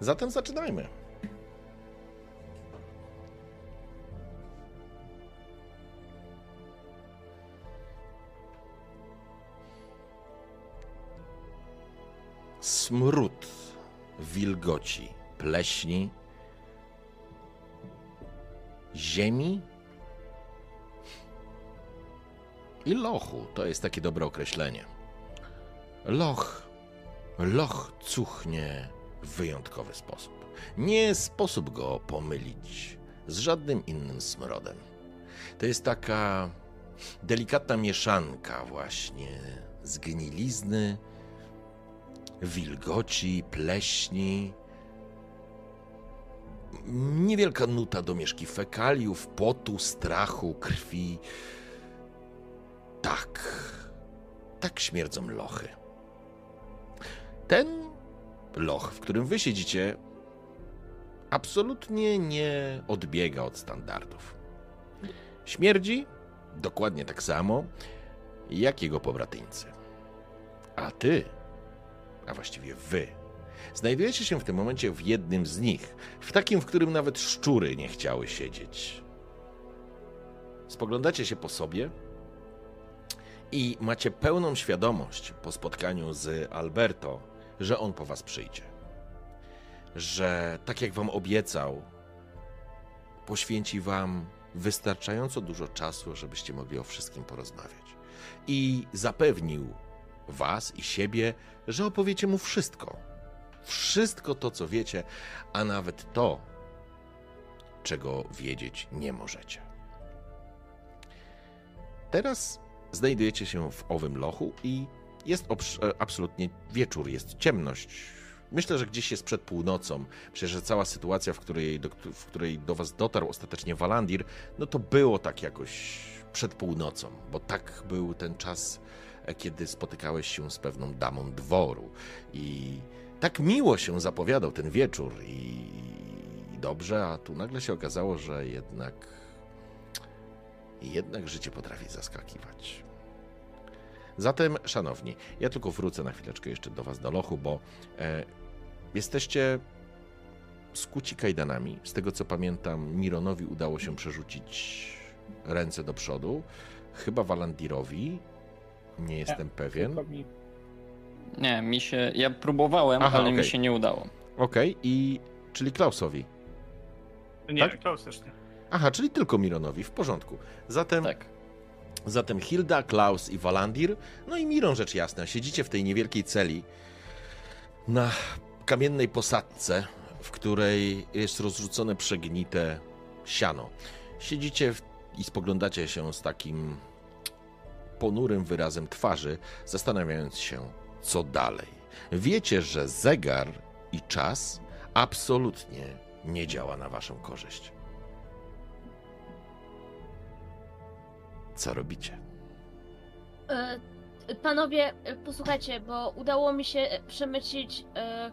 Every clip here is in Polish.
Zatem zaczynajmy. Smród wilgoci, pleśni, ziemi i lochu. To jest takie dobre określenie. Loch. Loch cuchnie wyjątkowy sposób. Nie sposób go pomylić z żadnym innym smrodem. To jest taka delikatna mieszanka właśnie zgnilizny, wilgoci, pleśni, niewielka nuta domieszki fekaliów, potu, strachu, krwi. Tak, tak śmierdzą lochy. Ten loch, w którym wy siedzicie, absolutnie nie odbiega od standardów. Śmierdzi dokładnie tak samo, jak jego pobratyńcy. A ty, a właściwie wy, znajdujecie się w tym momencie w jednym z nich, w takim, w którym nawet szczury nie chciały siedzieć. Spoglądacie się po sobie i macie pełną świadomość po spotkaniu z Alberto, że on po was przyjdzie. Że tak jak wam obiecał, poświęci wam wystarczająco dużo czasu, żebyście mogli o wszystkim porozmawiać. I zapewnił was i siebie, że opowiecie mu wszystko. Wszystko to, co wiecie, a nawet to, czego wiedzieć nie możecie. Teraz znajdujecie się w owym lochu i jest e, absolutnie wieczór, jest ciemność. Myślę, że gdzieś jest przed północą. Przecież cała sytuacja, w której, do, w której do was dotarł ostatecznie Walandir, no to było tak jakoś przed północą, bo tak był ten czas, e, kiedy spotykałeś się z pewną damą dworu. I tak miło się zapowiadał ten wieczór i, i dobrze, a tu nagle się okazało, że jednak jednak życie potrafi zaskakiwać. Zatem, szanowni, ja tylko wrócę na chwileczkę jeszcze do Was do lochu, bo e, jesteście skuci kajdanami. Z tego co pamiętam, Mironowi udało się przerzucić ręce do przodu. Chyba Walandirowi. Nie jestem nie, pewien. Mi... Nie, mi się. Ja próbowałem, Aha, ale okay. mi się nie udało. Okej, okay. i czyli Klausowi. Nie, tak? Klaus też nie. Aha, czyli tylko Mironowi, w porządku. Zatem. Tak. Zatem Hilda, Klaus i Walandir, no i Miron rzecz jasna, siedzicie w tej niewielkiej celi na kamiennej posadce, w której jest rozrzucone przegnite siano. Siedzicie w... i spoglądacie się z takim ponurym wyrazem twarzy, zastanawiając się, co dalej. Wiecie, że zegar i czas absolutnie nie działa na waszą korzyść. Co robicie? E, panowie, e, posłuchajcie, bo udało mi się przemycić e,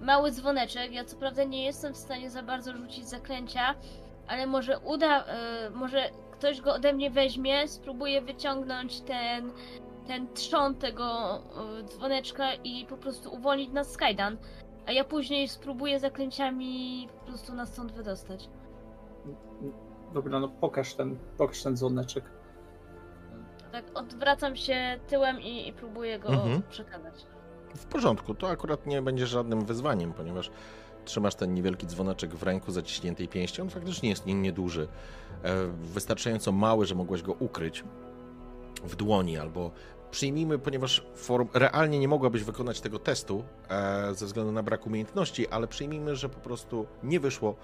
mały dzwoneczek. Ja co prawda nie jestem w stanie za bardzo rzucić zaklęcia, ale może uda, może ktoś go ode mnie weźmie, spróbuje wyciągnąć ten, ten trzon tego dzwoneczka i po prostu uwolnić nas z kajdan. A ja później spróbuję zaklęciami po prostu nas stąd wydostać. Dobra, no pokaż ten, pokaż ten dzwoneczek tak odwracam się tyłem i, i próbuję go mhm. przekazać. W porządku, to akurat nie będzie żadnym wyzwaniem, ponieważ trzymasz ten niewielki dzwoneczek w ręku zaciśniętej pięści. On faktycznie jest nieduży, e, wystarczająco mały, że mogłeś go ukryć w dłoni albo przyjmijmy, ponieważ form, realnie nie mogłabyś wykonać tego testu e, ze względu na brak umiejętności, ale przyjmijmy, że po prostu nie wyszło.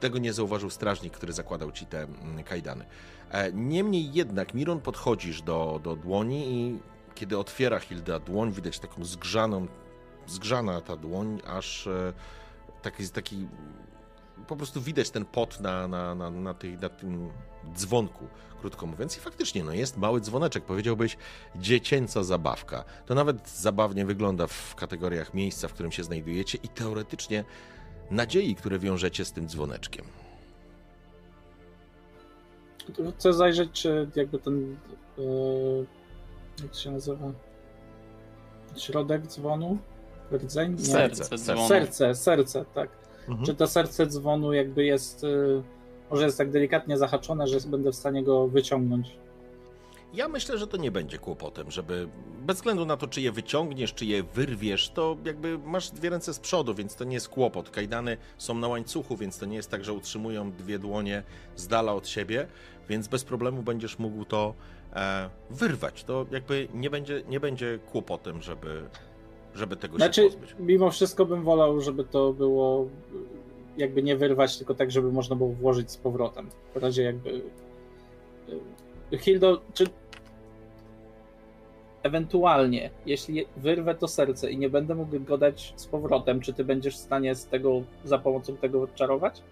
Tego nie zauważył strażnik, który zakładał ci te mm, kajdany. E, niemniej jednak, Miron, podchodzisz do, do dłoni i kiedy otwiera Hilda dłoń, widać taką zgrzaną, zgrzana ta dłoń, aż e, taki, taki po prostu widać ten pot na, na, na, na, tej, na tym dzwonku, krótko mówiąc. I faktycznie, no jest mały dzwoneczek, powiedziałbyś dziecięca zabawka. To nawet zabawnie wygląda w kategoriach miejsca, w którym się znajdujecie i teoretycznie nadziei, które wiążecie z tym dzwoneczkiem. Chcę zajrzeć, czy jakby ten. Yy, jak to się nazywa? Środek dzwonu? Rdzeń? Nie. Serce serce. dzwonu. Serce, serce, tak. Mhm. Czy to serce dzwonu jakby jest. Yy, może jest tak delikatnie zahaczone, że będę w stanie go wyciągnąć. Ja myślę, że to nie będzie kłopotem, żeby bez względu na to, czy je wyciągniesz, czy je wyrwiesz, to jakby masz dwie ręce z przodu, więc to nie jest kłopot. Kajdany są na łańcuchu, więc to nie jest tak, że utrzymują dwie dłonie z dala od siebie, więc bez problemu będziesz mógł to e, wyrwać. To jakby nie będzie, nie będzie kłopotem, żeby, żeby tego Znaczy, się pozbyć. mimo wszystko bym wolał, żeby to było jakby nie wyrwać, tylko tak, żeby można było włożyć z powrotem. W razie jakby. Hildo, czy ewentualnie, jeśli wyrwę to serce i nie będę mógł go dać z powrotem, czy ty będziesz w stanie z tego za pomocą tego odczarować?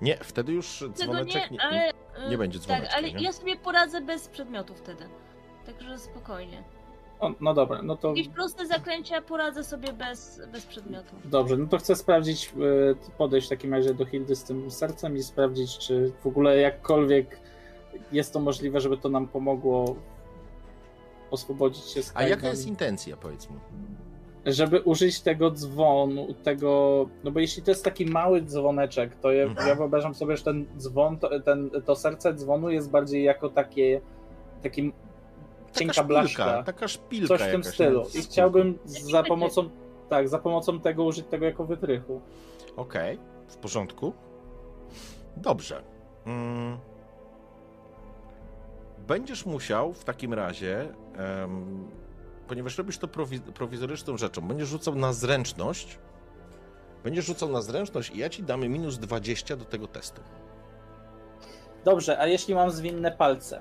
Nie, wtedy już dzwoneczek nie, nie, ale... nie y, będzie Tak, dzwoneczka, ale nie? ja sobie poradzę bez przedmiotu wtedy. Także spokojnie. O, no dobra, no to Jakieś proste zaklęcia poradzę sobie bez, bez przedmiotu. dobrze, no to chcę sprawdzić, yy, podejść w takim razie do Hildy z tym sercem i sprawdzić, czy w ogóle jakkolwiek jest to możliwe, żeby to nam pomogło oswobodzić się z A jaka jest intencja, powiedz mi? żeby użyć tego dzwonu, tego, no bo jeśli to jest taki mały dzwoneczek, to ja, Mhm. ja wyobrażam sobie, że ten dzwon, to, ten, to serce dzwonu jest bardziej jako takie, taki cienka taka blaszka, szpilka, taka szpilka coś w tym stylu. I chciałbym za pomocą, tak, za pomocą tego użyć tego jako wytrychu. Okej, w porządku. Dobrze. Mm. Będziesz musiał w takim razie, em, ponieważ robisz to prowi- prowizoryczną rzeczą, będziesz rzucał na zręczność. Będziesz rzucał na zręczność i ja ci damy minus 20 do tego testu. Dobrze, a jeśli mam zwinne palce?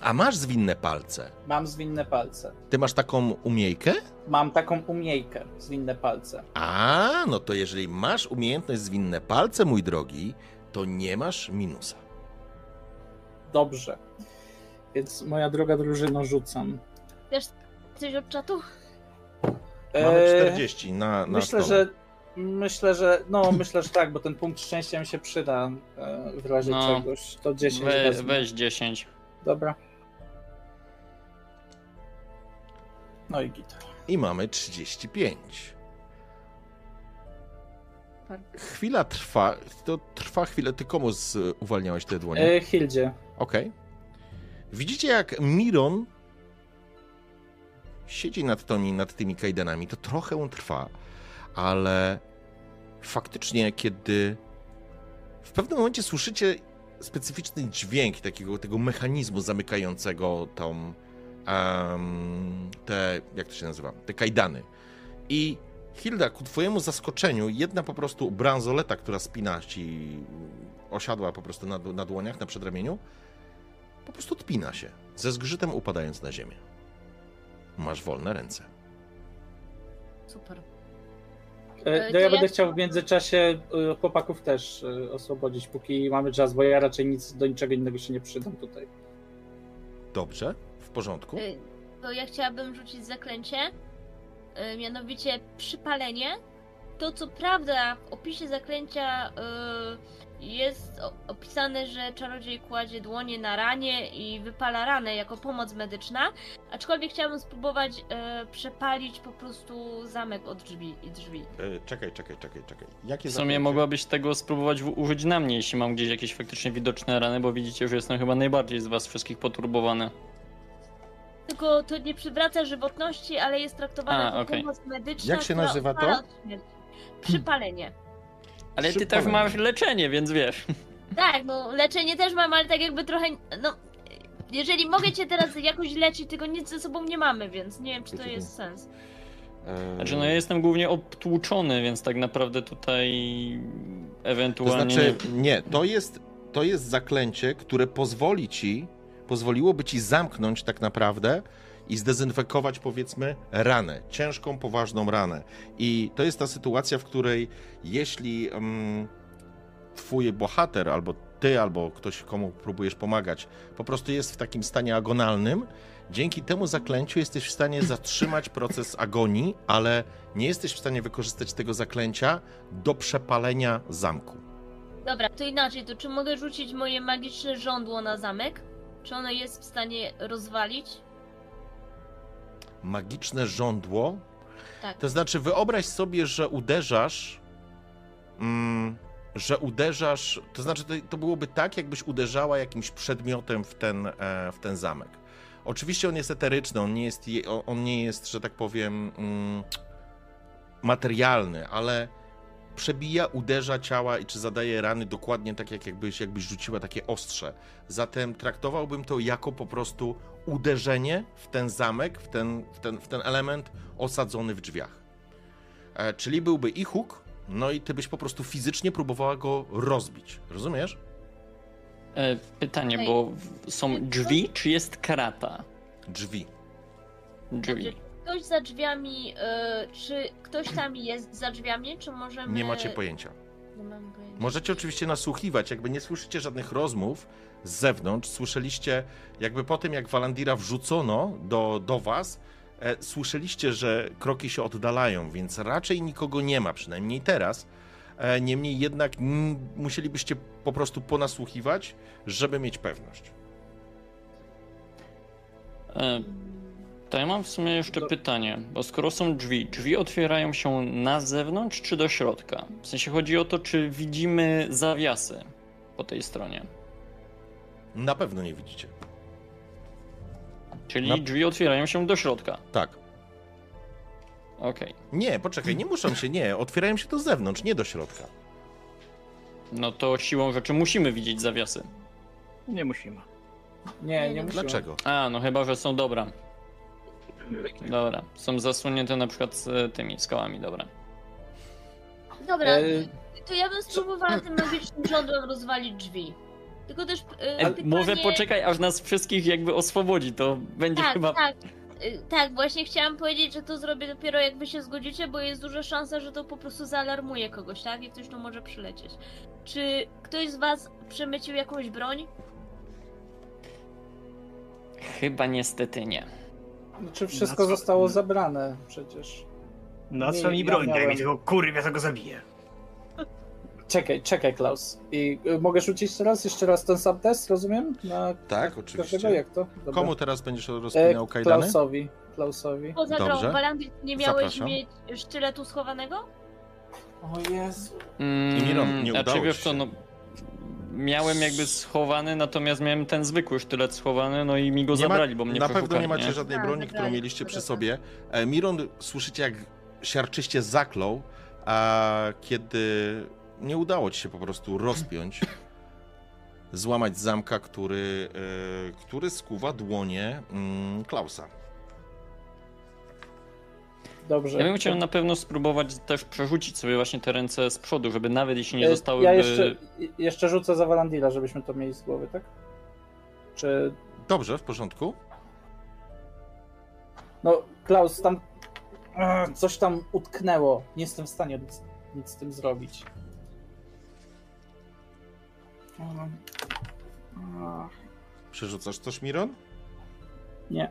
A masz zwinne palce. Mam zwinne palce. Ty masz taką umiejkę? Mam taką umiejkę, zwinne palce. A, no to jeżeli masz umiejętność zwinne palce, mój drogi, to nie masz minusa. Dobrze. Więc moja droga drużyno rzucam. Wiesz coś od czatu? Mamy Eee, 40 na, na Myślę, stole. że myślę, że no myślę, że tak, bo ten punkt szczęścia mi się przyda e, w razie No. czegoś. To 10 We, wezmę. weź 10. Dobra. No i git. I mamy 35. Chwila trwa, to trwa chwilę. Ty komu z, uwalniałeś te dłonie? E, Hildzie. Okej. Widzicie, jak Miron siedzi nad tymi, nad tymi kajdanami. To trochę trwa, ale faktycznie, kiedy w pewnym momencie słyszycie specyficzny dźwięk takiego tego mechanizmu zamykającego tą em, te, jak to się nazywa, te kajdany. I Hilda, ku twojemu zaskoczeniu, jedna po prostu bransoleta, która spina ci, osiadła po prostu na, na dłoniach, na przedramieniu, po prostu odpina się, ze zgrzytem upadając na ziemię. Masz wolne ręce. Super. E, E, no to ja będę chciał w międzyczasie e, chłopaków też oswobodzić, póki mamy czas, bo ja raczej nic do niczego innego się nie przydam tutaj. Dobrze, w porządku. To ja chciałabym rzucić zaklęcie, mianowicie przypalenie. To co prawda w opisie zaklęcia jest opisane, że czarodziej kładzie dłonie na ranie i wypala ranę jako pomoc medyczna, aczkolwiek chciałabym spróbować y, przepalić po prostu zamek od drzwi i drzwi. E, czekaj, czekaj, czekaj, czekaj. Jakie W sumie zaklęcie? mogłabyś tego spróbować w- użyć na mnie, jeśli mam gdzieś jakieś faktycznie widoczne rany, bo widzicie, że jestem chyba najbardziej z was wszystkich poturbowany. Tylko to nie przywraca żywotności, ale jest traktowane A, jako okej. pomoc medyczna. Jak się która nazywa to? upala od śmierci. Przypalenie. Ale ty też masz leczenie, więc wiesz. Tak, no leczenie też mam, ale tak jakby trochę. No. Jeżeli mogę cię teraz jakoś leczyć, tylko nic ze sobą nie mamy, więc nie wiem, czy to jest sens. Znaczy, no ja jestem głównie obtłuczony, więc tak naprawdę tutaj To ewentualnie... znaczy, nie, to jest, to jest zaklęcie, które pozwoli ci, pozwoliłoby ci zamknąć tak naprawdę i zdezynfekować, powiedzmy, ranę, ciężką, poważną ranę. I to jest ta sytuacja, w której jeśli mm, twój bohater, albo ty, albo ktoś, komu próbujesz pomagać, po prostu jest w takim stanie agonalnym, dzięki temu zaklęciu jesteś w stanie zatrzymać proces agonii, ale nie jesteś w stanie wykorzystać tego zaklęcia do przepalenia zamku. Dobra, to inaczej, to czy mogę rzucić moje magiczne żądło na zamek? Czy ono jest w stanie rozwalić? Magiczne żądło Tak. To znaczy, wyobraź sobie, że uderzasz. Mm, że uderzasz. To znaczy, to, to byłoby tak, jakbyś uderzała jakimś przedmiotem w ten, e, w ten zamek. Oczywiście on jest eteryczny, on nie jest, je- on- on nie jest że tak powiem, mm, materialny, ale przebija, uderza ciała i czy zadaje rany dokładnie tak, jak jakbyś, jakbyś rzuciła takie ostrze. Zatem traktowałbym to jako po prostu uderzenie w ten zamek, w ten, w ten, w ten element osadzony w drzwiach. E, czyli byłby i huk, no i ty byś po prostu fizycznie próbowała go rozbić. Rozumiesz? E, pytanie, bo są drzwi, czy jest krata? Drzwi. Drzwi. Ktoś za drzwiami, y, czy ktoś tam jest za drzwiami, czy możemy... Nie macie pojęcia. Nie mam pojęcia. Możecie oczywiście nasłuchiwać, jakby nie słyszycie żadnych rozmów z zewnątrz. Słyszeliście, jakby po tym, jak Walandira wrzucono do, do was, e, słyszeliście, że kroki się oddalają, więc raczej nikogo nie ma, przynajmniej teraz. E, niemniej jednak mm, musielibyście po prostu ponasłuchiwać, żeby mieć pewność. E, to ja mam w sumie jeszcze pytanie, bo skoro są drzwi, drzwi otwierają się na zewnątrz czy do środka? W sensie chodzi o to, czy widzimy zawiasy po tej stronie. Na pewno nie widzicie. Czyli Na- drzwi otwierają się do środka. Tak. Okej. Nie, poczekaj, nie muszą się, nie. Otwierają się do zewnątrz, nie do środka. No to siłą rzeczy musimy widzieć zawiasy. Nie musimy. Nie, nie musimy. Dlaczego? A, no chyba, że są dobra. Dobra, są zasłonięte na przykład z tymi skałami, dobra. Dobra, E, to ja bym spróbowała tym magicznym rządłem rozwalić drzwi. Tylko też y, E, pytanie... Może poczekaj, aż nas wszystkich jakby oswobodzi, to będzie Tak, chyba... tak. Y, Tak, właśnie chciałam powiedzieć, że to zrobię dopiero jak wy się zgodzicie, bo jest duża szansa, że to po prostu zaalarmuje kogoś, tak? I ktoś tu może przylecieć. Czy ktoś z was przemycił jakąś broń? Chyba niestety nie. Znaczy wszystko co- zostało zabrane przecież. Na Nie, co mi ja broń? Daj miałem- mi tego kurwa, ja tego zabiję. Czekaj, czekaj Klaus. I y, mogę rzucić teraz jeszcze raz ten sam test, rozumiem? Na Tak, oczywiście. każdego jak to? Dobra. Komu teraz będziesz e, rozpinał kajdany? Klausowi. Klausowi. Poza grą. Walandy, nie miałeś Zapraszam. mieć sztyletu schowanego? O Jezu. Mm, I Miron, nie znaczy, udało wiesz ci co, się. no, miałem jakby schowany, natomiast miałem ten zwykły sztylet schowany, no i mi go Nie ma- zabrali, bo mnie Na pewno nie macie nie? żadnej A, broni, którą zabrali, mieliście przy sobie. E, Miron, słyszycie jak siarczyście zaklął, a kiedy nie udało ci się po prostu rozpiąć, złamać zamka, który, e, który skuwa dłonie mm, Klausa. Dobrze. Ja bym chciał na pewno spróbować też przerzucić sobie właśnie te ręce z przodu, żeby nawet jeśli nie E, zostały... Ja jeszcze, jeszcze rzucę za Walandila, żebyśmy to mieli z głowy, tak? Czy. Dobrze, w porządku. No, Klaus, tam. Coś tam utknęło. Nie jestem w stanie nic, nic z tym zrobić. Przerzucasz coś, Miron? Nie.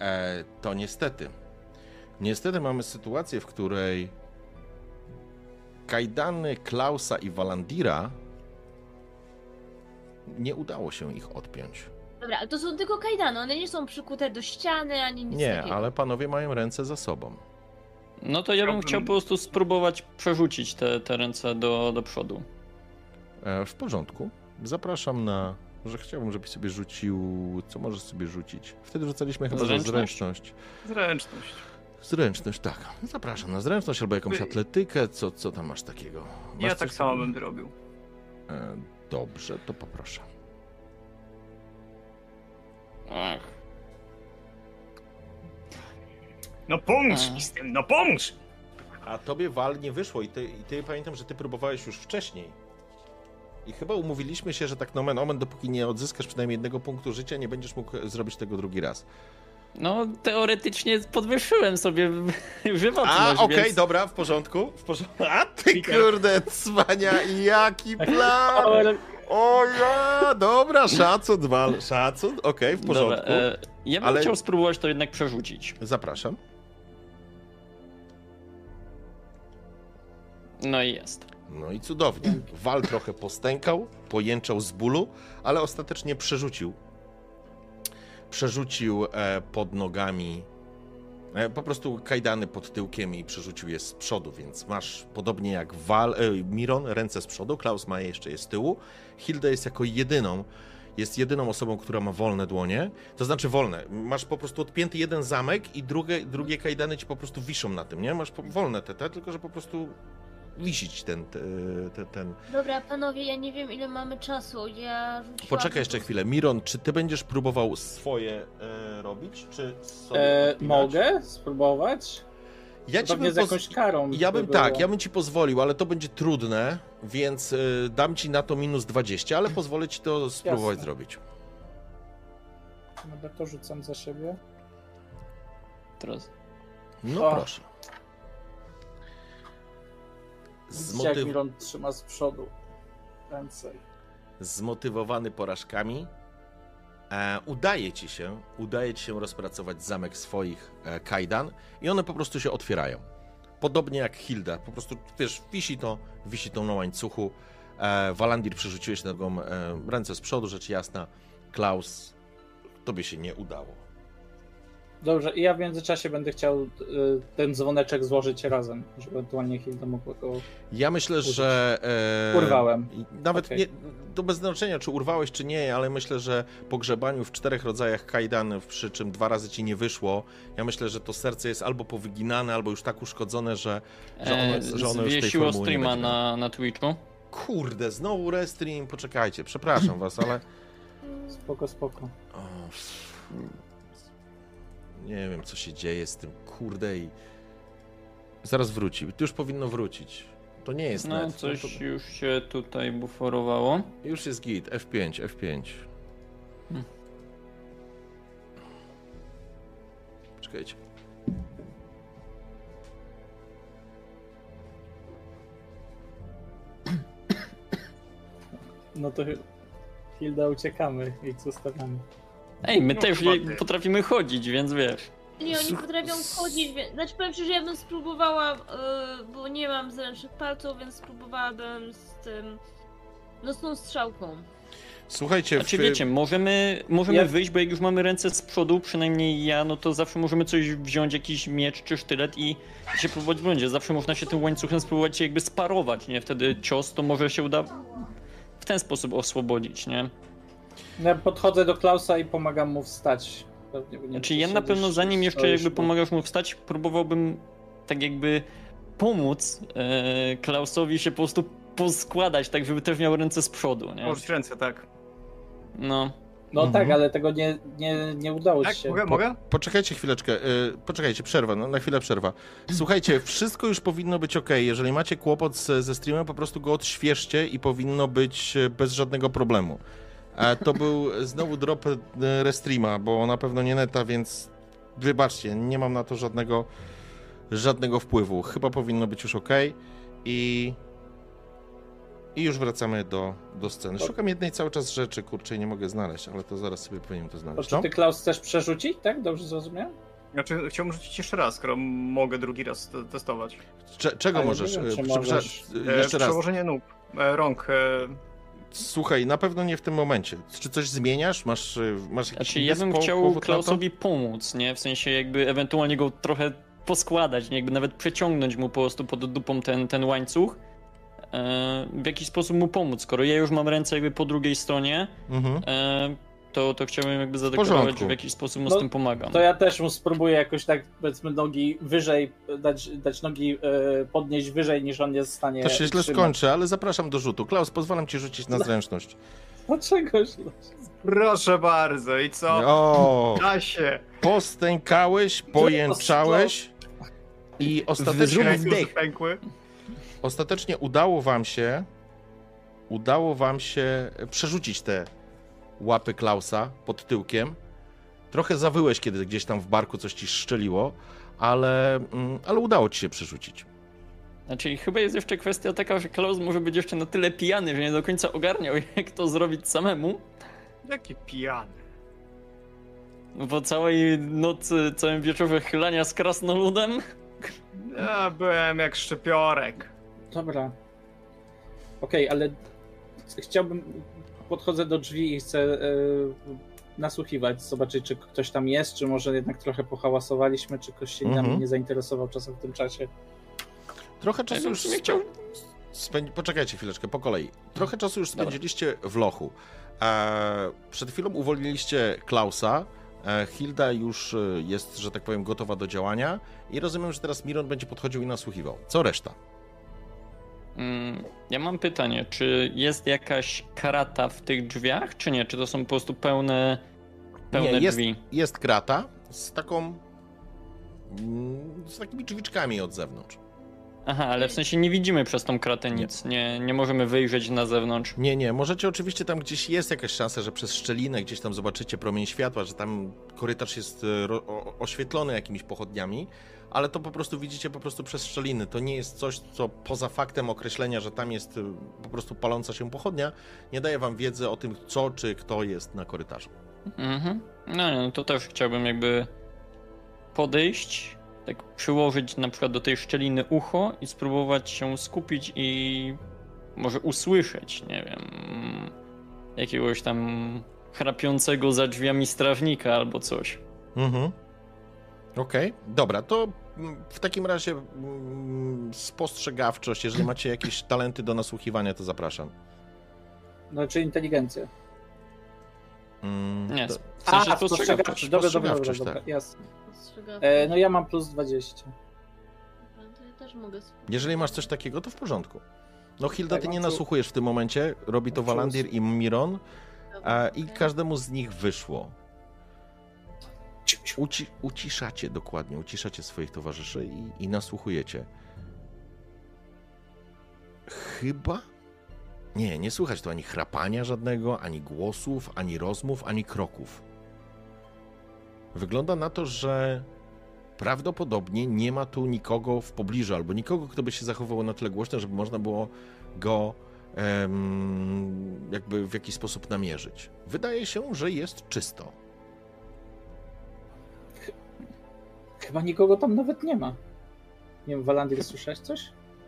E, to niestety. Niestety mamy sytuację, w której kajdany Klausa i Walandira nie udało się ich odpiąć. Dobra, ale to są tylko kajdany, one nie są przykute do ściany ani nic Nie, takiego. ale panowie mają ręce za sobą. No to ja bym chciał po prostu spróbować przerzucić te, te ręce do, do przodu. E, w porządku. Zapraszam na. Że chciałbym, żebyś sobie rzucił. Co możesz sobie rzucić? Wtedy rzucaliśmy chyba Zręczność? za zręczność. Zręczność. Zręczność, tak. Zapraszam na zręczność albo jakąś atletykę. Co, co tam masz takiego? Masz Ja tak samo bym zrobił. E, dobrze, to poproszę. Ach. No pomóż mi z tym, no pomóż! A tobie wal nie wyszło i ty, i ty pamiętam, że ty próbowałeś już wcześniej. I chyba umówiliśmy się, że tak nomen omen, dopóki nie odzyskasz przynajmniej jednego punktu życia, nie będziesz mógł zrobić tego drugi raz. No, teoretycznie podwyższyłem sobie A, żywotność, okej, więc... dobra, w porządku. W porządku. A ty kurde, cwania, jaki plan! Ale O ja, dobra, szacun, wal, szacun, okej, w porządku. Dobra, e, ja bym Ale- chciał spróbować to jednak przerzucić. Zapraszam. No i jest. No i cudownie. Wal trochę postękał, pojęczał z bólu, ale ostatecznie przerzucił. Przerzucił e, pod nogami e, po prostu kajdany pod tyłkiem i przerzucił je z przodu, więc masz podobnie jak Wal, e, Miron, ręce z przodu, Klaus ma je jeszcze je z tyłu. Hilda jest jako jedyną, jest jedyną osobą, która ma wolne dłonie, to znaczy wolne. Masz po prostu odpięty jeden zamek i drugie, drugie kajdany ci po prostu wiszą na tym, nie? Masz wolne te, te, tylko że po prostu wisić ten, te- te- ten. Dobra, panowie, ja nie wiem ile mamy czasu. Ja Poczekaj po jeszcze chwilę. Miron, czy ty będziesz próbował swoje e, robić, czy sobie e, mogę spróbować? Ja ci bym z jakąś karą. Ja bym by tak, ja bym ci pozwolił, ale to będzie trudne, więc e, dam ci na to minus 20, ale pozwolę ci to spróbować Jasne. zrobić. Dobra, to rzucam za siebie. Teraz. No O. proszę. Widzicie, jak Zmotyw... Miron trzyma z przodu ręce. Zmotywowany porażkami, e, udaje ci się, udaje ci się rozpracować zamek swoich e, kajdan i one po prostu się otwierają. Podobnie jak Hilda, po prostu, wiesz, wisi to, wisi to na łańcuchu. E, Walandir przerzuciłeś nogą e, ręce z przodu, rzecz jasna. Klaus, tobie się nie udało. Dobrze, i ja w międzyczasie będę chciał y, ten dzwoneczek złożyć razem, żeby ewentualnie Hilda mogła go... Ja myślę, że. E, Urwałem. Nawet Okej. nie. To bez znaczenia, czy urwałeś, czy nie, ale myślę, że po grzebaniu w czterech rodzajach kajdan, przy czym dwa razy ci nie wyszło, ja myślę, że to serce jest albo powyginane, albo już tak uszkodzone, że, że ono, E, że ono już tej formuły nie streama miało. na, na Twitchu. Kurde, znowu restream, poczekajcie, przepraszam was, ale. Spoko, spoko. O. nie wiem, co się dzieje z tym, kurde i. Zaraz wróci. To już powinno wrócić. To nie jest No, net. coś to... już się tutaj buforowało. Już jest git. F5, F5. Hmm. Czekajcie. No to Hilda uciekamy i zostawiamy. Ej, my No, też nie ty. potrafimy chodzić, więc wiesz. Nie, oni potrafią chodzić, więc... Znaczy powiem ci, że ja bym spróbowała, yy, bo nie mam zręcznych palców, więc spróbowałabym z tym... No z tą strzałką. Słuchajcie, Znaczy w... wiecie, możemy, możemy Ja- wyjść, bo jak już mamy ręce z przodu, przynajmniej ja, no to zawsze możemy coś wziąć, jakiś miecz czy sztylet i się próbować bronić. Zawsze można się tym łańcuchem spróbować się jakby sparować, nie? Wtedy cios to może się uda w ten sposób oswobodzić, nie? Ja podchodzę do Klausa i pomagam mu wstać. Pewnie, nie Znaczy ja na pewno zanim jeszcze jakby pomagasz mu wstać, próbowałbym tak jakby pomóc e, Klausowi się po prostu poskładać, tak żeby też miał ręce z przodu, nie? Położyć ręce, tak. No. No Mhm. tak, ale tego nie, nie, nie udało Tak, się. mogę, mogę? Poczekajcie chwileczkę, y, poczekajcie, przerwa, no, na chwilę przerwa. Słuchajcie, wszystko już powinno być ok. Jeżeli macie kłopot z, ze streamem, po prostu go odświeżcie i powinno być e, bez żadnego problemu. To był znowu drop e, restreama, bo na pewno nie neta, więc wybaczcie, nie mam na to żadnego, żadnego wpływu. Chyba powinno być już ok. I, i już wracamy do, do sceny. Szukam jednej cały czas rzeczy, kurczę, nie mogę znaleźć, ale to zaraz sobie powinienem to znaleźć. czy No? ty Klaus chcesz przerzucić, tak? Dobrze zrozumiałem? Znaczy, chciałbym rzucić jeszcze raz, skoro mogę drugi raz te- testować. Cze- czego możesz? wiem, e, możesz. e, E, jeszcze raz. Przełożenie nóg, rąk. Słuchaj, na pewno nie w tym momencie. Czy coś zmieniasz? Masz, e, masz jakiś Znaczy ja bym chciał? Klausowi pomóc, nie? W sensie jakby ewentualnie go trochę poskładać, nie? Jakby nawet przeciągnąć mu po prostu pod dupą ten, ten łańcuch. E, w jakiś sposób mu pomóc. Skoro ja już mam ręce jakby po drugiej stronie, Mhm. e, to, to chciałbym jakby zadeklarować, że w jakiś sposób mu No, z tym pomagam. To ja też mu spróbuję jakoś tak, powiedzmy, nogi wyżej, dać, dać nogi e, podnieść wyżej niż on jest w stanie To się źle trzymać. skończy, ale zapraszam do rzutu. Klaus, pozwalam ci rzucić na zręczność. Dlaczego źle? proszę bardzo, i co? O, Da się. postękałeś, pojęczałeś i ostatecznie, ostatecznie udało wam się udało wam się przerzucić te łapy Klausa pod tyłkiem. Trochę zawyłeś, kiedy gdzieś tam w barku coś ci szczeliło, ale, mm, ale udało ci się przerzucić. Znaczy, chyba jest jeszcze kwestia taka, że Klaus może być jeszcze na tyle pijany, że nie do końca ogarniał, jak to zrobić samemu. Jaki pijany. Po całej nocy, całym wieczorze chylania z krasnoludem. Ja byłem jak szczypiorek. Dobra. Okej, ale chciałbym. Podchodzę do drzwi i chcę e, nasłuchiwać, zobaczyć, czy ktoś tam jest, czy może jednak trochę pohałasowaliśmy, czy ktoś się Mhm. nami nie zainteresował czasem w tym czasie. Trochę Ja czasu bym już chciał... Spędzi... Poczekajcie chwileczkę, po kolei. Trochę czasu już Dobra. spędziliście w lochu. E, przed chwilą uwolniliście Klausa. E, Hilda już jest, że tak powiem, gotowa do działania. I rozumiem, że teraz Miron będzie podchodził i nasłuchiwał. Co reszta? Mm, Ja mam pytanie, czy jest jakaś krata w tych drzwiach, czy nie? Czy to są po prostu pełne, pełne Nie, jest, drzwi? jest krata z taką. mm, z takimi drzwiczkami od zewnątrz. Aha, ale w sensie nie widzimy przez tą kratę nic. Nie, nie możemy wyjrzeć na zewnątrz. Nie, nie, możecie oczywiście tam gdzieś jest jakaś szansa, że przez szczelinę gdzieś tam zobaczycie promień światła, że tam korytarz jest e, oświetlony jakimiś pochodniami, ale to po prostu widzicie po prostu przez szczeliny. To nie jest coś, co poza faktem określenia, że tam jest e, po prostu paląca się pochodnia, nie daje wam wiedzy o tym, co czy kto jest na korytarzu. Mhm. No, no to też chciałbym jakby podejść, tak przyłożyć na przykład do tej szczeliny ucho i spróbować się skupić i może usłyszeć, nie wiem, jakiegoś tam chrapiącego za drzwiami strawnika albo coś. Mhm. Okej, dobra, to mm, w takim razie mm, spostrzegawczość, jeżeli macie jakieś talenty do nasłuchiwania, to zapraszam. No, czy inteligencja. Mm, Nie, to- w sensie spostrzegawczość. Dobra, dobra, dobra, dobra, tak. jasne. E, no ja mam plus 20. Dobra, to ja też mogę. Jeżeli masz coś takiego, to w porządku. No Hilda, Tak, ty nie nasłuchujesz w tym momencie, robi to Mam Walandir i Miron e, i każdemu z nich wyszło. Uci uciszacie dokładnie, uciszacie swoich towarzyszy i, i nasłuchujecie. Chyba? Nie, nie słychać tu ani chrapania żadnego, ani głosów, ani rozmów, ani kroków. Wygląda na to, że prawdopodobnie nie ma tu nikogo w pobliżu, albo nikogo, kto by się zachowywał na tyle głośno, żeby można było go em, jakby w jakiś sposób namierzyć. Wydaje się, że jest czysto. Chyba nikogo tam nawet nie ma. Nie wiem, Walandir, słyszałeś coś?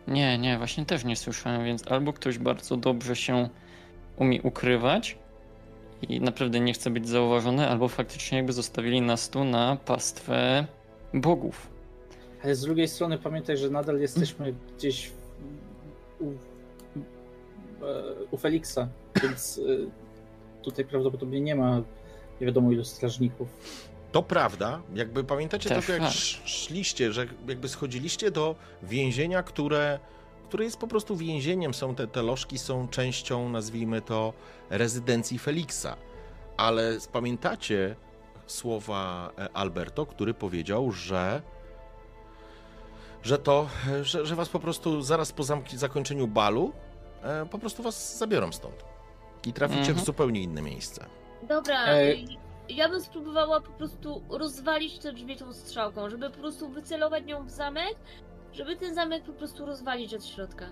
Nie, nie, właśnie też nie słyszałem, więc albo ktoś bardzo dobrze się umie ukrywać i naprawdę nie chce być zauważony, albo faktycznie jakby zostawili nas tu na pastwę bogów. Ale z drugiej strony pamiętaj, że nadal jesteśmy gdzieś u, e, u Feliksa, więc e, tutaj prawdopodobnie nie ma nie wiadomo ilu strażników. To prawda, jakby pamiętacie Tak, tylko jak tak. sz- szliście, że jakby schodziliście do więzienia, które, które jest po prostu więzieniem, są te, te lożki są częścią, nazwijmy to, rezydencji Feliksa. Ale pamiętacie słowa e, Alberto, który powiedział, że że to, że, że was po prostu zaraz po zamk- zakończeniu balu e, po prostu was zabiorą stąd. I traficie Mhm. w zupełnie inne miejsce. Dobra, E, y, ja bym spróbowała po prostu rozwalić te drzwi tą strzałką, żeby po prostu wycelować nią w zamek, żeby ten zamek po prostu rozwalić od środka.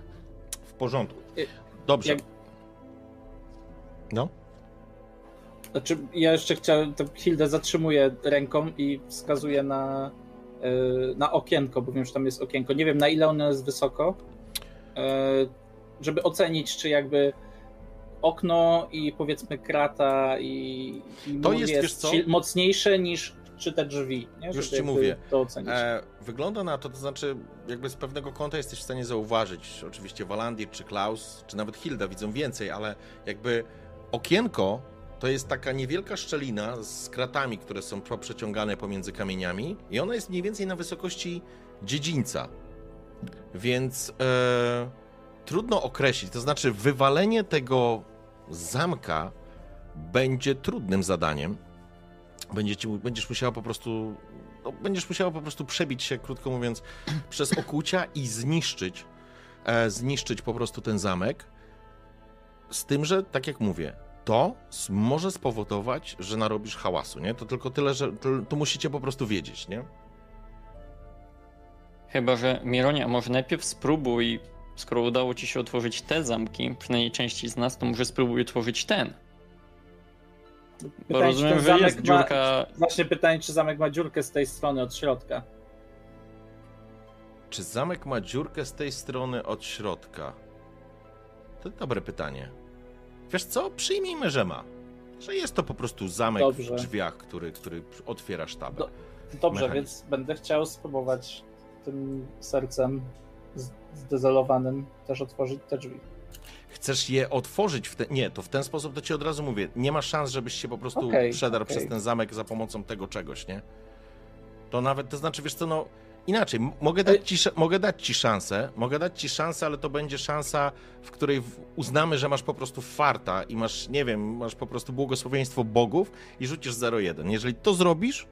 W porządku. E, Dobrze. jak- No. Znaczy, ja jeszcze chciałem, to Hildę zatrzymuję ręką i wskazuję na, e, na okienko, bo wiem, że tam jest okienko. Nie wiem, na ile ono jest wysoko, e, żeby ocenić, czy jakby okno i powiedzmy krata i, i To jest, sil- mocniejsze niż czy te drzwi. Nie? Już ci mówię. To ocenić. E, wygląda na to, to znaczy, jakby z pewnego kąta jesteś w stanie zauważyć, oczywiście Walandir, czy Klaus, czy nawet Hilda widzą więcej, ale jakby okienko to jest taka niewielka szczelina z kratami, które są przeciągane pomiędzy kamieniami i ona jest mniej więcej na wysokości dziedzińca. Więc e, trudno określić, to znaczy wywalenie tego zamka będzie trudnym zadaniem. Będziesz musiała po prostu no, będziesz musiała po prostu przebić się, krótko mówiąc, przez okucia i zniszczyć, e, zniszczyć po prostu ten zamek. z tym, że tak jak mówię, to może spowodować, że narobisz hałasu, nie? To tylko tyle, że to, to musicie po prostu wiedzieć, nie? Chyba, że Mironia, może najpierw spróbuj, skoro udało ci się otworzyć te zamki, przynajmniej części z nas, to może spróbuj otworzyć ten. Bo Pytanie, rozumiem, że zamek jest ma- dziurka. Właśnie pytanie, czy zamek ma dziurkę z tej strony od środka. Czy zamek ma dziurkę z tej strony od środka? To dobre pytanie. Wiesz co? Przyjmijmy, że ma. Że jest to po prostu zamek Dobrze. w drzwiach, który, który otwiera sztabę. Do- Dobrze, Mechanizm. więc będę chciał spróbować tym sercem z- zdezolowanym też otworzyć te drzwi. Chcesz je otworzyć w ten... Nie, to w ten sposób to ci od razu mówię. Nie ma szans, żebyś się po prostu Okej, przedarł okej. przez ten zamek za pomocą tego czegoś, nie? To nawet, to znaczy, wiesz co, no... Inaczej, mogę dać, ci, mogę dać ci szansę, mogę dać ci szansę, ale to będzie szansa, w której uznamy, że masz po prostu farta i masz, nie wiem, masz po prostu błogosławieństwo bogów i rzucisz 0,1. Jeżeli to zrobisz,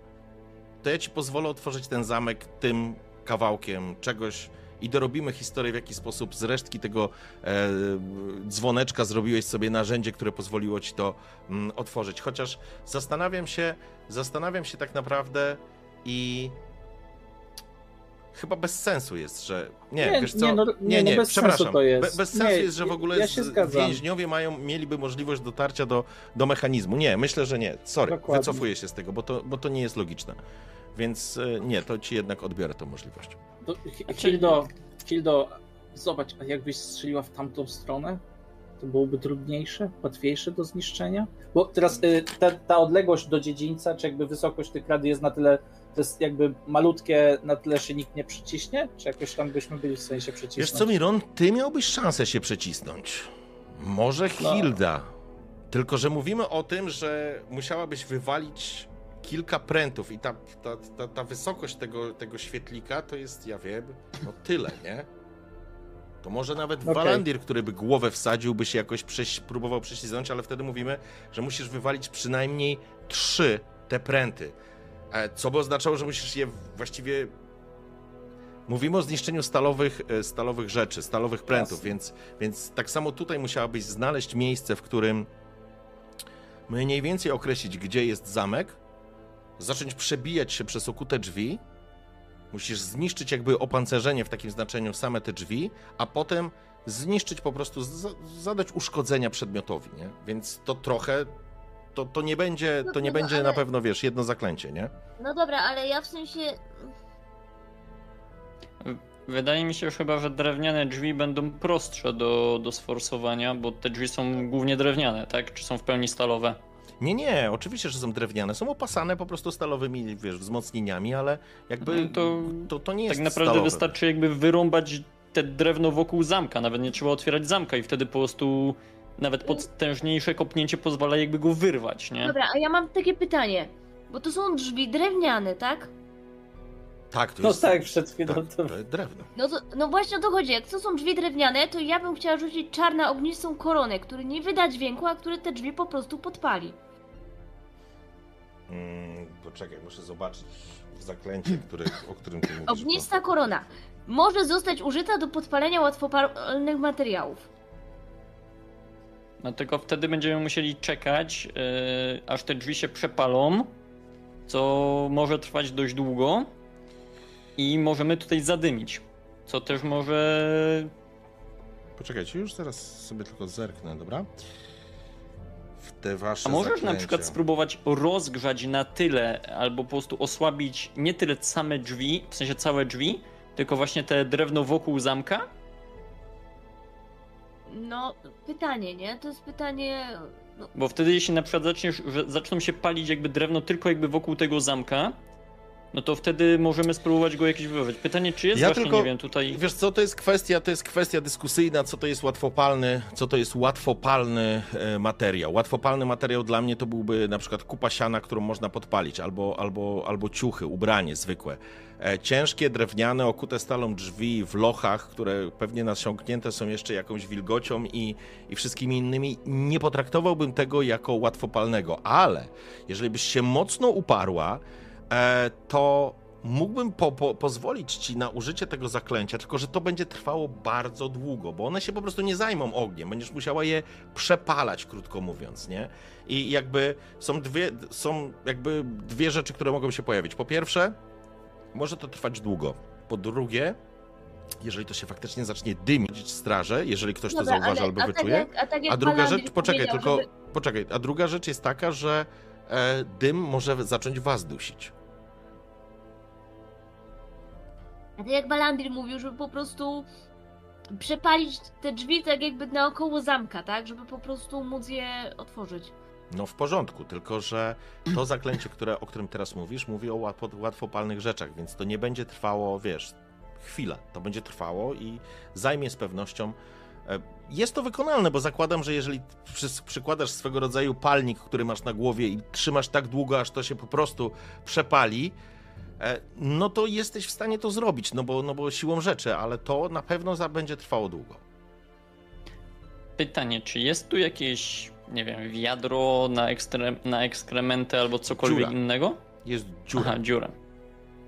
to ja ci pozwolę otworzyć ten zamek tym kawałkiem czegoś i dorobimy historię, w jaki sposób z resztki tego e, dzwoneczka zrobiłeś sobie narzędzie, które pozwoliło ci to mm, otworzyć. Chociaż zastanawiam się, zastanawiam się tak naprawdę i chyba bez sensu jest, że nie, Nie, wiesz co? nie, no- nie, no bez przepraszam. sensu to jest. Be, bez sensu Nie, jest, że w ogóle ja więźniowie mają, mieliby możliwość dotarcia do, do mechanizmu. Nie, myślę, że nie. Sorry, Dokładnie. wycofuję się z tego, bo to, bo to nie jest logiczne. Więc e, nie, to ci jednak odbiorę tę możliwość. To, Hi- Hildo, Hildo, zobacz, a jakbyś strzeliła w tamtą stronę, to byłoby trudniejsze, łatwiejsze do zniszczenia? Bo teraz y, ta, ta odległość do dziedzińca, czy jakby wysokość tych rady jest na tyle, to jest jakby malutkie, na tyle się nikt nie przyciśnie? Czy jakoś tam byśmy byli w stanie się przycisnąć? Wiesz co, Miron, ty miałbyś szansę się przecisnąć. Może No. Hilda. Tylko, że mówimy o tym, że musiałabyś wywalić kilka prętów i ta, ta, ta, ta wysokość tego, tego świetlika to jest, ja wiem, no tyle, nie? To może nawet Okej. Walandir, który by głowę wsadził, by się jakoś prześ, próbował prześlizgnąć, ale wtedy mówimy, że musisz wywalić przynajmniej trzy te pręty. E, Co by oznaczało, że musisz je właściwie Mówimy o zniszczeniu stalowych, e, stalowych rzeczy, stalowych prętów, Jasne. więc, więc tak samo tutaj musiałabyś znaleźć miejsce, w którym mniej więcej określić, gdzie jest zamek, zacząć przebijać się przez okute drzwi, musisz zniszczyć jakby opancerzenie w takim znaczeniu same te drzwi, a potem zniszczyć po prostu, za, zadać uszkodzenia przedmiotowi, nie? Więc to trochę, to, to nie będzie, No, to nie no, będzie na ale- pewno, wiesz, jedno zaklęcie, nie? No dobra, ale ja w sensie. Wydaje mi się chyba, że drewniane drzwi będą prostsze do, do sforsowania, bo te drzwi są głównie drewniane, tak? Czy są w pełni stalowe? Nie, nie, oczywiście, że są drewniane, są opasane po prostu stalowymi, wiesz, wzmocnieniami, ale jakby No to to, to nie jest tak naprawdę stalowe. wystarczy jakby wyrąbać te drewno wokół zamka, nawet nie trzeba otwierać zamka i wtedy po prostu nawet potężniejsze kopnięcie pozwala jakby go wyrwać, nie? Dobra, a ja mam takie pytanie. Bo to są drzwi drewniane, tak? Tak, to No jest, tak, przed chwilą tak, to... drewno. No, to, no właśnie o to chodzi. Jak to są drzwi drewniane, to ja bym chciała rzucić czar na ognistą koronę, który nie wyda dźwięku, a który te drzwi po prostu podpali. Mm, poczekaj, muszę zobaczyć w zaklęcie, które, o którym ty mówisz. bo- Ognista korona może zostać użyta do podpalenia łatwopalnych materiałów. No tylko wtedy będziemy musieli czekać, yy, aż te drzwi się przepalą, co może trwać dość długo i możemy tutaj zadymić, co też może... Poczekajcie, już zaraz sobie tylko zerknę, dobra? Te wasze A możesz na zaklęcia. przykład spróbować rozgrzać na tyle, albo po prostu osłabić nie tyle same drzwi, w sensie całe drzwi, tylko właśnie te drewno wokół zamka? No, pytanie, nie? To jest pytanie. No, Bo wtedy jeśli na przykład zaczniesz, że zaczną się palić jakby drewno tylko jakby wokół tego zamka, no to wtedy możemy spróbować go jakieś wywołać. Pytanie, czy jest Ja właśnie, tylko- nie wiem, tutaj... Wiesz co, to jest kwestia, to jest kwestia dyskusyjna, co to jest łatwopalny, co to jest łatwopalny e, materiał. Łatwopalny materiał dla mnie to byłby na przykład kupa siana, którą można podpalić, albo, albo, albo ciuchy, ubranie zwykłe. E, ciężkie, drewniane, okute stalą drzwi w lochach, które pewnie nasiąknięte są jeszcze jakąś wilgocią i, i wszystkimi innymi, nie potraktowałbym tego jako łatwopalnego, ale jeżeli byś się mocno uparła, to mógłbym po, po, pozwolić ci na użycie tego zaklęcia, tylko że to będzie trwało bardzo długo, bo one się po prostu nie zajmą ogniem. Będziesz musiała je przepalać, krótko mówiąc, nie? I jakby są dwie, są jakby dwie rzeczy, które mogą się pojawić. Po pierwsze, może to trwać długo. Po drugie, jeżeli to się faktycznie zacznie dymić straże, jeżeli ktoś Dobra, to zauważy ale- albo a tak wyczuje. jak- a tak A druga rzecz, poczekaj, tylko żeby- poczekaj, a druga rzecz jest taka, że e, dym może zacząć was dusić. A tak jak Balandir mówił, żeby po prostu przepalić te drzwi tak jakby naokoło zamka, tak? Żeby po prostu móc je otworzyć. No w porządku, tylko że to zaklęcie, które, o którym teraz mówisz, mówi o łatwo, łatwopalnych rzeczach, więc to nie będzie trwało, wiesz, chwilę. To będzie trwało i zajmie z pewnością. e, Jest to wykonalne, bo zakładam, że jeżeli przy- przykładasz swego rodzaju palnik, który masz na głowie i trzymasz tak długo, aż to się po prostu przepali, no to jesteś w stanie to zrobić, no bo, no bo siłą rzeczy, ale to na pewno za- będzie trwało długo. Pytanie, czy jest tu jakieś, nie wiem, wiadro na, ekstre, na ekskrementy albo cokolwiek Dziura. innego? Jest dziura. Aha, dziura.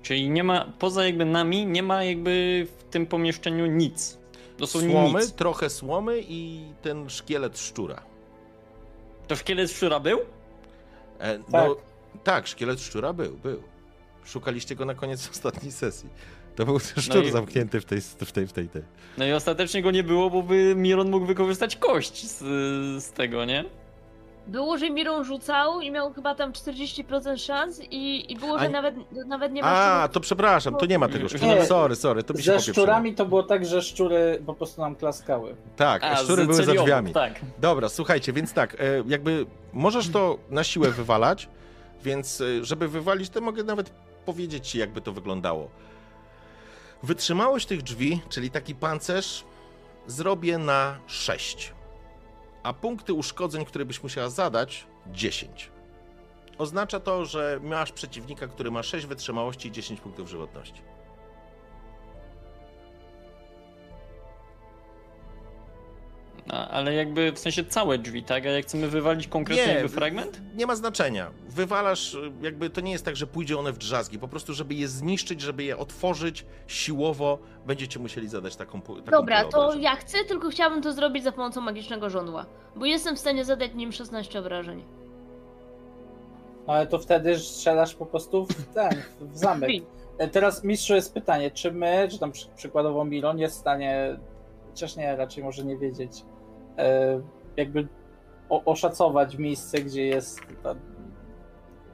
Czyli nie ma, poza jakby nami, nie ma jakby w tym pomieszczeniu nic. Dosłownie Słomy, nic. trochę słomy i ten szkielet szczura. To szkielet szczura był? E, no, Tak. tak, szkielet szczura był, był. Szukaliście go na koniec ostatniej sesji. To był szczur i- zamknięty w tej, w tej, w tej, tej. No i ostatecznie go nie było, bo by Miron mógł wykorzystać kość z, z tego, nie? Było, że Miron rzucał i miał chyba tam 40% szans i, i było, że A- nawet, nawet nie ma A, szans. to przepraszam, to nie ma tego szczura. Nie. Sorry, sorry, to mi się Ze szczurami to było tak, że szczury po prostu nam klaskały. Tak, A, szczury były za drzwiami. Tak. Dobra, słuchajcie, więc tak, e, jakby możesz to na siłę wywalać, więc e, żeby wywalić, to mogę nawet powiedzieć ci, jakby to wyglądało. Wytrzymałość tych drzwi, czyli taki pancerz, zrobię na 6. A punkty uszkodzeń, które byś musiała zadać, 10. Oznacza to, że masz przeciwnika, który ma 6 wytrzymałości i 10 punktów żywotności. A, ale jakby w sensie całe drzwi, tak? A jak chcemy wywalić konkretnie Nie, fragment? Nie ma znaczenia. Wywalasz, jakby to nie jest tak, że pójdzie one w drzazgi. Po prostu, żeby je zniszczyć, żeby je otworzyć siłowo, będziecie musieli zadać taką, taką Dobra, to ja chcę, tylko chciałabym to zrobić za pomocą magicznego żądła. Bo jestem w stanie zadać nim 16 obrażeń. Ale to wtedy strzelasz po prostu w ten, w zamek. E, Teraz mistrzu jest pytanie, czy my, czy tam przy, przykładowo Milon jest w stanie, chociaż nie, raczej może nie wiedzieć, jakby o, oszacować miejsce, gdzie jest ta,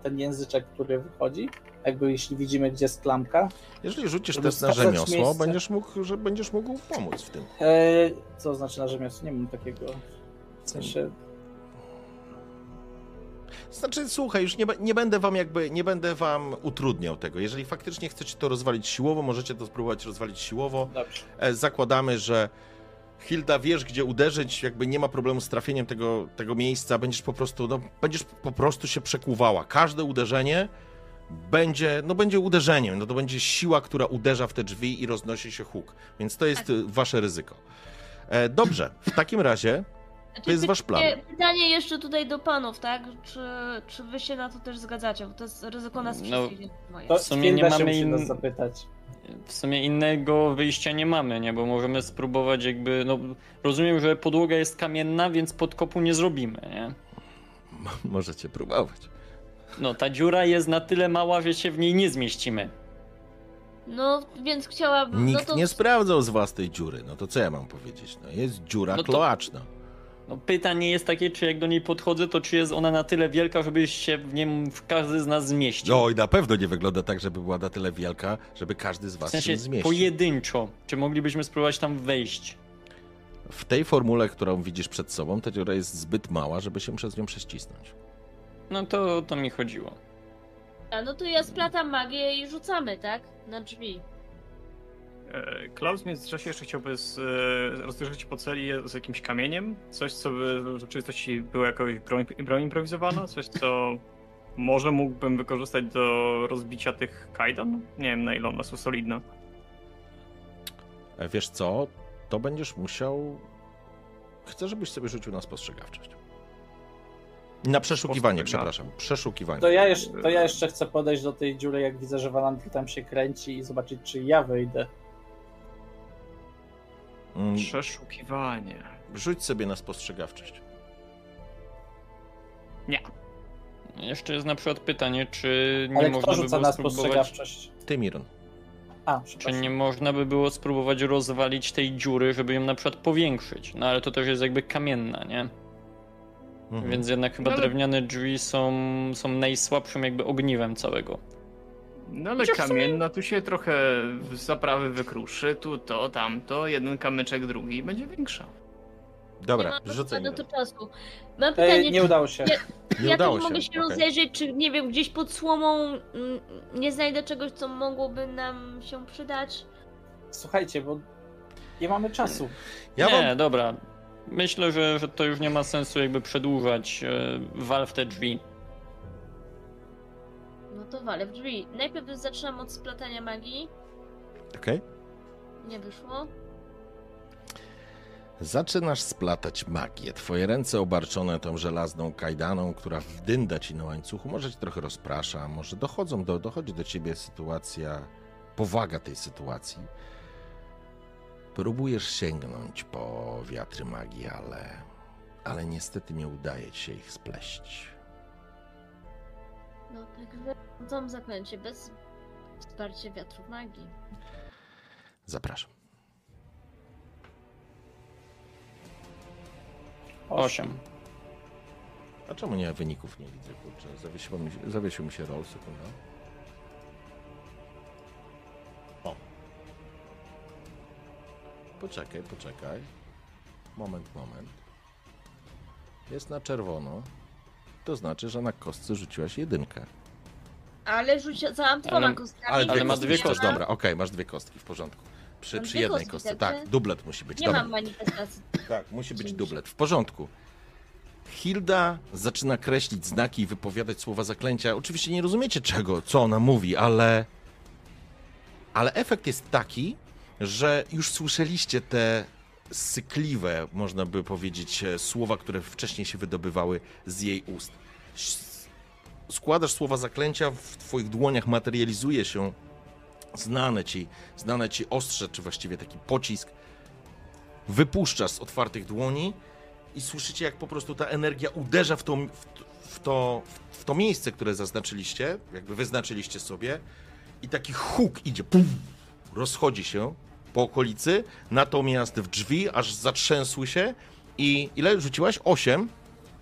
ten języczek, który wychodzi? Jakby jeśli widzimy, gdzie jest klamka. Jeżeli rzucisz test na rzemiosło, miejsce. będziesz mógł, że będziesz mógł pomóc w tym. E, co znaczy na rzemiosło? Nie mam takiego. W sensie, Znaczy, słuchaj, już nie, nie będę wam jakby, nie będę wam utrudniał tego. Jeżeli faktycznie chcecie to rozwalić siłowo, możecie to spróbować rozwalić siłowo. dobrze. E, zakładamy, że Hilda wiesz, gdzie uderzyć, jakby nie ma problemu z trafieniem tego, tego miejsca, będziesz po prostu, no, będziesz po prostu się przekuwała. Każde uderzenie będzie, no będzie uderzeniem, no to będzie siła, która uderza w te drzwi i roznosi się huk, więc to jest y, wasze ryzyko. E, dobrze, w takim razie Znaczy, To jest wasz plan. pytanie- jeszcze tutaj do panów, tak? Czy, czy wy się na to też zgadzacie? Bo to jest ryzyko nas No, wszystkich. To W sumie nie mamy in- zapytać. W sumie innego wyjścia nie mamy, nie? Bo możemy spróbować jakby, no rozumiem, że podłoga jest kamienna, więc podkopu nie zrobimy, nie? możecie próbować. No ta dziura jest na tyle mała, że się w niej nie zmieścimy. No, więc chciałabym. Nikt no to nie sprawdzał z was tej dziury, no to co ja mam powiedzieć? No jest dziura No to- kloaczna. No pytanie jest takie, czy jak do niej podchodzę, to czy jest ona na tyle wielka, żeby się w nim w każdy z nas zmieścił. No i na pewno nie wygląda tak, żeby była na tyle wielka, żeby każdy z was w sensie się zmieścił. pojedynczo. Czy moglibyśmy spróbować tam wejść? W tej formule, którą widzisz przed sobą, ta dziura jest zbyt mała, żeby się przez nią prześcisnąć. No to o to mi chodziło. A, no to ja splatam magię i rzucamy, tak? Na drzwi. E, Klaus w międzyczasie jeszcze chciałby z, e, po celi z jakimś kamieniem. Coś, co by w rzeczywistości było jakoś broń, broń improwizowana. Coś, co może mógłbym wykorzystać do rozbicia tych kajdan. Nie wiem, na ile one są solidne. E, Wiesz co? To będziesz musiał... Chcę, żebyś sobie rzucił na spostrzegawczość. Na przeszukiwanie, przepraszam. Przeszukiwanie. To ja, jeszcze, to ja jeszcze chcę podejść do tej dziury, jak widzę, że Walandry tam się kręci i zobaczyć, czy ja wyjdę. Mm, Przeszukiwanie. Rzuć sobie na spostrzegawczość. Nie. Jeszcze jest na przykład pytanie, czy nie Ale można kto by było na spróbować... Ty, Miron. A, Czy nie można by było spróbować rozwalić tej dziury, żeby ją na przykład powiększyć? No ale to też jest jakby kamienna, nie? Mhm. Więc jednak chyba No ale- drewniane drzwi są, są najsłabszym jakby ogniwem całego. No ale Chociaż w sumie- kamienna tu się trochę z zaprawy wykruszy, tu to, tamto, jeden kamyczek, drugi i będzie większa. Dobra, nie rzucaj. do to czasu. Mam pytanie, Ej, nie udało się. Nie ja udało się. mogę się okej. rozejrzeć, czy nie wiem, gdzieś pod słomą mm, nie znajdę czegoś, co mogłoby nam się przydać. Słuchajcie, bo nie mamy czasu. Ja nie, wam... dobra. Myślę, że, że to już nie ma sensu jakby przedłużać e, wal w te drzwi. No to walę w drzwi. Najpierw zaczynam od splatania magii. Okej. Nie wyszło. Zaczynasz splatać magię. Twoje ręce obarczone tą żelazną kajdaną, która wdynda ci na łańcuchu, może cię trochę rozprasza, może dochodzą do, dochodzi do ciebie sytuacja, powaga tej sytuacji. Próbujesz sięgnąć po wiatry magii, ale, ale niestety nie udaje ci się ich spleść. No tak wyrzucam zaklęcie bez wsparcia wiatrów magii. Zapraszam. Osiem. A czemu nie wyników nie widzę, kurczę? Zawiesił mi się, zawiesił mi się roll, sekunda. O. Poczekaj, poczekaj. Moment, moment. Jest na czerwono. To znaczy, że na kostce rzuciłaś jedynkę. Ale rzucałam dwoma Ale- kostkami. Ale, dwie Ale ma kostki dwie kostki. Dobra, okej, masz dwie kostki, w porządku. Przy, przy jednej kostce, tak, dublet musi być. Nie Dobra. mam manifestacji. Tak, musi być dublet. W porządku. Hilda zaczyna kreślić znaki i wypowiadać słowa zaklęcia. Oczywiście nie rozumiecie czego, co ona mówi, ale. Ale efekt jest taki, że już słyszeliście te sykliwe, można by powiedzieć, e, słowa, które wcześniej się wydobywały z jej ust. Składasz słowa zaklęcia, w twoich dłoniach materializuje się znane ci, znane ci ostrze, czy właściwie taki pocisk, wypuszczasz z otwartych dłoni i słyszycie, jak po prostu ta energia uderza w to, w to, w to miejsce, które zaznaczyliście, jakby wyznaczyliście sobie i taki huk idzie, pum, rozchodzi się po okolicy, natomiast w drzwi aż zatrzęsły się i ile rzuciłaś? Osiem?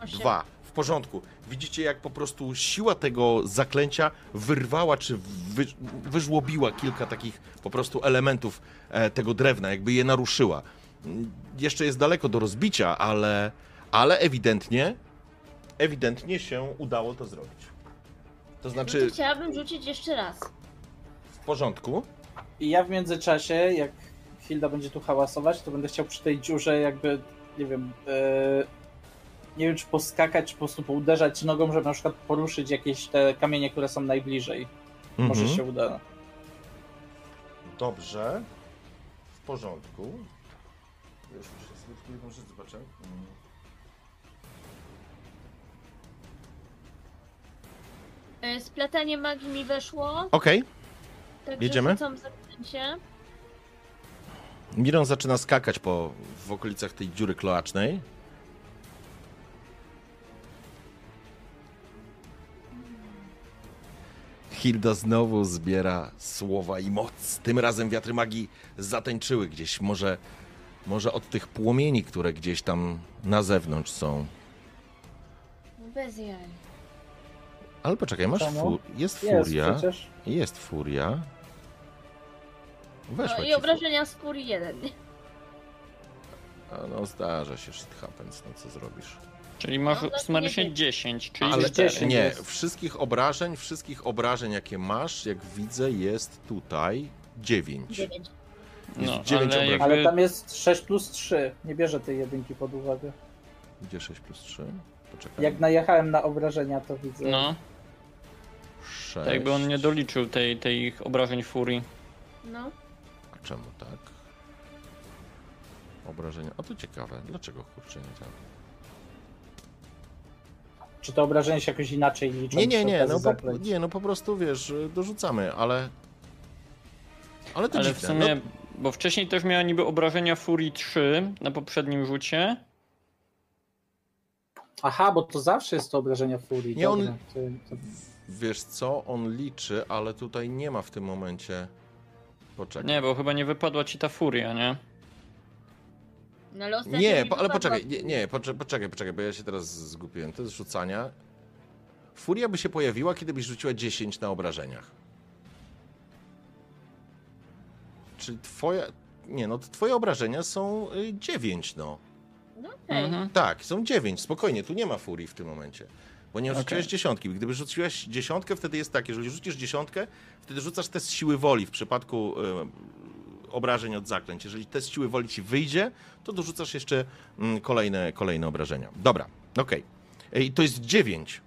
Osiem. Dwa. W porządku. Widzicie, jak po prostu siła tego zaklęcia wyrwała, czy wy, wyżłobiła kilka takich po prostu elementów e, tego drewna, jakby je naruszyła. Jeszcze jest daleko do rozbicia, ale, ale ewidentnie, ewidentnie się udało to zrobić. To No znaczy, to chciałabym rzucić jeszcze raz. w porządku. I ja w międzyczasie, jak Hilda będzie tu hałasować, to będę chciał przy tej dziurze jakby, nie wiem, e, nie wiem czy poskakać, czy po prostu pouderzać nogą, żeby na przykład poruszyć jakieś te kamienie, które są najbliżej. Może Mhm. się uda. Dobrze. W porządku. Już muszę sobie tylko jedną rzecz zobaczę. Mm. E, Splatanie magii mi weszło. Okej. Także Jedziemy? rzucam zaklęcie. Miron zaczyna skakać po, w okolicach tej dziury kloacznej. Hilda znowu zbiera słowa i moc. Tym razem wiatry magii zatańczyły gdzieś, może, może od tych płomieni, które gdzieś tam na zewnątrz są. Bez jaj. Ale poczekaj, masz Czemu? fu- jest Jest furia. przecież. Jest furia. Weszła No ci i obrażenia z furii jeden. A no zdarza się, shit happens, no co zrobisz. Czyli masz No, to sumarycznie nie 10, czyli Ale 4. 10. nie, jest. wszystkich obrażeń, wszystkich obrażeń, jakie masz, jak widzę, jest tutaj 9. Dziewięć. No, dziewięć ale obrażeń. Ale jakby... tam jest 6 plus 3. Nie bierze tej jedynki pod uwagę. Gdzie 6 plus 3? Poczekaj. Jak najechałem na obrażenia, to widzę. No, 6. tak jakby on nie doliczył tej, tej ich obrażeń furii. No. Czemu tak? Obrażenia. A to ciekawe. Dlaczego kurczę nie tak? Czy te obrażenia się jakoś inaczej liczą? Nie, nie, nie, no po, nie, no po prostu wiesz, dorzucamy, ale. Ale to Ale w dziwne. sumie, No, bo wcześniej też miała niby obrażenia Furii 3 na poprzednim rzucie. Aha, bo to zawsze jest to obrażenia furii. Nie, on- to, to... wiesz co, on liczy, ale tutaj nie ma w tym momencie. Poczekaj. Nie, bo chyba nie wypadła ci ta Furia, nie? No, ale ostatnio Nie, mi po, ale wypadła poczekaj, nie, nie poczekaj, poczekaj, poczekaj, bo ja się teraz zgubiłem. To jest rzucania. Furia by się pojawiła, kiedy byś rzuciła 10 na obrażeniach. Czyli twoja. Nie, no to twoje obrażenia są 9, no. No okej. Mhm. Tak, są 9, spokojnie, tu nie ma furii w tym momencie. Bo nie Okej. rzuciłeś dziesiątki. Gdyby rzuciłeś dziesiątkę, wtedy jest tak, jeżeli rzucisz dziesiątkę, wtedy rzucasz test siły woli w przypadku e, obrażeń od zaklęć. Jeżeli test siły woli ci wyjdzie, to dorzucasz jeszcze mm, kolejne, kolejne obrażenia. Dobra, okej. E, I to jest 9.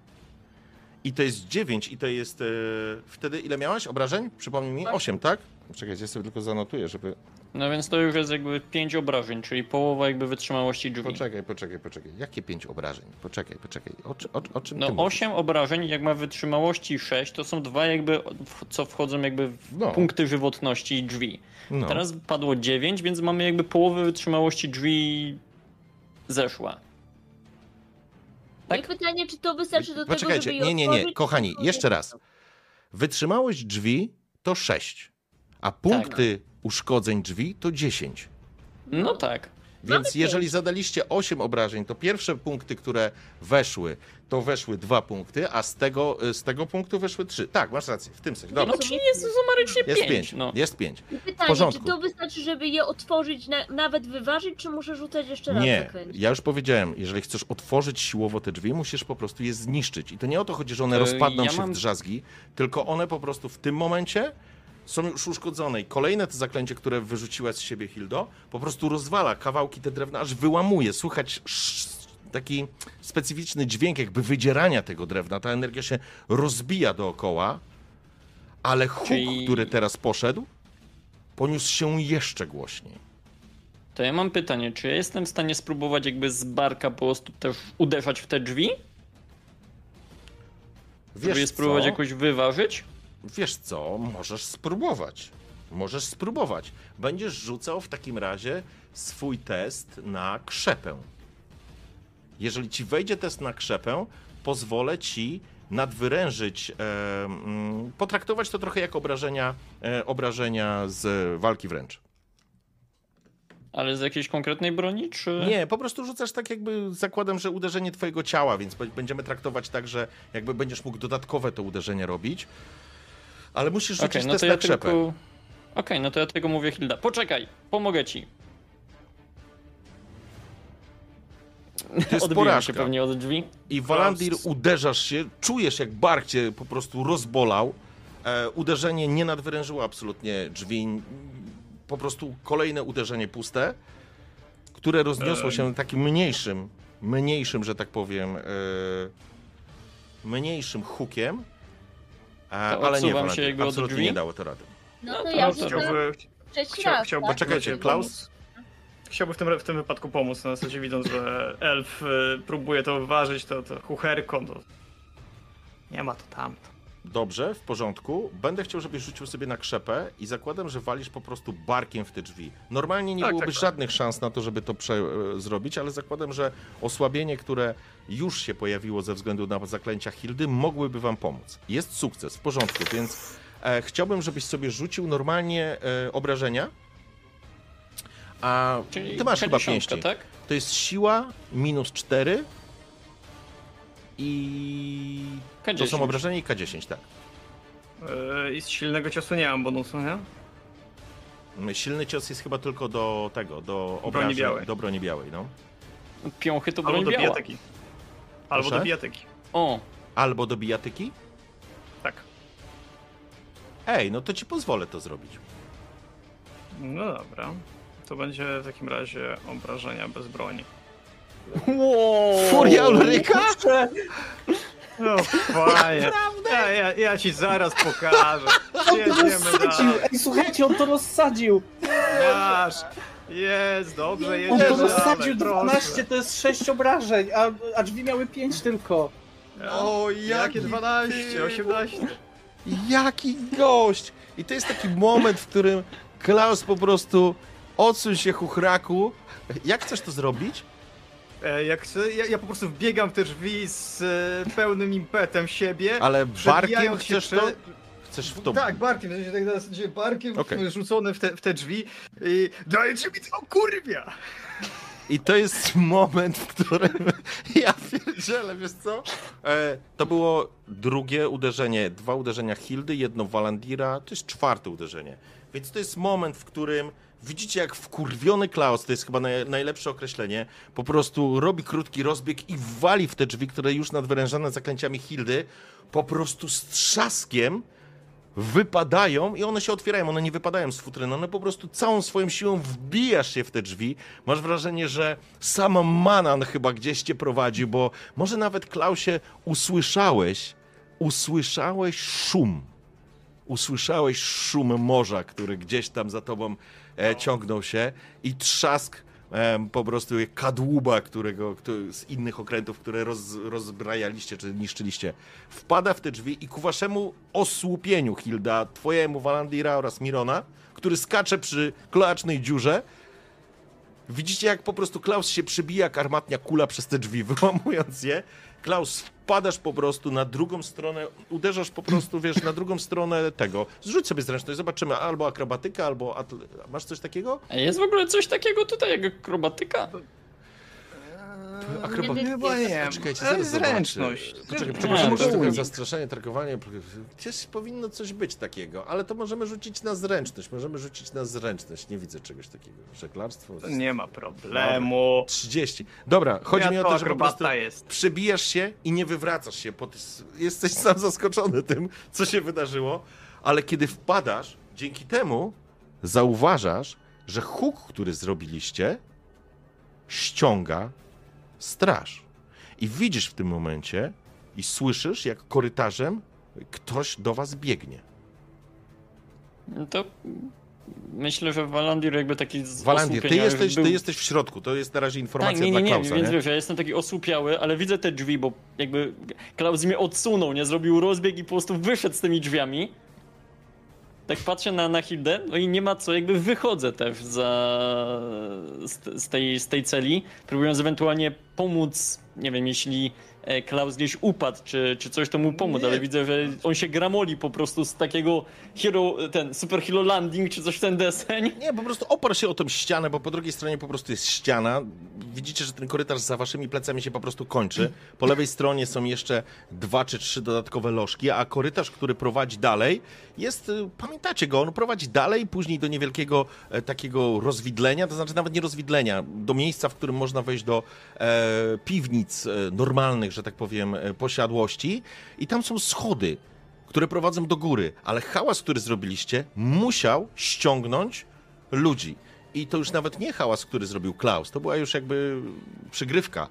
I to jest 9 i to jest... E, wtedy ile miałaś obrażeń? Przypomnij mi. Osiem. 8, tak? Czekajcie, ja sobie tylko zanotuję, żeby... No więc to już jest jakby 5 obrażeń, czyli połowa jakby wytrzymałości drzwi. Poczekaj, poczekaj, poczekaj. Jakie 5 obrażeń? Poczekaj, poczekaj. O, o, o czym ty No mówisz? 8 obrażeń, jak ma wytrzymałości 6, to są dwa jakby, co wchodzą jakby w No. punkty żywotności drzwi. No. Teraz padło 9, więc mamy jakby połowę wytrzymałości drzwi zeszła. No i Tak? pytanie, czy to wystarczy do tego, Poczekajcie, żeby je nie, nie, nie, otworzyć, kochani, jeszcze raz. Wytrzymałość drzwi to 6, a punkty uszkodzeń drzwi to 10. No tak. Więc pięć. jeżeli zadaliście 8 obrażeń, to pierwsze punkty, które weszły, to weszły dwa punkty, a z tego, z tego punktu weszły 3. Tak, masz rację, w tym sensie. Dobra, No czyli jest sumarycznie jest 5. 5. No. Jest 5. I W pytanie, porządku. czy to wystarczy, żeby je otworzyć, na, nawet wyważyć, czy muszę rzucać jeszcze raz Nie, ja już powiedziałem, jeżeli chcesz otworzyć siłowo te drzwi, musisz po prostu je zniszczyć. I to nie o to chodzi, że one E, rozpadną ja się mam- w drzazgi, tylko one po prostu w tym momencie są już uszkodzone. I kolejne to zaklęcie, które wyrzuciła z siebie Hildo, po prostu rozwala kawałki te drewna, aż wyłamuje. Słychać taki specyficzny dźwięk jakby wydzierania tego drewna. Ta energia się rozbija dookoła, ale huk, Czyli- który teraz poszedł, poniósł się jeszcze głośniej. To ja mam pytanie, czy ja jestem w stanie spróbować jakby z barka po prostu też uderzać w te drzwi? Żeby je spróbować co? jakoś wyważyć? Wiesz co, możesz spróbować. Możesz spróbować. Będziesz rzucał w takim razie swój test na krzepę. Jeżeli ci wejdzie test na krzepę, pozwolę ci nadwyrężyć, e, mm, potraktować to trochę jak obrażenia, e, obrażenia z walki wręcz. Ale z jakiejś konkretnej broni, czy... Nie, po prostu rzucasz tak jakby zakładam, że uderzenie twojego ciała, więc będziemy traktować tak, że jakby będziesz mógł dodatkowe to uderzenie robić. Ale musisz rzucić Okej, no test na ja krzepę. tylko... Okej, no to ja tego mówię Hilda. Poczekaj, pomogę ci. To jest Odbiłem się porażka. pewnie od drzwi. I Walandir uderzasz się, czujesz jak bark cię po prostu rozbolał. E, uderzenie nie nadwyrężyło absolutnie drzwi. Po prostu kolejne uderzenie puste, które rozniosło Em. się takim mniejszym, mniejszym, że tak powiem, e, mniejszym hukiem. Ale nie, odsuwam się jakby absolutnie drzwi? nie dało to rady. No to no to rzucam Chciałby, trzeci chcia, raz, chciałby tak? Poczekajcie, Klaus? Chciałby w tym, w tym wypadku pomóc, na zasadzie widząc, że elf y, próbuje to wyważyć, to, to chucherką, to nie ma to tamto. Dobrze, w porządku. Będę chciał, żebyś rzucił sobie na krzepę i zakładam, że walisz po prostu barkiem w te drzwi. Normalnie nie Tak, byłoby tak, tak. żadnych szans na to, żeby to prze, e, zrobić, ale zakładam, że osłabienie, które już się pojawiło ze względu na zaklęcia Hildy, mogłyby wam pomóc. Jest sukces, w porządku, więc e, chciałbym, żebyś sobie rzucił normalnie e, obrażenia. A Czyli ty masz chyba K10, pięści. tak? To jest siła minus 4 i to K10. są obrażenia i K10, tak. Y, I z silnego ciosu nie mam bonusu, nie? Silny cios jest chyba tylko do tego, do obrażeń, białej. do broni białej, no. Piąchy to Albo broń do biała. bijatyki. Albo Proszę? do bijatyki. O, Albo do bijatyki? Tak. Ej, no to ci pozwolę to zrobić. No dobra. To będzie w takim razie obrażenia bez broni. Furia Ulryka? No fajnie. Ja, ja, ja ci zaraz pokażę. On to rozsadził! Ej, słuchajcie, on to rozsadził! Masz. Jest, dobrze, On jedziemy to rozsadził dalej, 12, proszę. to jest 6 obrażeń, a, a drzwi miały 5 tylko. O, Jakie 12, 18. Jaki gość! I to jest taki moment, w którym Klaus po prostu odsuń się chuchraku. Jak chcesz to zrobić? E, jak ja, ja po prostu wbiegam w te drzwi z e, pełnym impetem siebie. Ale barkiem chcesz prze- to? Chcesz w to... Tak, barkiem, w sensie tak barkiem Okej. rzucony w te, w te drzwi i dajcie mi to kurwia! I to jest moment, w którym ja pierdzielę, wiesz co? E, to było drugie uderzenie, dwa uderzenia Hildy, jedno Walandira, to jest czwarte uderzenie. Więc to jest moment, w którym widzicie jak wkurwiony Klaus, to jest chyba naj, najlepsze określenie, po prostu robi krótki rozbieg i wali w te drzwi, które już nadwyrężane zaklęciami Hildy, po prostu z trzaskiem wypadają i one się otwierają, one nie wypadają z futryny, one po prostu całą swoją siłą wbijasz się w te drzwi. Masz wrażenie, że sam Manan chyba gdzieś cię prowadzi, bo może nawet Klausie usłyszałeś, usłyszałeś szum. Usłyszałeś szum morza, który gdzieś tam za tobą e, ciągnął się i trzask em, po prostu kadłuba, którego, z innych okrętów, które roz, rozbrajaliście czy niszczyliście, wpada w te drzwi i ku waszemu osłupieniu, Hilda, twojemu Walandira oraz Mirona, który skacze przy kloacznej dziurze, widzicie jak po prostu Klaus się przybija jak armatnia kula przez te drzwi, wyłamując je. Klaus, wpadasz po prostu na drugą stronę, uderzasz po prostu, wiesz, na drugą stronę tego. Zrzuć sobie zręczność, zobaczymy, albo akrobatyka, albo... Atl... Masz coś takiego? Jest w ogóle coś takiego tutaj jak akrobatyka? Akrobat... Nie, nie. Zaraz zręczność. zobaczę. Poczekaj, Nie, poczekaj, to może trochę unik. zastraszenie, targowanie. Gdzieś powinno coś być takiego, ale to możemy rzucić na zręczność. Możemy rzucić na zręczność. Nie widzę czegoś takiego. Żeglarstwo? Nie ma problemu. 30. Dobra, chodzi ja mi o to to, że po prostu jest. przebijasz się i nie wywracasz się. Bo ty s- jesteś sam zaskoczony tym, co się wydarzyło, ale kiedy wpadasz, dzięki temu zauważasz, że huk, który zrobiliście, ściąga straż. I widzisz w tym momencie i słyszysz, jak korytarzem ktoś do was biegnie. No To myślę, że Walandir jakby taki Walandir, ty jesteś, był... ty jesteś w środku. To jest na razie informacja Tak, nie, nie, dla nie, Klausa, więc nie? wiesz, ja jestem taki osłupiały, ale widzę te drzwi, bo jakby Klaus mnie odsunął, nie? Zrobił rozbieg i po prostu wyszedł z tymi drzwiami. Tak patrzę na, na Hildę, no i nie ma co, jakby wychodzę też za, z, z, tej, z tej celi, próbując ewentualnie pomóc, nie wiem, jeśli Klaus gdzieś upadł, czy, czy coś to mu pomóc, ale widzę, że on się gramoli po prostu z takiego hero, ten super hero landing, czy coś w ten deseń. Nie, po prostu oparł się o tą ścianę, bo po drugiej stronie po prostu jest ściana. Widzicie, że ten korytarz za waszymi plecami się po prostu kończy. Po lewej stronie są jeszcze dwa czy trzy dodatkowe lożki, a korytarz, który prowadzi dalej, jest, y, pamiętacie go, on prowadzi dalej, później do niewielkiego e, takiego rozwidlenia, to znaczy nawet nie rozwidlenia, do miejsca, w którym można wejść do e, piwnic e, że tak powiem, e, posiadłości i tam są schody które prowadzą do góry, ale hałas, który zrobiliście, musiał ściągnąć ludzi. I to już nawet nie hałas, który zrobił Klaus, to była już jakby przygrywka,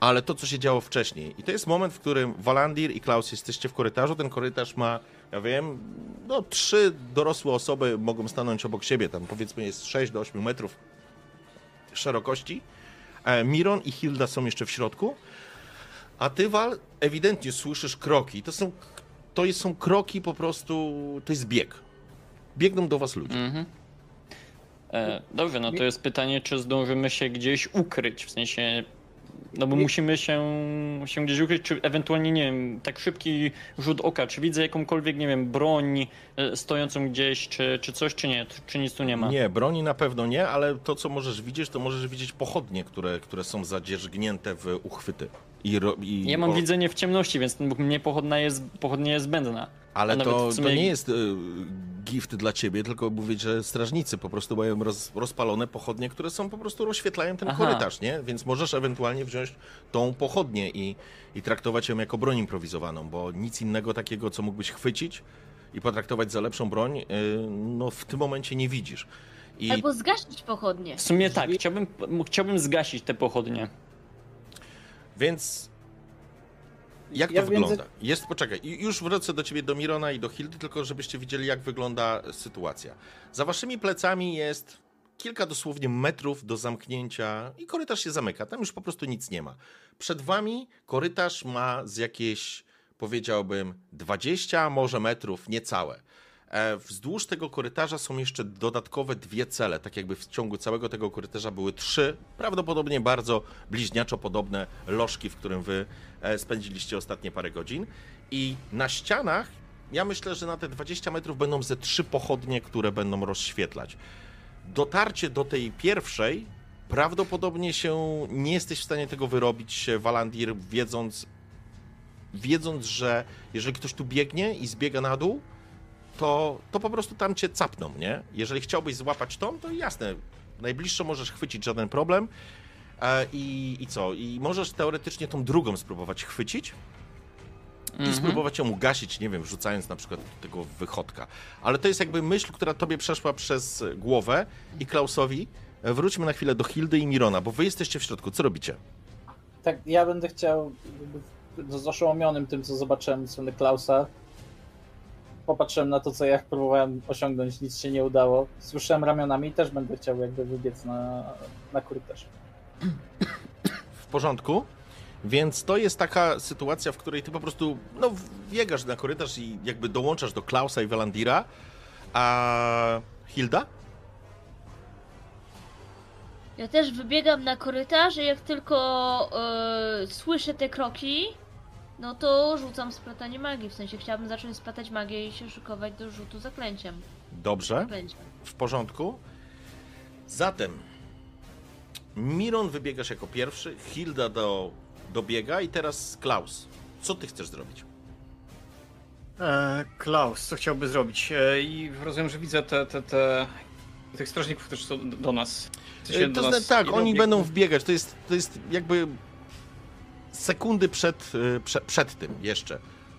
ale to, co się działo wcześniej. I to jest moment, w którym Walandir i Klaus jesteście w korytarzu. Ten korytarz ma, ja wiem, no trzy dorosłe osoby mogą stanąć obok siebie, tam powiedzmy jest 6 do 8 metrów szerokości. E, Miron i Hilda są jeszcze w środku. A ty, Wal, ewidentnie słyszysz kroki. To są, to są kroki po prostu, to jest bieg. Biegną do was ludzie. Mhm. E, dobrze, no to jest pytanie, czy zdążymy się gdzieś ukryć, w sensie, no bo Nie. musimy się, się gdzieś ukryć, czy ewentualnie, nie wiem, tak szybki rzut oka, czy widzę jakąkolwiek, nie wiem, broń e, stojącą gdzieś, czy, czy coś, czy nie, czy nic tu nie ma. Nie, broni na pewno nie, ale to, co możesz widzieć, to możesz widzieć pochodnie, które, które są zadzierzgnięte w uchwyty. I, ro- i, Ja mam o- widzenie w ciemności, więc mnie pochodna jest, pochodnia jest zbędna. Ale to, sumie- to nie jest y, gift dla ciebie, tylko mówić, że strażnicy po prostu mają roz, rozpalone pochodnie, które są po prostu rozświetlają ten Aha. korytarz, nie? Więc możesz ewentualnie wziąć tą pochodnię i, i traktować ją jako broń improwizowaną, bo nic innego takiego, co mógłbyś chwycić i potraktować za lepszą broń, y, no w tym momencie nie widzisz. I Albo zgasić pochodnie. W sumie tak, chciałbym, chciałbym zgasić te pochodnie. Więc jak to Ja w między- wygląda? Jest, poczekaj, już wrócę do ciebie, do Mirona i do Hildy, tylko żebyście widzieli, jak wygląda sytuacja. Za waszymi plecami jest kilka dosłownie metrów do zamknięcia i korytarz się zamyka. Tam już po prostu nic nie ma. Przed wami korytarz ma z jakieś, powiedziałbym, 20 może metrów, niecałe. E, Wzdłuż tego korytarza są jeszcze dodatkowe dwie cele, tak jakby w ciągu całego tego korytarza były trzy, prawdopodobnie bardzo bliźniaczo podobne lożki, w którym wy e, spędziliście ostatnie parę godzin. I na ścianach, ja myślę, że na te 20 metrów będą ze trzy pochodnie, które będą rozświetlać. Dotarcie do tej pierwszej, prawdopodobnie się nie jesteś w stanie tego wyrobić, Walandir, wiedząc, wiedząc, że jeżeli ktoś tu biegnie i zbiega na dół, to, to po prostu tam cię capną, nie? Jeżeli chciałbyś złapać tą, to jasne, najbliższą możesz chwycić, żaden problem. E, I, I co? I możesz teoretycznie tą drugą spróbować chwycić i Mhm. spróbować ją ugasić, nie wiem, rzucając na przykład tego wychodka. Ale to jest jakby myśl, która tobie przeszła przez głowę i Klausowi. Wróćmy na chwilę do Hildy i Mirona, bo wy jesteście w środku. Co robicie? Tak, ja będę chciał, z oszałamionym tym, co zobaczyłem z strony Klausa, popatrzyłem na to, co ja próbowałem osiągnąć, nic się nie udało. Słyszałem ramionami i też będę chciał jakby wybiec na, na korytarz. w porządku. Więc to jest taka sytuacja, w której ty po prostu no, biegasz na korytarz i jakby dołączasz do Klausa i Welandira. A Hilda? Ja też wybiegam na korytarz i jak tylko e, słyszę te kroki, no to rzucam splatanie magii. W sensie chciałabym zacząć splatać magię i się szykować do rzutu zaklęciem. Dobrze, Zaklęciem. w porządku. Zatem Miron wybiegasz jako pierwszy, Hilda do, dobiega i teraz Klaus. Co ty chcesz zrobić? E, Klaus, co chciałby zrobić? E, I rozumiem, że widzę te, te, te, tych strażników, którzy są do- do nas. W sensie E, do To nas tak, oni będą wbiegać. To jest, to jest jakby sekundy przed, prze, przed tym jeszcze.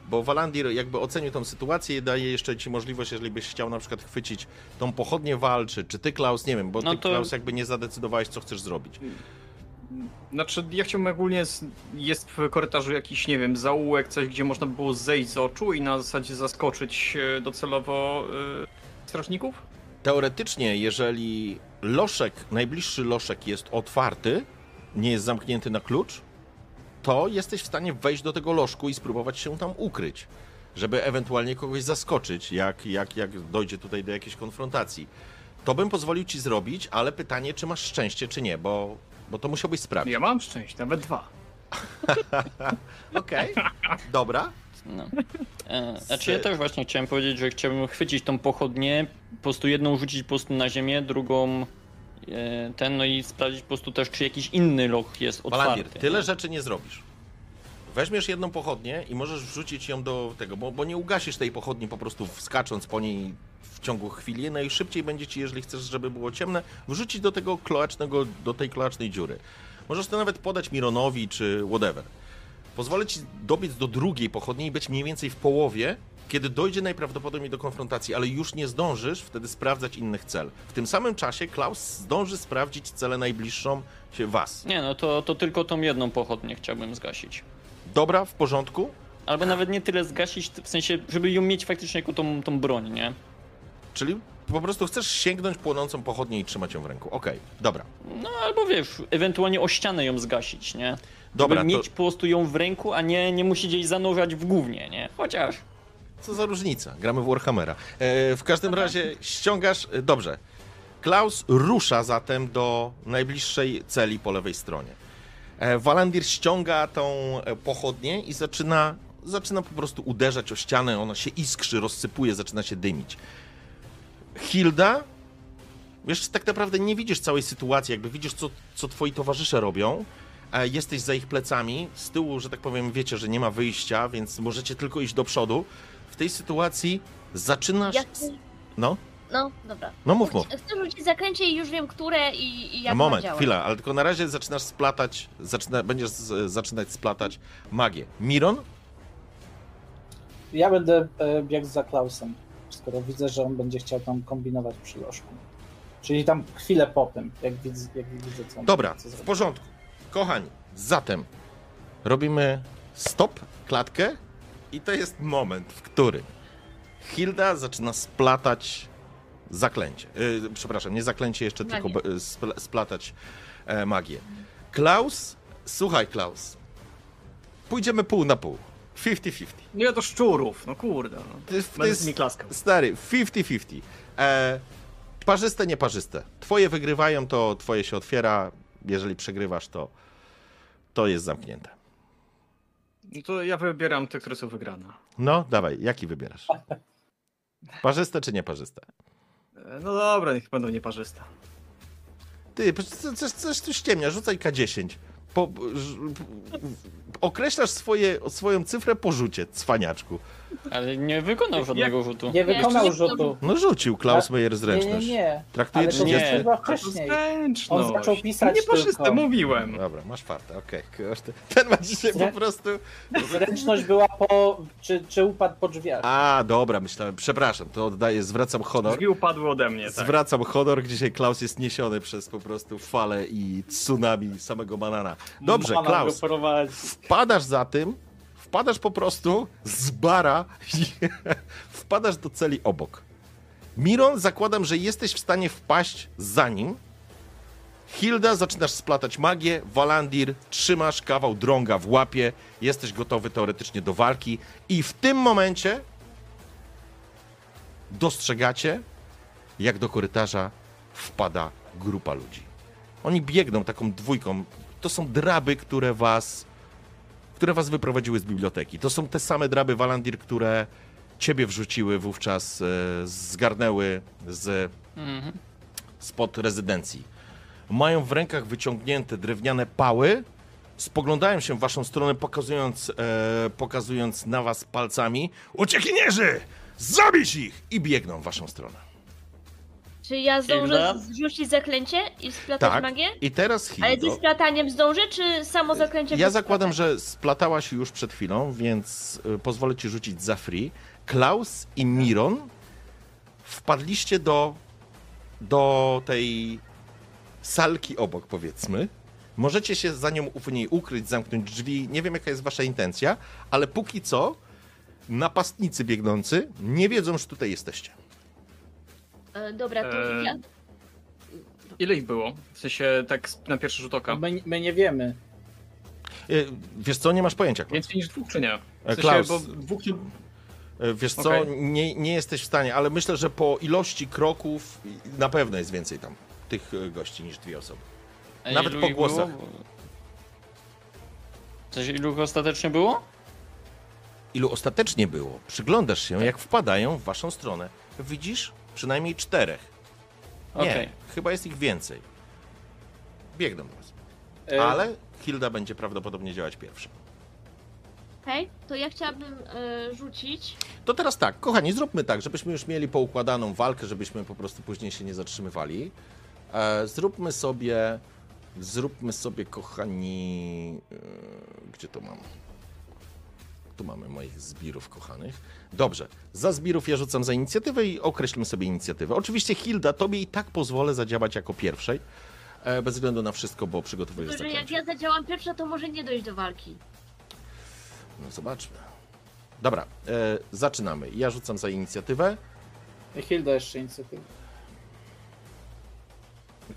Bo Walandir jakby ocenił tą sytuację i daje jeszcze ci możliwość, jeżeli byś chciał na przykład chwycić tą pochodnię walczy, czy ty Klaus, nie wiem, bo No ty to- Klaus jakby nie zadecydowałeś, co chcesz zrobić. Znaczy, ja chciałbym ogólnie, jest w korytarzu jakiś, nie wiem, zaułek, coś, gdzie można by było zejść z oczu i na zasadzie zaskoczyć e, docelowo e, strażników? Teoretycznie, jeżeli loszek, najbliższy loszek jest otwarty, nie jest zamknięty na klucz, to jesteś w stanie wejść do tego lożku i spróbować się tam ukryć, żeby ewentualnie kogoś zaskoczyć, jak, jak, jak dojdzie tutaj do jakiejś konfrontacji. To bym pozwolił ci zrobić, ale pytanie, czy masz szczęście, czy nie, bo, bo to musiałbyś sprawdzić. Ja mam szczęście, nawet dwa. Okej, dobra. No. E, znaczy ja też właśnie chciałem powiedzieć, że chciałbym chwycić tą pochodnię, po prostu jedną rzucić po prostu na ziemię, drugą ten, no i sprawdzić po prostu też, czy jakiś inny loch jest otwarty. tyle nie? rzeczy nie zrobisz. Weźmiesz jedną pochodnię i możesz wrzucić ją do tego, bo, bo nie ugasisz tej pochodni po prostu skacząc po niej w ciągu chwili. Najszybciej będzie ci, jeżeli chcesz, żeby było ciemne, wrzucić do tego kloacznego, do tej kloacznej dziury. Możesz to nawet podać Mironowi czy whatever. Pozwolę ci dobiec do drugiej pochodni i być mniej więcej w połowie, kiedy dojdzie najprawdopodobniej do konfrontacji, ale już nie zdążysz wtedy sprawdzać innych cel. W tym samym czasie Klaus zdąży sprawdzić celę najbliższą się was. Nie, no to, to tylko tą jedną pochodnię chciałbym zgasić. Dobra, w porządku. Albo nawet nie tyle zgasić, w sensie, żeby ją mieć faktycznie jako tą, tą broń, nie? Czyli po prostu chcesz sięgnąć płonącą pochodnię i trzymać ją w ręku. Okej, dobra. No albo wiesz, ewentualnie o ścianę ją zgasić, nie? Dobra, żeby to mieć po prostu ją w ręku, a nie, nie musieć jej zanurzać w gównie, nie? Chociaż. Co za różnica? Gramy w Warhammera. E, w każdym razie ściągasz... e, Dobrze. Klaus rusza zatem do najbliższej celi po lewej stronie. E, ściąga tą e, pochodnię i zaczyna, zaczyna po prostu uderzać o ścianę. Ona się iskrzy, rozsypuje, zaczyna się dymić. Hilda, wiesz, tak naprawdę nie widzisz całej sytuacji, jakby widzisz, co, co twoi towarzysze robią. E, Jesteś za ich plecami. Z tyłu, że tak powiem, wiecie, że nie ma wyjścia, więc możecie tylko iść do przodu. W tej sytuacji zaczynasz. Jak... No, No, dobra. no mów, mów. Chcę rzucić zaklęcie i już wiem, które i, i jak A ma moment, chwila, ale tylko na razie zaczynasz splatać, zaczyna, będziesz z, zaczynać splatać magię. Miron? Ja będę e, biegł za Klausem, skoro widzę, że on będzie chciał tam kombinować przy lożku. Czyli tam chwilę po tym, jak widzę, jak widzę co on Dobra, w zrobić. porządku. Kochani, zatem robimy stop, klatkę i to jest moment, w którym Hilda zaczyna splatać zaklęcie. Yy, przepraszam, nie zaklęcie jeszcze, Magię. tylko spl- splatać e, magię. Klaus, słuchaj Klaus, pójdziemy pół na pół. 50-50. Nie do szczurów, no kurde. No. To jest, to klaskał. stary, 50-50. E, parzyste, nieparzyste. Twoje wygrywają, to twoje się otwiera. Jeżeli przegrywasz, to, to jest zamknięte. No to ja wybieram te, które są wygrane. No, dawaj, jaki wybierasz? Parzyste czy nieparzyste? E, No dobra, niech będą nieparzyste. Ty, coś, coś, coś tu ściemnia, rzucaj K10. Po, ż, określasz swoje, swoją cyfrę po rzucie, cwaniaczku. Ale nie wykonał żadnego rzutu. Nie wykonał Nie, rzutu. No rzucił Klaus Meyer Nie, zręczność. nie, nie. Traktuje Ale to Nie. 30. chyba to wcześniej. zręczność. On zaczął pisać Nieparzyste, tylko. mówiłem. Dobra, masz fartę, okej. kurde. Ten ma dzisiaj po prostu... Zręczność była po... Czy, czy upadł po drzwiach? A, dobra, myślałem, przepraszam, to oddaję, zwracam honor. Drzwi upadły ode mnie, tak. Zwracam honor, dzisiaj Klaus jest niesiony przez po prostu falę i tsunami samego banana. Dobrze, Mama Klaus, prowadzi. wpadasz za tym, wpadasz po prostu z bara i wpadasz do celi obok. Miron, zakładam, że jesteś w stanie wpaść za nim. Hilda, zaczynasz splatać magię. Walandir, trzymasz kawał drąga w łapie. Jesteś gotowy teoretycznie do walki. I w tym momencie dostrzegacie, jak do korytarza wpada grupa ludzi. Oni biegną taką dwójką. To są draby, które was, które was wyprowadziły z biblioteki. To są te same draby Walandir, które ciebie wrzuciły wówczas, e, zgarnęły z, Mhm. spod rezydencji. Mają w rękach wyciągnięte drewniane pały, spoglądają się w waszą stronę, pokazując, e, pokazując na was palcami. Uciekinierzy! Zabić ich! I biegną w waszą stronę. Czy ja zdążę Hilda? zrzucić zaklęcie i splatać Tak. magię? I teraz Ale Hildo. ze splataniem zdążę, czy samo zaklęcie Ja bez zakładam, splatania? że splatałaś już przed chwilą, więc y, pozwolę ci rzucić za free. Klaus i Miron wpadliście do, do tej salki obok, powiedzmy. Możecie się za nią w niej ukryć, zamknąć drzwi. Nie wiem, jaka jest wasza intencja, ale póki co napastnicy biegnący nie wiedzą, że tutaj jesteście. E, Dobra, to Eee, ja... Ile ich było? W sensie tak na pierwszy rzut oka. My, my nie wiemy. Y, Wiesz co, nie masz pojęcia, Klaus. Więcej niż dwóch, czy nie? E, W sensie, Klaus. bo dwóch. E, Wiesz co, Okej. nie, nie jesteś w stanie, ale myślę, że po ilości kroków na pewno jest więcej tam tych e, gości niż dwie osoby. A Nawet ilu po ich głosach. Było? Coś ilu ich ostatecznie było? Ilu ostatecznie było? Przyglądasz się, jak wpadają w waszą stronę. Widzisz przynajmniej czterech. Nie, Okej. chyba jest ich więcej. Biegną do was. E, Ale Hilda będzie prawdopodobnie działać pierwsza. Okej, to ja chciałabym e, rzucić. To teraz tak, kochani, zróbmy tak, żebyśmy już mieli poukładaną walkę, żebyśmy po prostu później się nie zatrzymywali. E, zróbmy sobie, zróbmy sobie, kochani, e, gdzie to mam? Tu mamy moich zbirów kochanych. Dobrze, za zbirów ja rzucam za inicjatywę i określmy sobie inicjatywę. Oczywiście Hilda, tobie i tak pozwolę zadziałać jako pierwszej, e, bez względu na wszystko, bo przygotowujesz To, że jak zaklęcie. ja zadziałam pierwsza, to może nie dojść do walki. No zobaczmy. Dobra, e, zaczynamy. Ja rzucam za inicjatywę. Hilda jeszcze inicjatywę.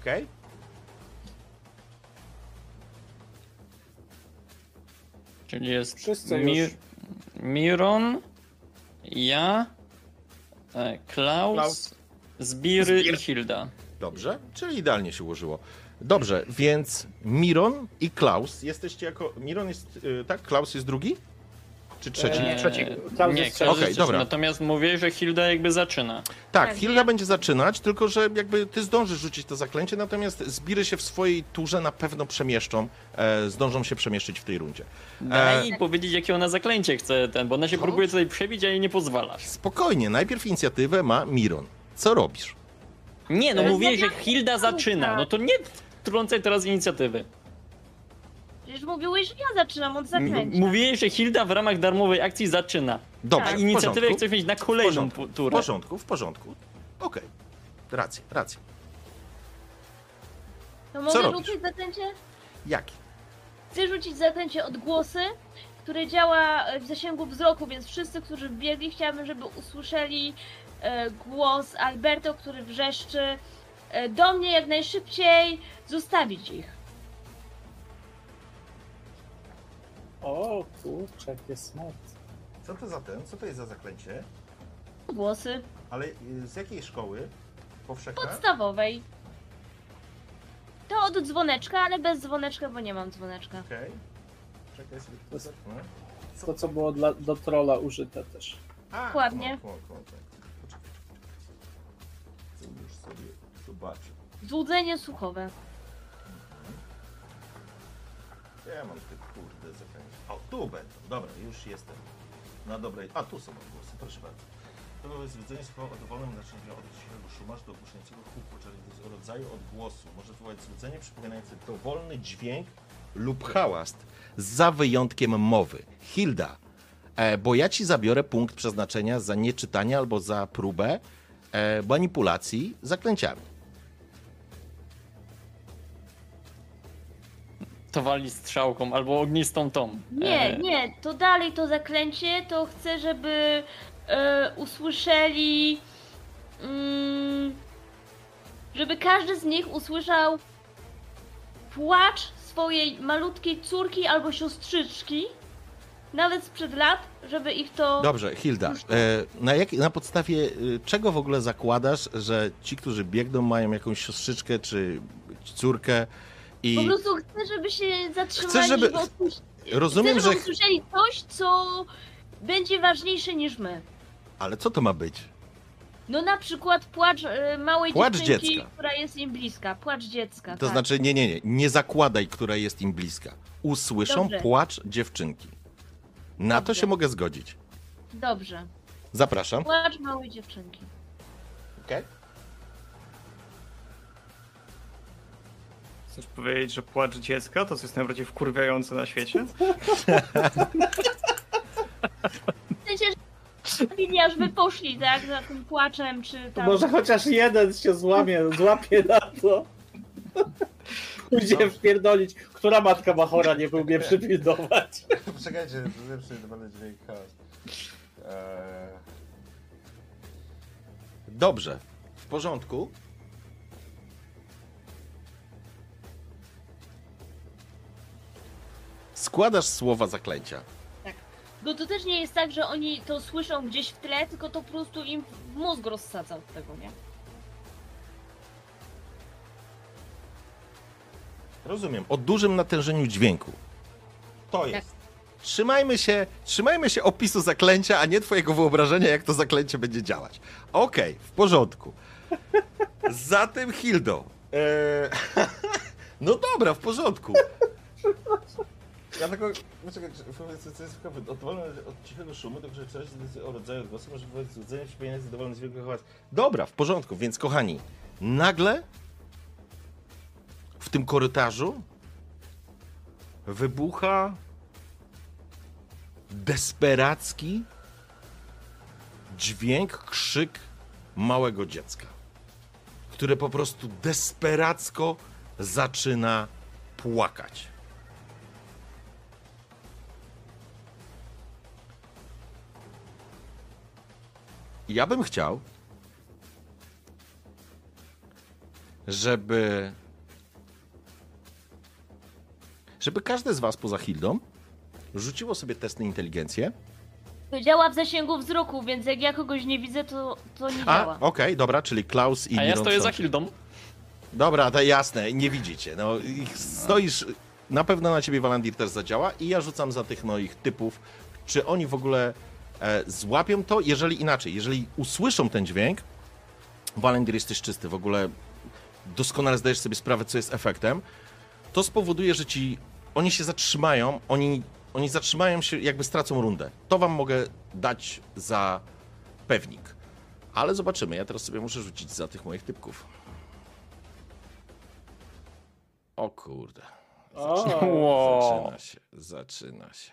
Okej. Czyli jest Wszyscy Mir już. Miron, ja, e, Klaus, Klaus. Zbiry Zbir. i Hilda. Dobrze, czyli idealnie się ułożyło. Dobrze, więc Miron i Klaus jesteście jako. Miron jest. y, tak? Klaus jest drugi? Czy trzeci? Nie, trzeci. Klaus nie, trzeci. dobra. Natomiast mówię, że Hilda jakby zaczyna. Tak, Tak, Hilda będzie zaczynać, tylko że jakby ty zdążysz rzucić to zaklęcie, natomiast zbiry się w swojej turze na pewno przemieszczą, e, zdążą się przemieszczyć w tej rundzie. Daj E, powiedzieć, jakie ona zaklęcie chce, ten, bo ona się Proszę. próbuje tutaj przebić, a jej nie pozwalasz. Spokojnie, najpierw inicjatywę ma Miron. Co robisz? Nie, no mówię, że Hilda zaczyna. No to nie trącaj teraz inicjatywy. Przecież mówiłeś, że ja zaczynam od zaklęcia. Mówiłeś, że Hilda w ramach darmowej akcji zaczyna. Dobrze, A w inicjatywę porządku. chcesz mieć na W kolejną porządku, pu- w turę. porządku, w porządku. Okej, racja, racja. To mogę robisz? rzucić zaklęcie? Jaki? Chcę rzucić zaklęcie odgłosy, które działa e, w zasięgu wzroku, więc wszyscy, którzy wbiegli, chciałabym, żeby usłyszeli e, głos Alberto, który wrzeszczy e, do mnie jak najszybciej, zostawić ich. O kurczę, jakie smut. Co to za ten? Co to jest za zaklęcie? Głosy Ale y, z jakiej szkoły? Powszechna? podstawowej. To od dzwoneczka, ale bez dzwoneczka, bo nie mam dzwoneczka. Okej. Czekaj sobie To to jest- zerknę. To, co było dla, do trolla użyte też. A, Dokładnie. tak. Poczekaj. Już sobie zobaczę. Złudzenie słuchowe. Ja mam te kurde. O, tu będą. Dobra, już jestem. Na dobrej. A, tu są odgłosy, proszę bardzo. To jest widzenie słowa o dowolnym znaczeniu od szumu aż do ogłuszającego huku, czyli rodzaju odgłosu. Może wywołać złudzenie przypominające dowolny dźwięk lub hałast, za wyjątkiem mowy. Hilda, e, bo ja ci zabiorę punkt przeznaczenia za nieczytanie albo za próbę e, manipulacji zaklęciami. To wali strzałką albo ognistą tą. Nie, E, nie, to dalej to zaklęcie, to chcę, żeby e, usłyszeli. Mm, żeby każdy z nich usłyszał płacz swojej malutkiej córki albo siostrzyczki, nawet sprzed lat, żeby ich to. Dobrze, Hilda, e, na, jak, na podstawie e, czego w ogóle zakładasz, że ci, którzy biegną, mają jakąś siostrzyczkę czy córkę Po i prostu chcę, żeby się zatrzymali, Chcesz, żeby- żeby usłysz... rozumiem, chcę, że... żeby usłyszeli coś, co będzie ważniejsze niż my. Ale co to ma być? No na przykład płacz e, małej Płacz dziewczynki, dziecka. która jest im bliska. Płacz dziecka, To tak. znaczy, nie, nie, nie, nie zakładaj, która jest im bliska. Usłyszą Dobrze. płacz dziewczynki. Na to Dobrze. się mogę zgodzić. Dobrze. Zapraszam. Płacz małej dziewczynki. Okay. Chcesz powiedzieć, że płacz dziecka to co jest najbardziej wkurwiające na świecie? W sensie, że powinni aż by poszli, tak, za tym płaczem, czy To tam... może chociaż jeden się złamie, złapie na to. Pójdzie wpierdolić, która matka Machora nie był mnie przypilnować. Poczekajcie, lepszy dowolny dźwięk chaos. Eee... Dobrze, w porządku. Składasz słowa zaklęcia. Bo to też nie jest tak, że oni to słyszą gdzieś w tle, tylko to po prostu im mózg rozsadza od tego, nie? Rozumiem, o dużym natężeniu dźwięku. To Tak. jest. Trzymajmy się, trzymajmy się opisu zaklęcia, a nie twojego wyobrażenia, jak to zaklęcie będzie działać. Okej, w porządku. Zatem Hildo. Eee... no dobra, w porządku. Ja tylko. Poczekaj, powiedz, co jest od, cichego szumu, to że coś o rodzaju głosu może wywołać złudzenie przypominające dowolny dźwięk hałas. Dobra, w porządku, więc kochani, nagle w tym korytarzu wybucha desperacki dźwięk, krzyk małego dziecka, które po prostu desperacko zaczyna płakać. Ja bym chciał, żeby żeby każdy z was poza Hildą rzuciło sobie test na inteligencję. To działa w zasięgu wzroku, więc jak ja kogoś nie widzę, to, to nie A, działa. okej, dobra, czyli Klaus i A ja Miron stoję są- za Hildą. Dobra, to jasne, nie widzicie. No, ich stoisz, na pewno na ciebie Walandir też zadziała i ja rzucam za tych moich typów, czy oni w ogóle złapią to, jeżeli inaczej, jeżeli usłyszą ten dźwięk, Walandir jesteś czysty, w ogóle doskonale zdajesz sobie sprawę, co jest efektem, to spowoduje, że ci, oni się zatrzymają, oni, oni zatrzymają się, jakby stracą rundę. To wam mogę dać za pewnik. Ale zobaczymy, ja teraz sobie muszę rzucić za tych moich typków. O kurde. Wow. Zaczyna się, zaczyna się.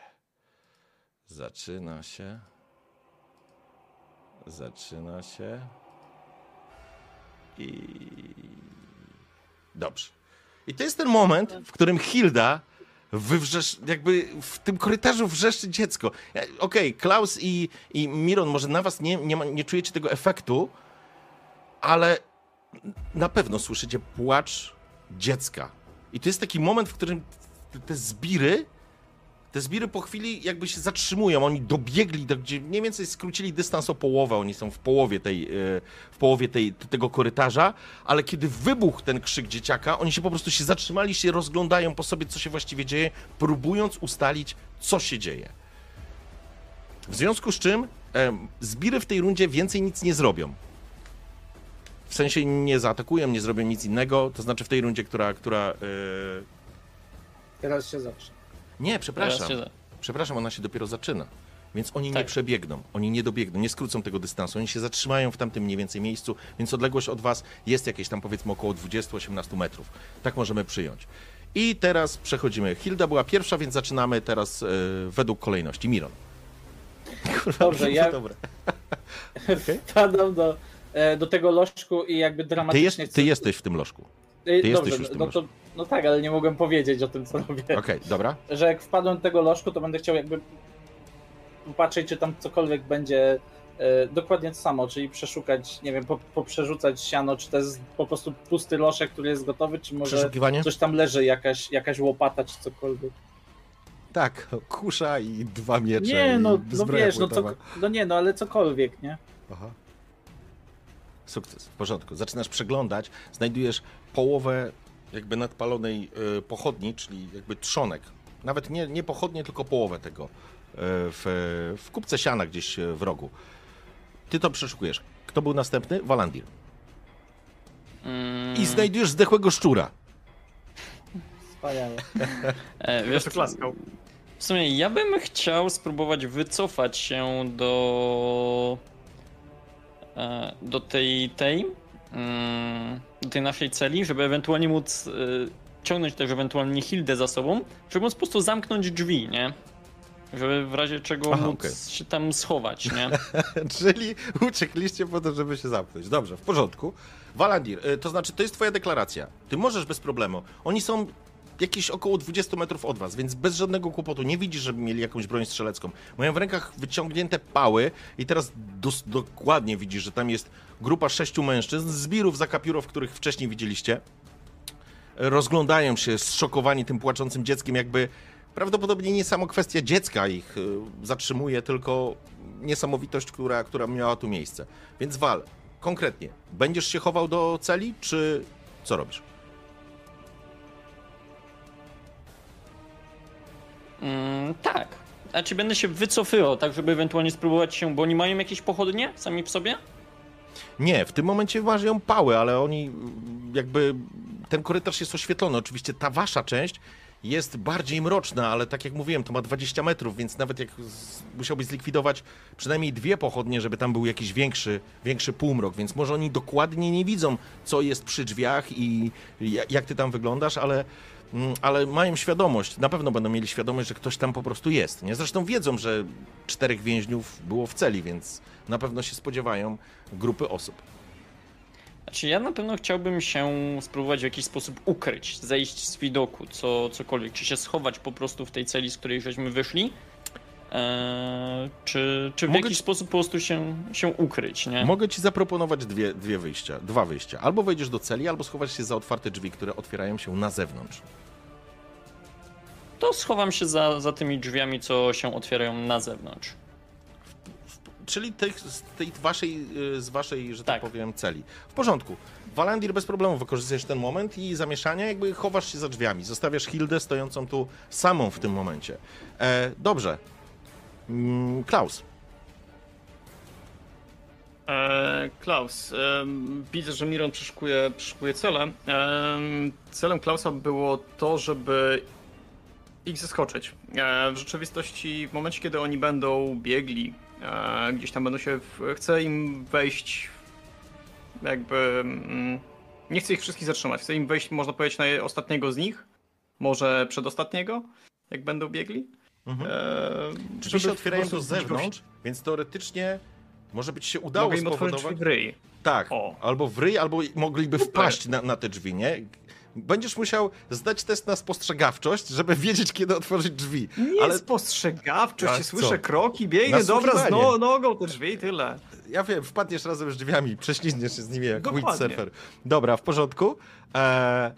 Zaczyna się. Zaczyna się. I. Dobrze. I to jest ten moment, w którym Hilda wywrzesz, jakby w tym korytarzu wrzeszczy dziecko. Okej, Klaus i, i Miron, może na was nie, nie, ma, nie czujecie tego efektu, ale na pewno słyszycie płacz dziecka. I to jest taki moment, w którym te zbiry, te zbiry po chwili jakby się zatrzymują. Oni dobiegli, do, gdzie mniej więcej skrócili dystans o połowę. Oni są w połowie, tej, e, w połowie tej, tego korytarza, ale kiedy wybuchł ten krzyk dzieciaka, oni się po prostu się zatrzymali, się rozglądają po sobie, co się właściwie dzieje, próbując ustalić, co się dzieje. W związku z czym em, zbiry w tej rundzie więcej nic nie zrobią. W sensie nie zaatakują, nie zrobią nic innego. To znaczy w tej rundzie, która. która e, Teraz się zacznie. Nie, przepraszam. Teraz Przepraszam, ona się dopiero zaczyna. Więc oni nie Tak. przebiegną, oni nie dobiegną, nie skrócą tego dystansu, oni się zatrzymają w tamtym mniej więcej miejscu, więc odległość od was jest jakieś tam powiedzmy około 20-18 metrów. Tak możemy przyjąć. I teraz przechodzimy. Hilda była pierwsza, więc zaczynamy teraz e, według kolejności. Miron. Kurwa, Dobrze, to ja- dobre. Wpadam do, e, do tego lożku i jakby Ty, dramatycznie... jest, chcę- ty jesteś w tym lożku. E, ty jesteś Dobrze, już w tym no, to, no tak, ale nie mogłem powiedzieć o tym, co robię. Okej, dobra. Że jak wpadłem do tego lożku, to będę chciał jakby popatrzeć, czy tam cokolwiek będzie e, dokładnie to samo, czyli przeszukać, nie wiem, po, poprzerzucać siano, czy to jest po prostu pusty loszek, który jest gotowy, czy może coś tam leży, jakaś, jakaś łopata, czy cokolwiek. Tak, kusza i dwa miecze. Nie, no, no wiesz, no, co, no nie, no ale cokolwiek, nie? Aha. Sukces, w porządku. Zaczynasz przeglądać, znajdujesz połowę jakby nadpalonej e, pochodni, czyli jakby trzonek. Nawet nie, nie pochodnie, tylko połowę tego e, w, w kupce siana gdzieś e, w rogu. Ty to przeszukujesz. Kto był następny? Walandir. Mm, I znajdujesz zdechłego szczura. Wspaniale. e, Wiesz, klaskał. w sumie ja bym chciał spróbować wycofać się do e, do tej tej do tej naszej celi, żeby ewentualnie móc e, ciągnąć też ewentualnie Hildę za sobą, żeby móc po prostu zamknąć drzwi, nie? Żeby w razie czego Aha, móc okej. się tam schować, nie? Czyli uciekliście po to, żeby się zamknąć. Dobrze, w porządku. Walandir, y, to znaczy, to jest twoja deklaracja. Ty możesz bez problemu. Oni są jakieś około 20 metrów od was, więc bez żadnego kłopotu. Nie widzisz, żeby mieli jakąś broń strzelecką. Mają w rękach wyciągnięte pały i teraz dos- dokładnie widzisz, że tam jest grupa sześciu mężczyzn, zbirów zakapiórów, których wcześniej widzieliście. Rozglądają się zszokowani tym płaczącym dzieckiem, jakby prawdopodobnie nie samo kwestia dziecka ich y, zatrzymuje, tylko niesamowitość, która, która miała tu miejsce. Więc Wal, konkretnie, będziesz się chował do celi, czy co robisz? Mm, tak. Czy będę się wycofywał, tak żeby ewentualnie spróbować się, bo oni mają jakieś pochodnie sami w sobie? Nie, w tym momencie mają pały, ale oni mm, jakby ten korytarz jest oświetlony. Oczywiście ta wasza część jest bardziej mroczna, ale tak jak mówiłem, to ma 20 metrów, więc nawet jak z, musiałbyś zlikwidować przynajmniej dwie pochodnie, żeby tam był jakiś większy, większy półmrok, więc może oni dokładnie nie widzą, co jest przy drzwiach i ja- jak ty tam wyglądasz, ale, ale mają świadomość, na pewno będą mieli świadomość, że ktoś tam po prostu jest. Nie? Zresztą wiedzą, że czterech więźniów było w celi, więc na pewno się spodziewają grupy osób. Znaczy ja na pewno chciałbym się spróbować w jakiś sposób ukryć, zejść z widoku, co, cokolwiek, czy się schować po prostu w tej celi, z której żeśmy wyszli, eee, czy, czy w Mogę jakiś ci- sposób po prostu się, się ukryć, nie? Mogę ci zaproponować dwie, dwie wyjścia, dwa wyjścia. Albo wejdziesz do celi, albo schowasz się za otwarte drzwi, które otwierają się na zewnątrz. To schowam się za, za tymi drzwiami, co się otwierają na zewnątrz. Czyli tych, z tej waszej, y, z waszej, że tak. Tak. powiem, celi. W porządku. Walandir bez problemu wykorzystujesz ten moment i zamieszanie, jakby chowasz się za drzwiami. Zostawiasz Hildę stojącą tu samą w tym momencie. E, dobrze. Mm, Klaus. E, Klaus, em, widzę, że Miron przeszukuje, przeszukuje cele. Em, celem Klausa było to, żeby ich zaskoczyć. E, w rzeczywistości, w momencie, kiedy oni będą biegli, e, gdzieś tam będą się. W, chcę im wejść. Jakby. Mm, nie chcę ich wszystkich zatrzymać. Chcę im wejść, można powiedzieć, na ostatniego z nich. Może przedostatniego, jak będą biegli. Mhm. E, Drzwi się otwierają zbudzić gości. zewnątrz, więc teoretycznie może być się udało Mogę im otworzyć spowodować... w ryj. Tak, O. albo w ryj, albo mogliby wpaść na, na te drzwi, nie? Będziesz musiał zdać test na spostrzegawczość, żeby wiedzieć, kiedy otworzyć drzwi. Nie Ale spostrzegawczość, A ja co? słyszę kroki, biegnie, dobra, z no, nogą te drzwi i tyle. ja wiem, wpadniesz razem z drzwiami, prześlizgniesz się z nimi jak Dokładnie. windsurfer. Dobra, w porządku. E,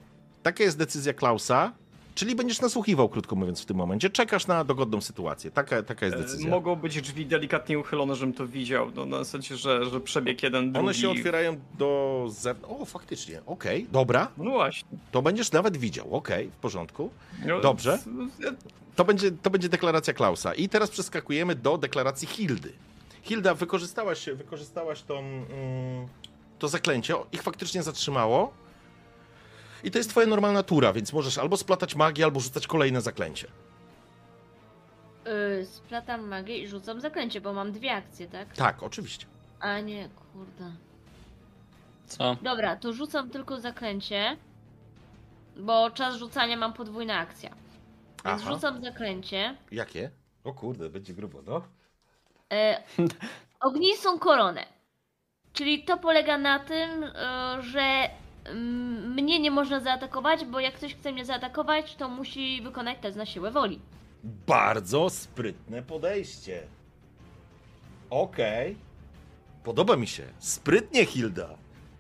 taka jest decyzja Klausa, czyli będziesz nasłuchiwał, krótko mówiąc, w tym momencie. Czekasz na dogodną sytuację. Taka, taka jest E, decyzja. Mogą być drzwi delikatnie uchylone, żebym to widział. No, na sensie, że, że przebieg jeden, drugi. One się otwierają do zewnątrz. O, faktycznie. Okej, dobra. No właśnie. To będziesz nawet widział. Okej, w porządku. No, Dobrze. To będzie, to będzie deklaracja Klausa. I teraz przeskakujemy do deklaracji Hildy. Hilda, wykorzystałaś, wykorzystałaś tą, mm, to zaklęcie. Ich faktycznie zatrzymało. I to jest twoja normalna tura, więc możesz albo splatać magię, albo rzucać kolejne zaklęcie. Yy, splatam magię i rzucam zaklęcie, bo mam dwie akcje, tak? Tak, oczywiście. A nie, kurde. Co? Dobra, to rzucam tylko zaklęcie, bo czas rzucania mam podwójna akcja. Więc Aha. rzucam zaklęcie. Jakie? O kurde, będzie grubo, no. E, ognistą koronę. Czyli to polega na tym, e, że mnie nie można zaatakować, bo jak ktoś chce mnie zaatakować, to musi wykonać test na siłę woli. Bardzo sprytne podejście. Okej. Podoba mi się. Sprytnie, Hilda.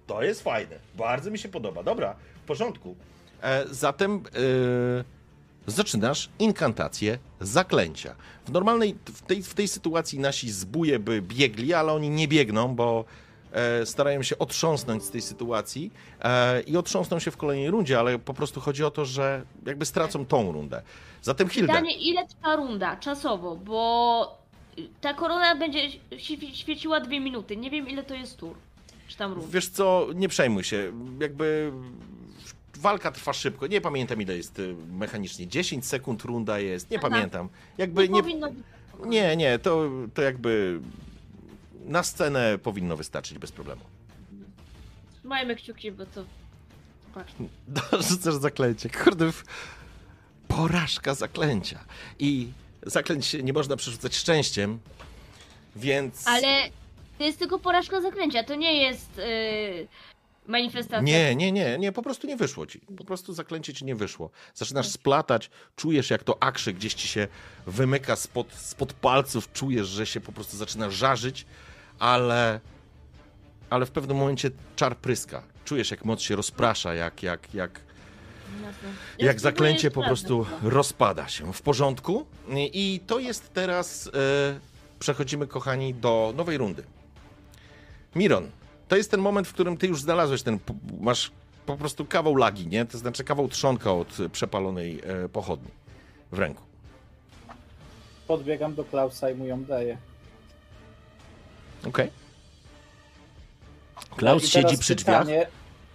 To jest fajne. Bardzo mi się podoba. Dobra, w porządku. E, zatem e, zaczynasz inkantację zaklęcia. W normalnej, w tej, w tej sytuacji nasi zbóje by biegli, ale oni nie biegną, bo starają się otrząsnąć z tej sytuacji e, i otrząsną się w kolejnej rundzie, ale po prostu chodzi o to, że jakby stracą tą rundę. Zatem Hilda. Pytanie, ile trwa runda czasowo, bo ta korona będzie świe- świeciła dwie minuty. Nie wiem, ile to jest tur. Czy tam rund. Wiesz co, nie przejmuj się. Jakby walka trwa szybko. Nie pamiętam ile jest y, mechanicznie. 10 sekund runda jest. Nie Aha. pamiętam. Jakby nie. powinno być. Nie, nie, to, to jakby na scenę powinno wystarczyć bez problemu. Trzymajmy kciuki, bo to... Patrz. Rzucasz zaklęcie. Kurde, porażka zaklęcia. I zaklęć nie można przerzucać szczęściem, więc. Ale to jest tylko porażka zaklęcia, to nie jest yy, manifestacja. Nie, nie, nie, nie, po prostu nie wyszło ci. Po prostu zaklęcie ci nie wyszło. Zaczynasz splatać, czujesz jak to akrzy gdzieś ci się wymyka spod, spod palców, czujesz, że się po prostu zaczyna żarzyć, ale, ale w pewnym momencie czar pryska. Czujesz jak moc się rozprasza, jak, jak, jak. Ja jak zaklęcie po prostu na to. rozpada się. W porządku? I to jest teraz. E, przechodzimy, kochani, do nowej rundy. Miron, to jest ten moment, w którym ty już znalazłeś ten. Masz po prostu kawał lagi, nie? To znaczy kawał trzonka od przepalonej e, pochodni w ręku. Podbiegam do Klausa i mu ją daję. Okej. I Klaus teraz siedzi przy drzwiach. pytanie,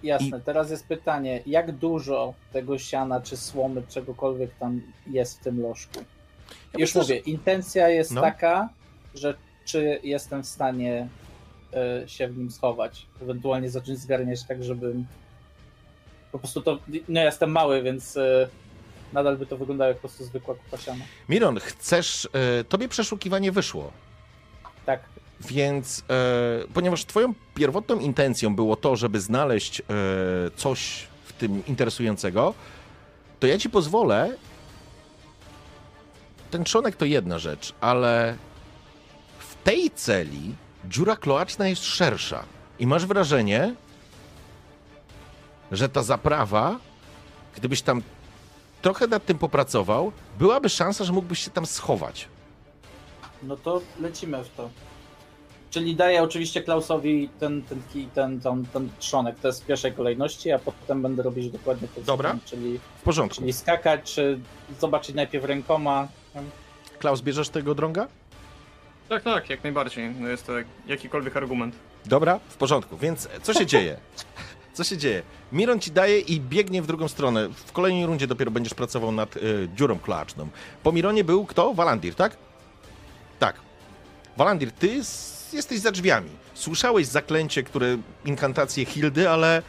Jasne, teraz jest pytanie, jak dużo tego siana, czy słomy, czegokolwiek tam jest w tym lożku? Ja Już myślę, że- mówię, intencja jest No. taka, że czy jestem w stanie y, się w nim schować, ewentualnie zacząć zgarniać tak, żebym po prostu to, no ja jestem mały, więc y, nadal by to wyglądało jak po prostu zwykła kupa siana. Miron, chcesz. E, tobie przeszukiwanie wyszło. Tak, Więc, e, ponieważ twoją pierwotną intencją było to, żeby znaleźć e, coś w tym interesującego, to ja ci pozwolę. Ten trzonek to jedna rzecz, ale w tej celi dziura kloaczna jest szersza. I masz wrażenie, że ta zaprawa, gdybyś tam trochę nad tym popracował, byłaby szansa, że mógłbyś się tam schować. no to lecimy w to. Czyli daję oczywiście Klausowi ten, ten, kij, ten, ten, ten trzonek, to jest w pierwszej kolejności, a potem będę robić dokładnie to Dobra. samo, czyli, W porządku. czyli skakać, czy zobaczyć najpierw rękoma. Klaus, bierzesz tego drąga? Tak, tak, jak najbardziej. No jest to jakikolwiek argument. Dobra, w porządku. Więc co się dzieje? Co się dzieje? Miron ci daje i biegnie w drugą stronę. W kolejnej rundzie dopiero będziesz pracował nad y, dziurą kloaczną. Po Mironie był kto? Walandir, tak? Tak. Walandir, ty jesteś za drzwiami. Słyszałeś zaklęcie, które inkantacje Hildy, ale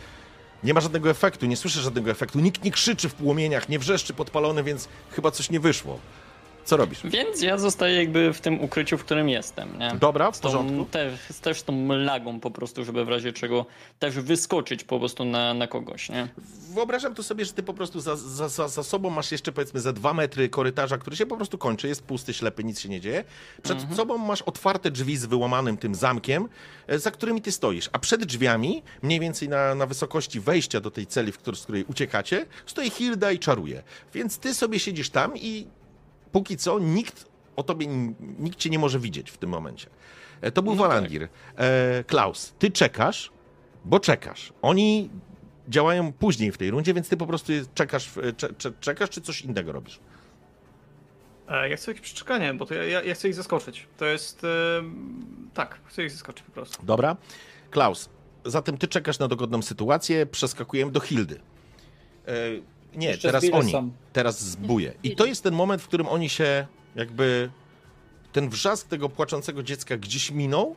nie ma żadnego efektu, nie słyszysz żadnego efektu. Nikt nie krzyczy w płomieniach, nie wrzeszczy podpalony, więc chyba coś nie wyszło. Co robisz? Więc ja zostaję jakby w tym ukryciu, w którym jestem, nie? Dobra, w Z tą, porządku. też, też z tą lagą po prostu, żeby w razie czego też wyskoczyć po prostu na, na kogoś, nie? Wyobrażam to sobie, że ty po prostu za, za, za, za sobą masz jeszcze powiedzmy za dwa metry korytarza, który się po prostu kończy, jest pusty, ślepy, nic się nie dzieje. Przed Mhm. sobą masz otwarte drzwi z wyłamanym tym zamkiem, e, za którymi ty stoisz. A przed drzwiami, mniej więcej na, na wysokości wejścia do tej celi, w której, z której uciekacie, stoi Hilda i czaruje. Więc ty sobie siedzisz tam i póki co nikt o tobie, nikt cię nie może widzieć w tym momencie. E, To był No tak. Walandir. E, Klaus, ty czekasz, bo czekasz. Oni działają później w tej rundzie, więc ty po prostu czekasz, czekasz czy coś innego robisz? E, Ja chcę jakieś przeczekanie, bo to ja, ja, ja chcę ich zaskoczyć. To jest... E, tak, chcę ich zaskoczyć po prostu. Dobra. Klaus, zatem ty czekasz na dogodną sytuację, przeskakujemy do Hildy. E, nie, Jeszcze teraz oni. są. Teraz zbuje. I to jest ten moment, w którym oni się jakby... Ten wrzask tego płaczącego dziecka gdzieś minął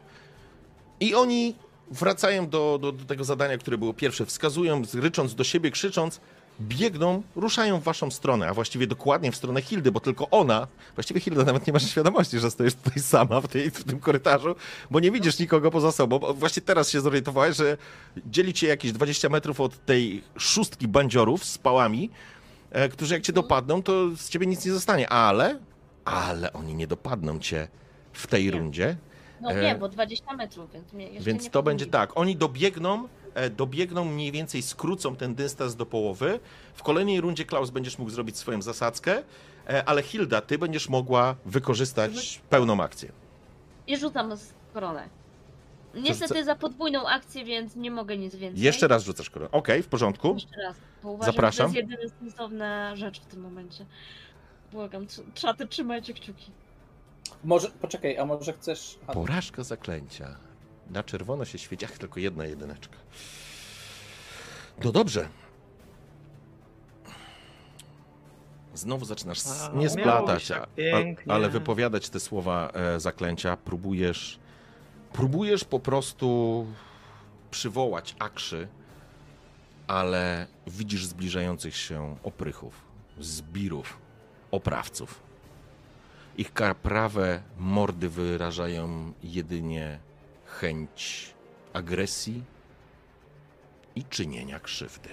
i oni wracają do, do, do tego zadania, które było pierwsze. Wskazują, rycząc do siebie, krzycząc, biegną, ruszają w waszą stronę, a właściwie dokładnie w stronę Hildy, bo tylko ona, właściwie Hilda nawet nie masz świadomości, że stoisz tutaj sama w, tej, w tym korytarzu, bo nie widzisz nikogo poza sobą. Bo Właśnie teraz się zorientowałeś, że dzieli cię jakieś 20 metrów od tej szóstki bandziorów z pałami, e, którzy jak cię dopadną, to z ciebie nic nie zostanie. Ale, ale oni nie dopadną cię w tej Nie. rundzie. No E, nie, bo 20 metrów, więc mnie jeszcze Więc nie to będzie tak. Oni dobiegną, dobiegną mniej więcej, skrócą ten dystans do połowy. W kolejnej rundzie Klaus będziesz mógł zrobić swoją zasadzkę, e, ale Hilda, ty będziesz mogła wykorzystać pełną akcję. I rzucam z koronę. Niestety za podwójną akcję, więc nie mogę nic więcej. Jeszcze raz rzucasz koronę. Okej, w porządku. Jeszcze raz. Bo uważam, Zapraszam. że to jest jedyna sensowna rzecz w tym momencie. Błagam, czaty, trzymajcie kciuki. Może, poczekaj, a może chcesz... Porażka zaklęcia. Na czerwono się świeci, ach, tylko jedna jedyneczka. No dobrze. Znowu zaczynasz A, nie splatać, tak a, ale wypowiadać te słowa e, zaklęcia. Próbujesz, próbujesz po prostu przywołać akrzy, ale widzisz zbliżających się oprychów, zbirów, oprawców. Ich karprawe mordy wyrażają jedynie chęć agresji i czynienia krzywdy.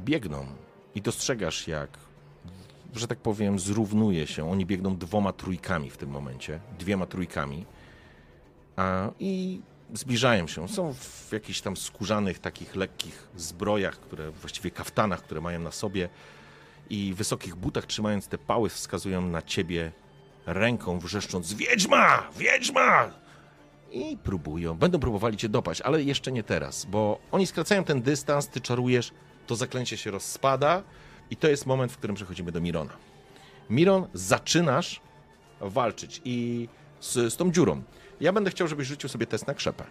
Biegną i dostrzegasz, jak, że tak powiem, zrównuje się. Oni biegną dwoma trójkami w tym momencie, dwiema trójkami a, i zbliżają się. Są w jakichś tam skórzanych, takich lekkich zbrojach, które właściwie kaftanach, które mają na sobie i wysokich butach, trzymając te pały, wskazują na ciebie ręką, wrzeszcząc: Wiedźma! Wiedźma! I próbują, będą próbowali cię dopaść, ale jeszcze nie teraz, bo oni skracają ten dystans, ty czarujesz, to zaklęcie się rozspada i to jest moment, w którym przechodzimy do Mirona. Miron, zaczynasz walczyć i z, z tą dziurą. Ja będę chciał, żebyś rzucił sobie test na krzepę.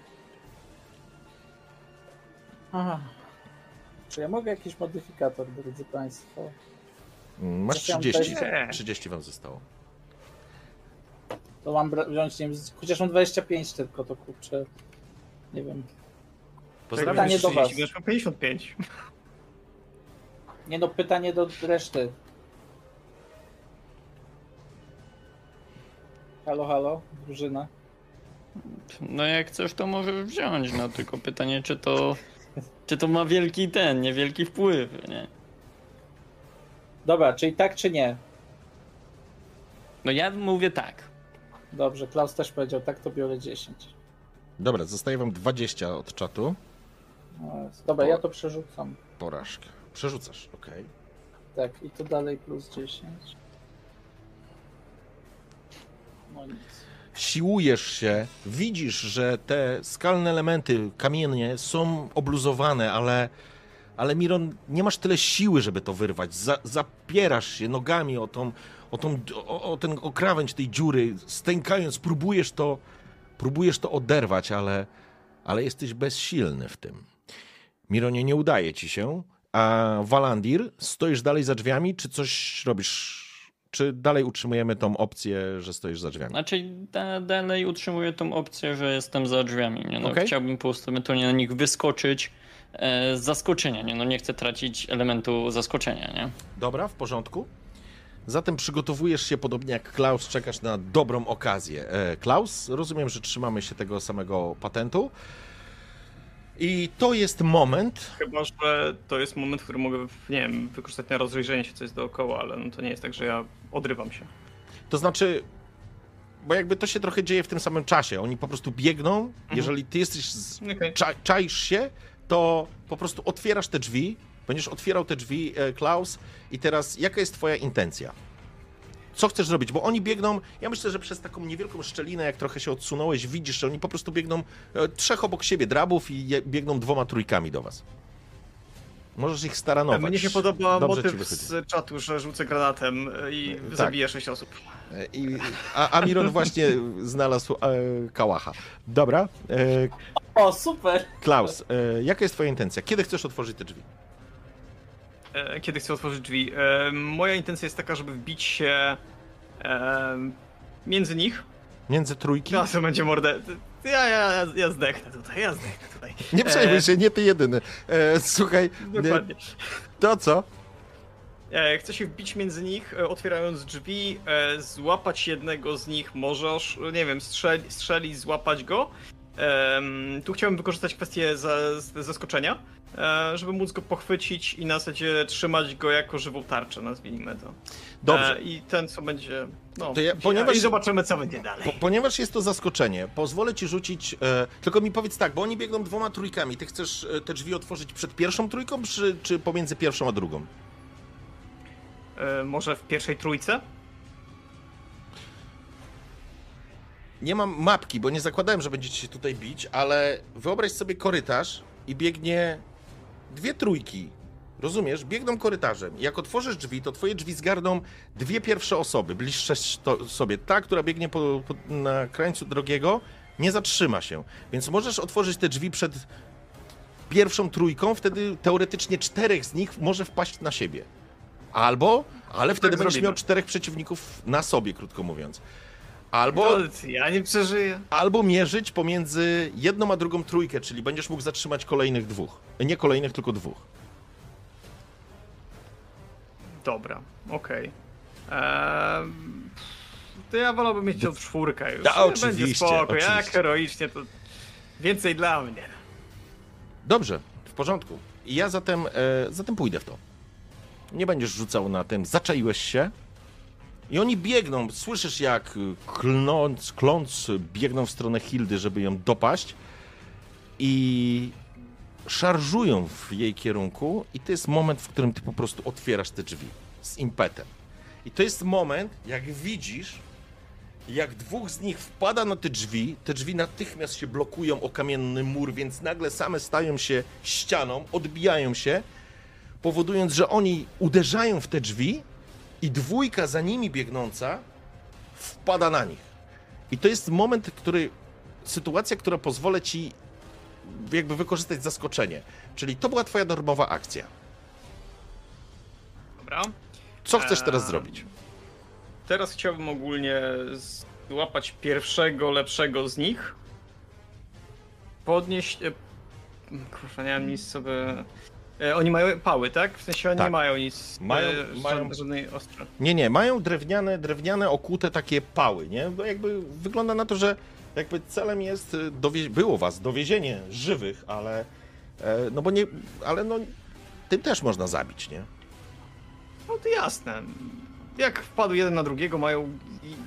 Aha. Czy ja mogę jakiś modyfikator, drodzy Państwo? Mm, Masz Trafiam 30. tutaj. 30 wam zostało. To mam wziąć, nie wiem, chociaż mam 25 tylko, to kurczę, nie wiem. Pozdrawiam. Pytanie do was. 30, wiesz, mam 55. Nie no, pytanie do reszty. Halo, halo, drużyna. No jak chcesz, to możesz wziąć, no tylko pytanie, czy to, czy to ma wielki ten, niewielki wpływ, nie? Dobra, czyli tak czy nie? No ja mówię tak. Dobrze, Klaus też powiedział tak, to biorę 10. Dobra, zostaje wam 20 od czatu. No, Dobra, ja to przerzucam. Porażkę. Przerzucasz, okej. Tak, i to dalej plus 10. No nic. Siłujesz się, widzisz, że te skalne elementy, kamienie są obluzowane, ale, ale Miron, nie masz tyle siły, żeby to wyrwać. Za, zapierasz się nogami o, tą, o, tą, o, o ten o krawędź tej dziury, stękając, próbujesz to, próbujesz to oderwać, ale, ale jesteś bezsilny w tym. Mironie, nie udaje ci się. A Walandir, stoisz dalej za drzwiami, czy coś robisz? Czy dalej utrzymujemy tą opcję, że stoisz za drzwiami? Znaczy da, dalej utrzymuję tą opcję, że jestem za drzwiami, nie? No, Okej. Chciałbym po prostu ewentualnie na nich wyskoczyć e, z zaskoczenia, nie? No nie chcę tracić elementu zaskoczenia, nie? Dobra, w porządku. Zatem przygotowujesz się podobnie jak Klaus, czekasz na dobrą okazję. E, Klaus, rozumiem, że trzymamy się tego samego patentu. I to jest moment, Chyba, że to jest moment, który mogę, nie wiem, wykorzystać na rozejrzenie się, co jest dookoła, ale no to nie jest tak, że ja odrywam się. To znaczy, bo jakby to się trochę dzieje w tym samym czasie. Oni po prostu biegną. Jeżeli ty jesteś, z, cza, czaisz się, to po prostu otwierasz te drzwi. Będziesz otwierał te drzwi, e, Klaus. I teraz, jaka jest twoja intencja? Co chcesz zrobić? Bo oni biegną, ja myślę, że przez taką niewielką szczelinę, jak trochę się odsunąłeś, widzisz, że oni po prostu biegną e, trzech obok siebie drabów i biegną dwoma trójkami do was. Możesz ich staranować. Mnie się podoba Dobrze motyw z czatu, że rzucę granatem i Tak. zabiję sześć osób. E, I, a Amiron właśnie znalazł e, kałacha. Dobra, e, O, super! Klaus, e, jaka jest twoja intencja? Kiedy chcesz otworzyć te drzwi? E, Kiedy chcę otworzyć drzwi? E, Moja intencja jest taka, żeby wbić się e, między nich. Między trójki? No, to będzie mordę. Ja, ja, ja, zdechnę tutaj, ja zdechnę tutaj. Nie przejmuj się, nie ty jedyny. Słuchaj, Dokładnie. to co? Chcę się wbić między nich, otwierając drzwi, złapać jednego z nich, może, osz- nie wiem, strzeli, strzelić, złapać go. Tu chciałbym wykorzystać kwestię zaskoczenia, żeby móc go pochwycić i na zasadzie trzymać go jako żywą tarczę, nazwijmy to. Dobrze. E, I ten, co będzie. No, ja- ponieważ- I zobaczymy, co będzie dalej. Po, ponieważ jest to zaskoczenie, pozwolę ci rzucić. E, tylko mi powiedz tak, bo oni biegną dwoma trójkami. Ty chcesz e, te drzwi otworzyć przed pierwszą trójką, czy, czy pomiędzy pierwszą a drugą? E, Może w pierwszej trójce? Nie mam mapki, bo nie zakładałem, że będziecie się tutaj bić, ale wyobraź sobie korytarz i biegnie dwie trójki. Rozumiesz? Biegną korytarzem. Jak otworzysz drzwi, to twoje drzwi zgarną dwie pierwsze osoby, bliższe sobie. Ta, która biegnie po, po, na krańcu drogiego, nie zatrzyma się. Więc możesz otworzyć te drzwi przed pierwszą trójką, wtedy teoretycznie czterech z nich może wpaść na siebie. Albo, ale wtedy będziesz zrobimy. miał czterech przeciwników na sobie, krótko mówiąc. Albo ja nie przeżyję. albo mierzyć pomiędzy jedną a drugą trójkę, czyli będziesz mógł zatrzymać kolejnych dwóch. Nie kolejnych, tylko dwóch. Dobra, okej. Ehm, To ja wolałbym mieć tą czwórkę już. Da, Nie, Będzie oczywiście, spoko, jak oczywiście. heroicznie to więcej dla mnie. Dobrze, w porządku. Ja zatem, e, zatem pójdę w to. Nie będziesz rzucał na tym, zaczaiłeś się. I oni biegną, słyszysz jak klnąc, kląc biegną w stronę Hildy, żeby ją dopaść. I szarżują w jej kierunku i to jest moment, w którym ty po prostu otwierasz te drzwi z impetem. I to jest moment, jak widzisz, jak dwóch z nich wpada na te drzwi, te drzwi natychmiast się blokują o kamienny mur, więc nagle same stają się ścianą, odbijają się, powodując, że oni uderzają w te drzwi i dwójka za nimi biegnąca wpada na nich. I to jest moment, który, sytuacja, która pozwolę ci jakby wykorzystać zaskoczenie. Czyli to była twoja darmowa akcja. Dobra. Co chcesz teraz Eee, zrobić? Teraz chciałbym ogólnie złapać pierwszego, lepszego z nich. Podnieść. e, Kurwa, nie mam nic sobie. E, Oni mają pały, tak? W sensie oni Tak. nie mają nic. Mają- e, mają- żad- żadnej ostra. Nie, nie, mają drewniane, drewniane okute takie pały, nie? Bo jakby wygląda na to, że jakby celem jest y, dowieź... było was dowiezienie żywych, ale e, no bo nie, ale no tym też można zabić, nie? No to jasne. Jak wpadł jeden na drugiego, mają.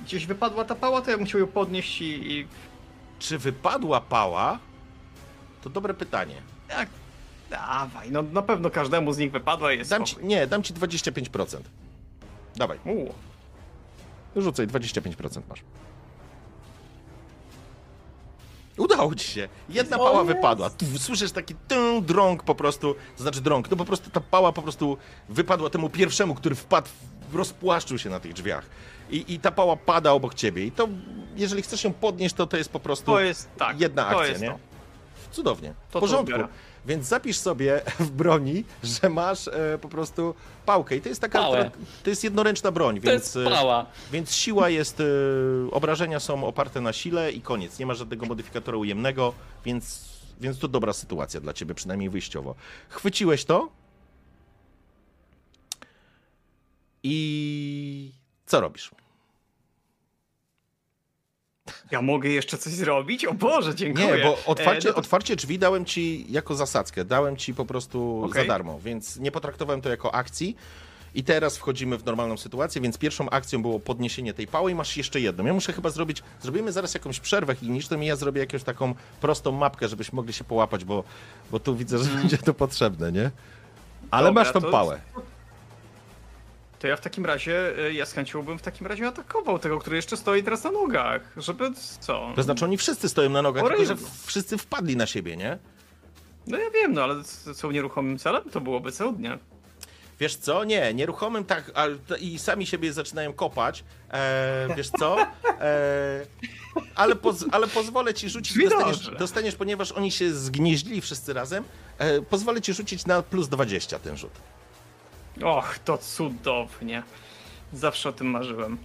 gdzieś wypadła ta pała, to ja chciał ją podnieść i. i Czy wypadła pała? To dobre pytanie. jak. Dawaj, no na pewno każdemu z nich wypadła jest Dam ci, spokój. nie, dam ci 25%. Dawaj, U, rzucaj, 25% masz. Udało ci się. Jedna O, pała jest. wypadła. Tu słyszysz taki tę drąg po prostu, to znaczy drąg, no po prostu ta pała po prostu wypadła temu pierwszemu, który wpadł, w- rozpłaszczył się na tych drzwiach. I, I ta pała pada obok ciebie. I to, jeżeli chcesz ją podnieść, to to jest po prostu to jest tak. jedna to akcja, jest nie? To. Cudownie. W To to porządku. biorę. Więc zapisz sobie w broni, że masz e, po prostu pałkę. I to jest taka. Pałę. To jest jednoręczna broń, To więc. jest pała. więc siła jest. e, obrażenia są oparte na sile i koniec. Nie ma żadnego modyfikatora ujemnego, więc, więc to dobra sytuacja dla ciebie, przynajmniej wyjściowo. Chwyciłeś to. I Co robisz? Ja mogę jeszcze coś zrobić? O Boże, dziękuję. Nie, bo otwarcie, E, no to- otwarcie drzwi dałem ci jako zasadzkę, dałem ci po prostu Okej. za darmo, więc nie potraktowałem to jako akcji. I teraz wchodzimy w normalną sytuację, więc pierwszą akcją było podniesienie tej pały i masz jeszcze jedną. Ja muszę chyba zrobić, zrobimy zaraz jakąś przerwę kliniczną i ja zrobię jakąś taką prostą mapkę, żebyśmy mogli się połapać, bo, bo tu widzę, że będzie to potrzebne, nie? Ale Dobra, masz tą to- pałę. To ja w takim razie, e, ja z chęcią bym w takim razie atakował tego, który jeszcze stoi teraz na nogach. Żeby co? To znaczy oni wszyscy stoją na nogach, Orejno. tylko że wszyscy wpadli na siebie, nie? No ja wiem, no ale c- są nieruchomym celem, to byłoby cudnie. Wiesz co? Nie, nieruchomym tak, ale i sami siebie zaczynają kopać. E, wiesz co? E, ale, poz, ale pozwolę ci rzucić, dostaniesz, dostaniesz, ponieważ oni się zgnieździli wszyscy razem, e, pozwolę ci rzucić na plus 20 ten rzut. Och, to cudownie. Zawsze o tym marzyłem.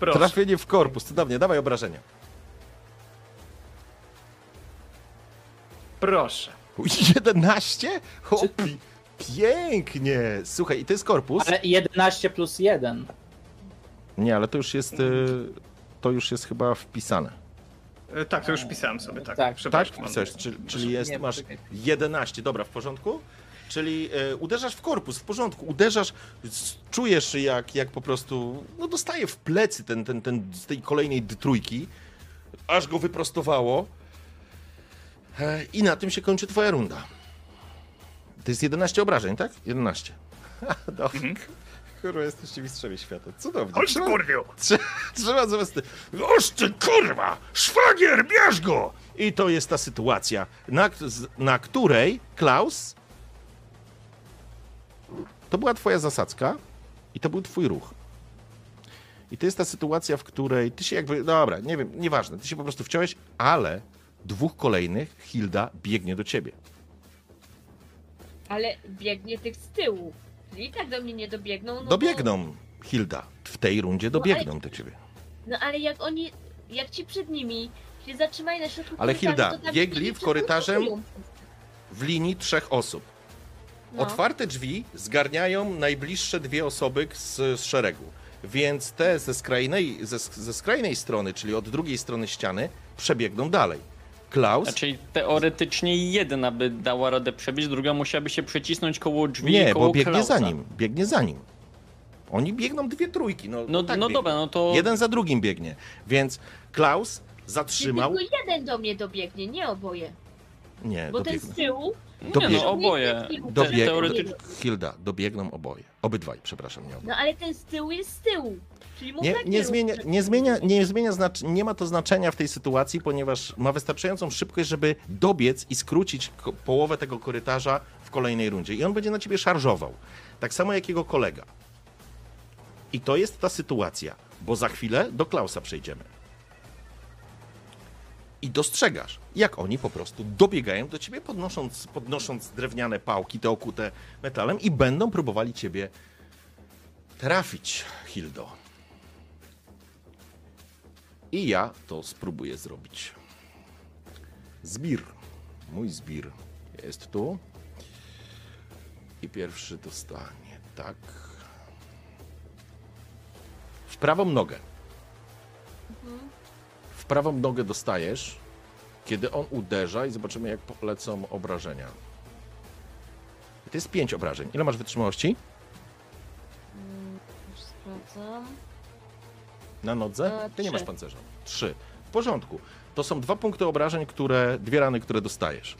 Proszę. Trafienie w korpus, cudownie, dawaj obrażenia. Proszę. 11? Hopi, pięknie! Słuchaj, i to jest korpus? Ale 11 plus 1. Nie, ale to już jest, e, to już jest chyba wpisane. E, Tak, to już pisałem sobie, tak. Tak. Tak, Przepraszam. pisałeś, czyli, czyli jest, Nie, masz poczekaj. 11, dobra, w porządku? Czyli e, uderzasz w korpus, w porządku, uderzasz, czujesz jak, jak po prostu, no dostaje w plecy ten, ten, ten z tej kolejnej trójki, aż go wyprostowało e, i na tym się kończy twoja runda. To jest 11 obrażeń, tak? 11. Dobra. Kurwa, jesteście mistrzami świata. Cudownie. Chodź, Trzeba- kurwiu! Trzeba zamiast... Oż ty kurwa! Szwagier, bierz go! I to jest ta sytuacja, na, na której Klaus... To była twoja zasadzka i to był twój ruch. I to jest ta sytuacja, w której ty się jakby... Dobra, nie wiem, nieważne. Ty się po prostu wciąłeś, ale dwóch kolejnych Hilda biegnie do ciebie. Ale biegnie tych z tyłu. Czyli i tak do mnie nie dobiegną. No Bo, Dobiegną, Hilda. W tej rundzie dobiegną do ciebie. no ale jak oni, jak ci przed nimi się zatrzymali na środku Ale Hilda, biegli w korytarzem. W linii trzech osób. No. Otwarte drzwi zgarniają najbliższe dwie osoby z, z szeregu. Więc te ze skrajnej, ze, ze skrajnej strony, czyli od drugiej strony ściany, przebiegną dalej. Klaus? Znaczy teoretycznie jedna by dała radę przebić, druga musiałaby się przycisnąć koło drzwi nie, koło bo biegnie Klausa. za nim. Biegnie za nim. Oni biegną dwie trójki. No, No, tak no dobra, no to Jeden za drugim biegnie. Więc Klaus zatrzymał. tylko jeden do mnie dobiegnie, nie oboje. Nie, Bo ten z tyłu nie, dobieg- no oboje. Dobieg... Te, teoretycznie Hilda, dobiegną oboje. Obydwaj, przepraszam, nie oboje. No ale ten z tyłu jest z tyłu. Czyli mu Nie, tak nie, rób zmienia, nie, zmienia, nie, zmienia znacz, nie ma to znaczenia w tej sytuacji, ponieważ ma wystarczającą szybkość, żeby dobiec i skrócić połowę tego korytarza w kolejnej rundzie. I on będzie na ciebie szarżował. Tak samo jak jego kolega. I to jest ta sytuacja, bo za chwilę do Klausa przejdziemy. I dostrzegasz, jak oni po prostu dobiegają do ciebie, podnosząc, podnosząc drewniane pałki, te okute metalem, i będą próbowali ciebie trafić, Hildo. I ja to spróbuję zrobić. Zbir. Mój zbir jest tu. I pierwszy dostanie tak. W prawą nogę. Prawą nogę dostajesz, kiedy on uderza i zobaczymy, jak polecą obrażenia. I to jest pięć obrażeń. Ile masz wytrzymałości? Już sprawdzam. Na nodze? E, Ty nie trzy. masz pancerza. Trzy. W porządku. To są dwa punkty obrażeń, które, dwie rany, które dostajesz.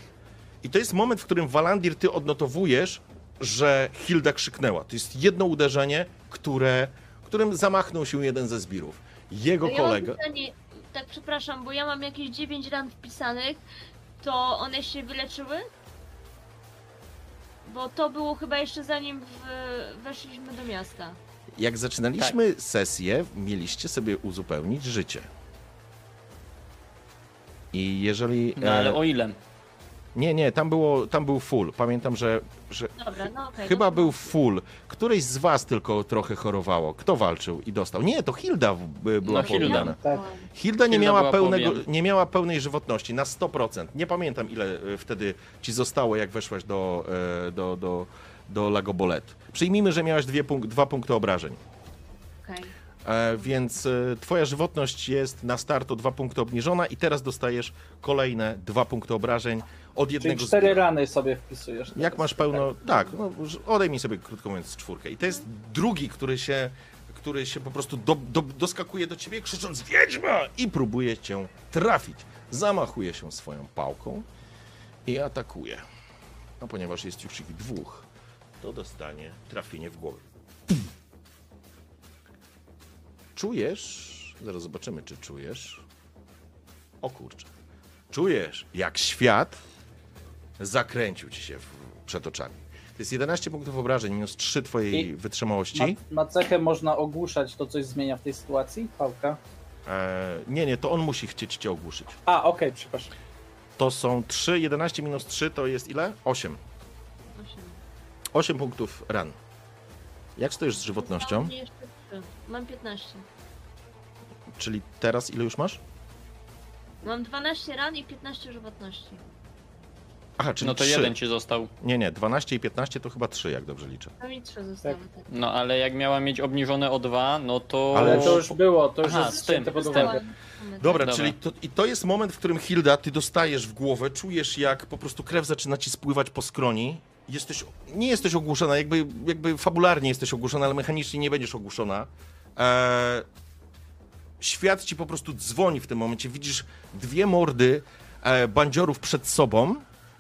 I to jest moment, w którym Walandir ty odnotowujesz, że Hilda krzyknęła. To jest jedno uderzenie, które, którym zamachnął się jeden ze zbirów. Jego ja mam kolega. pytanie, tak przepraszam, bo ja mam jakieś 9 ran wpisanych, to one się wyleczyły? Bo to było chyba jeszcze zanim w, weszliśmy do miasta. Jak zaczynaliśmy Tak. sesję, mieliście sobie uzupełnić życie. I jeżeli. No ale e, o ile? Nie, nie, tam, było, tam był full. Pamiętam, że, że Dobra, no okej. Chyba no, był full. Któryś z was tylko trochę chorowało. Kto walczył i dostał? Nie, to Hilda w- by- była No, Hilda. poddana. Tak. Hilda nie Hilda miała, była pełnego, nie miała pełnej żywotności, na 100%. Nie pamiętam, ile e, wtedy ci zostało, jak weszłaś do, e, do, do, do Lagobolet. Przyjmijmy, że miałaś dwie punk- dwa punkty obrażeń. okej. E, więc e, twoja żywotność jest na start o dwa punkty obniżona i teraz dostajesz kolejne dwa punkty obrażeń od Czyli jednego z cztery rany sobie wpisujesz. Jak masz pełno. Tak, no, odejmij sobie krótko mówiąc czwórkę. I to jest drugi, który się, który się po prostu do, do, doskakuje do ciebie, krzycząc Wiedźma! i próbuje cię trafić. Zamachuje się swoją pałką i atakuje. No ponieważ jest już ich dwóch, to dostanie trafienie w głowę. Czujesz. Zaraz zobaczymy, czy czujesz. O kurczę. Czujesz, jak świat zakręcił ci się w, przed oczami. To jest 11 punktów obrażeń, minus 3 twojej I- wytrzymałości. Ma, ma cechę, można ogłuszać, to coś zmienia w tej sytuacji? Pałka? E, nie, nie, to on musi chcieć cię ogłuszyć. A, okej, przepraszam. To są 3, 11 minus 3 to jest ile? 8. Osiem. 8 punktów ran. Jak stoisz z żywotnością? Mam jeszcze trzy. Mam 15. Czyli teraz ile już masz? Mam 12 ran i 15 żywotności. Aha, czyli No to 3. jeden ci został. Nie, nie, 12 i 15 to chyba 3, jak dobrze liczę. To mi 3 zostały. Tak. No ale jak miała mieć obniżone o dwa, no to. Ale to już było, to już Aha, jest z tym, wzięte pod z tym. uwagę. Dobra, Dobra. czyli to, i to jest moment, w którym Hilda, ty dostajesz w głowę, czujesz jak po prostu krew zaczyna ci spływać po skroni. Jesteś, nie jesteś ogłuszona, jakby, jakby fabularnie jesteś ogłuszona, ale mechanicznie nie będziesz ogłuszona. Eee, świat ci po prostu dzwoni w tym momencie. Widzisz dwie mordy e, bandziorów przed sobą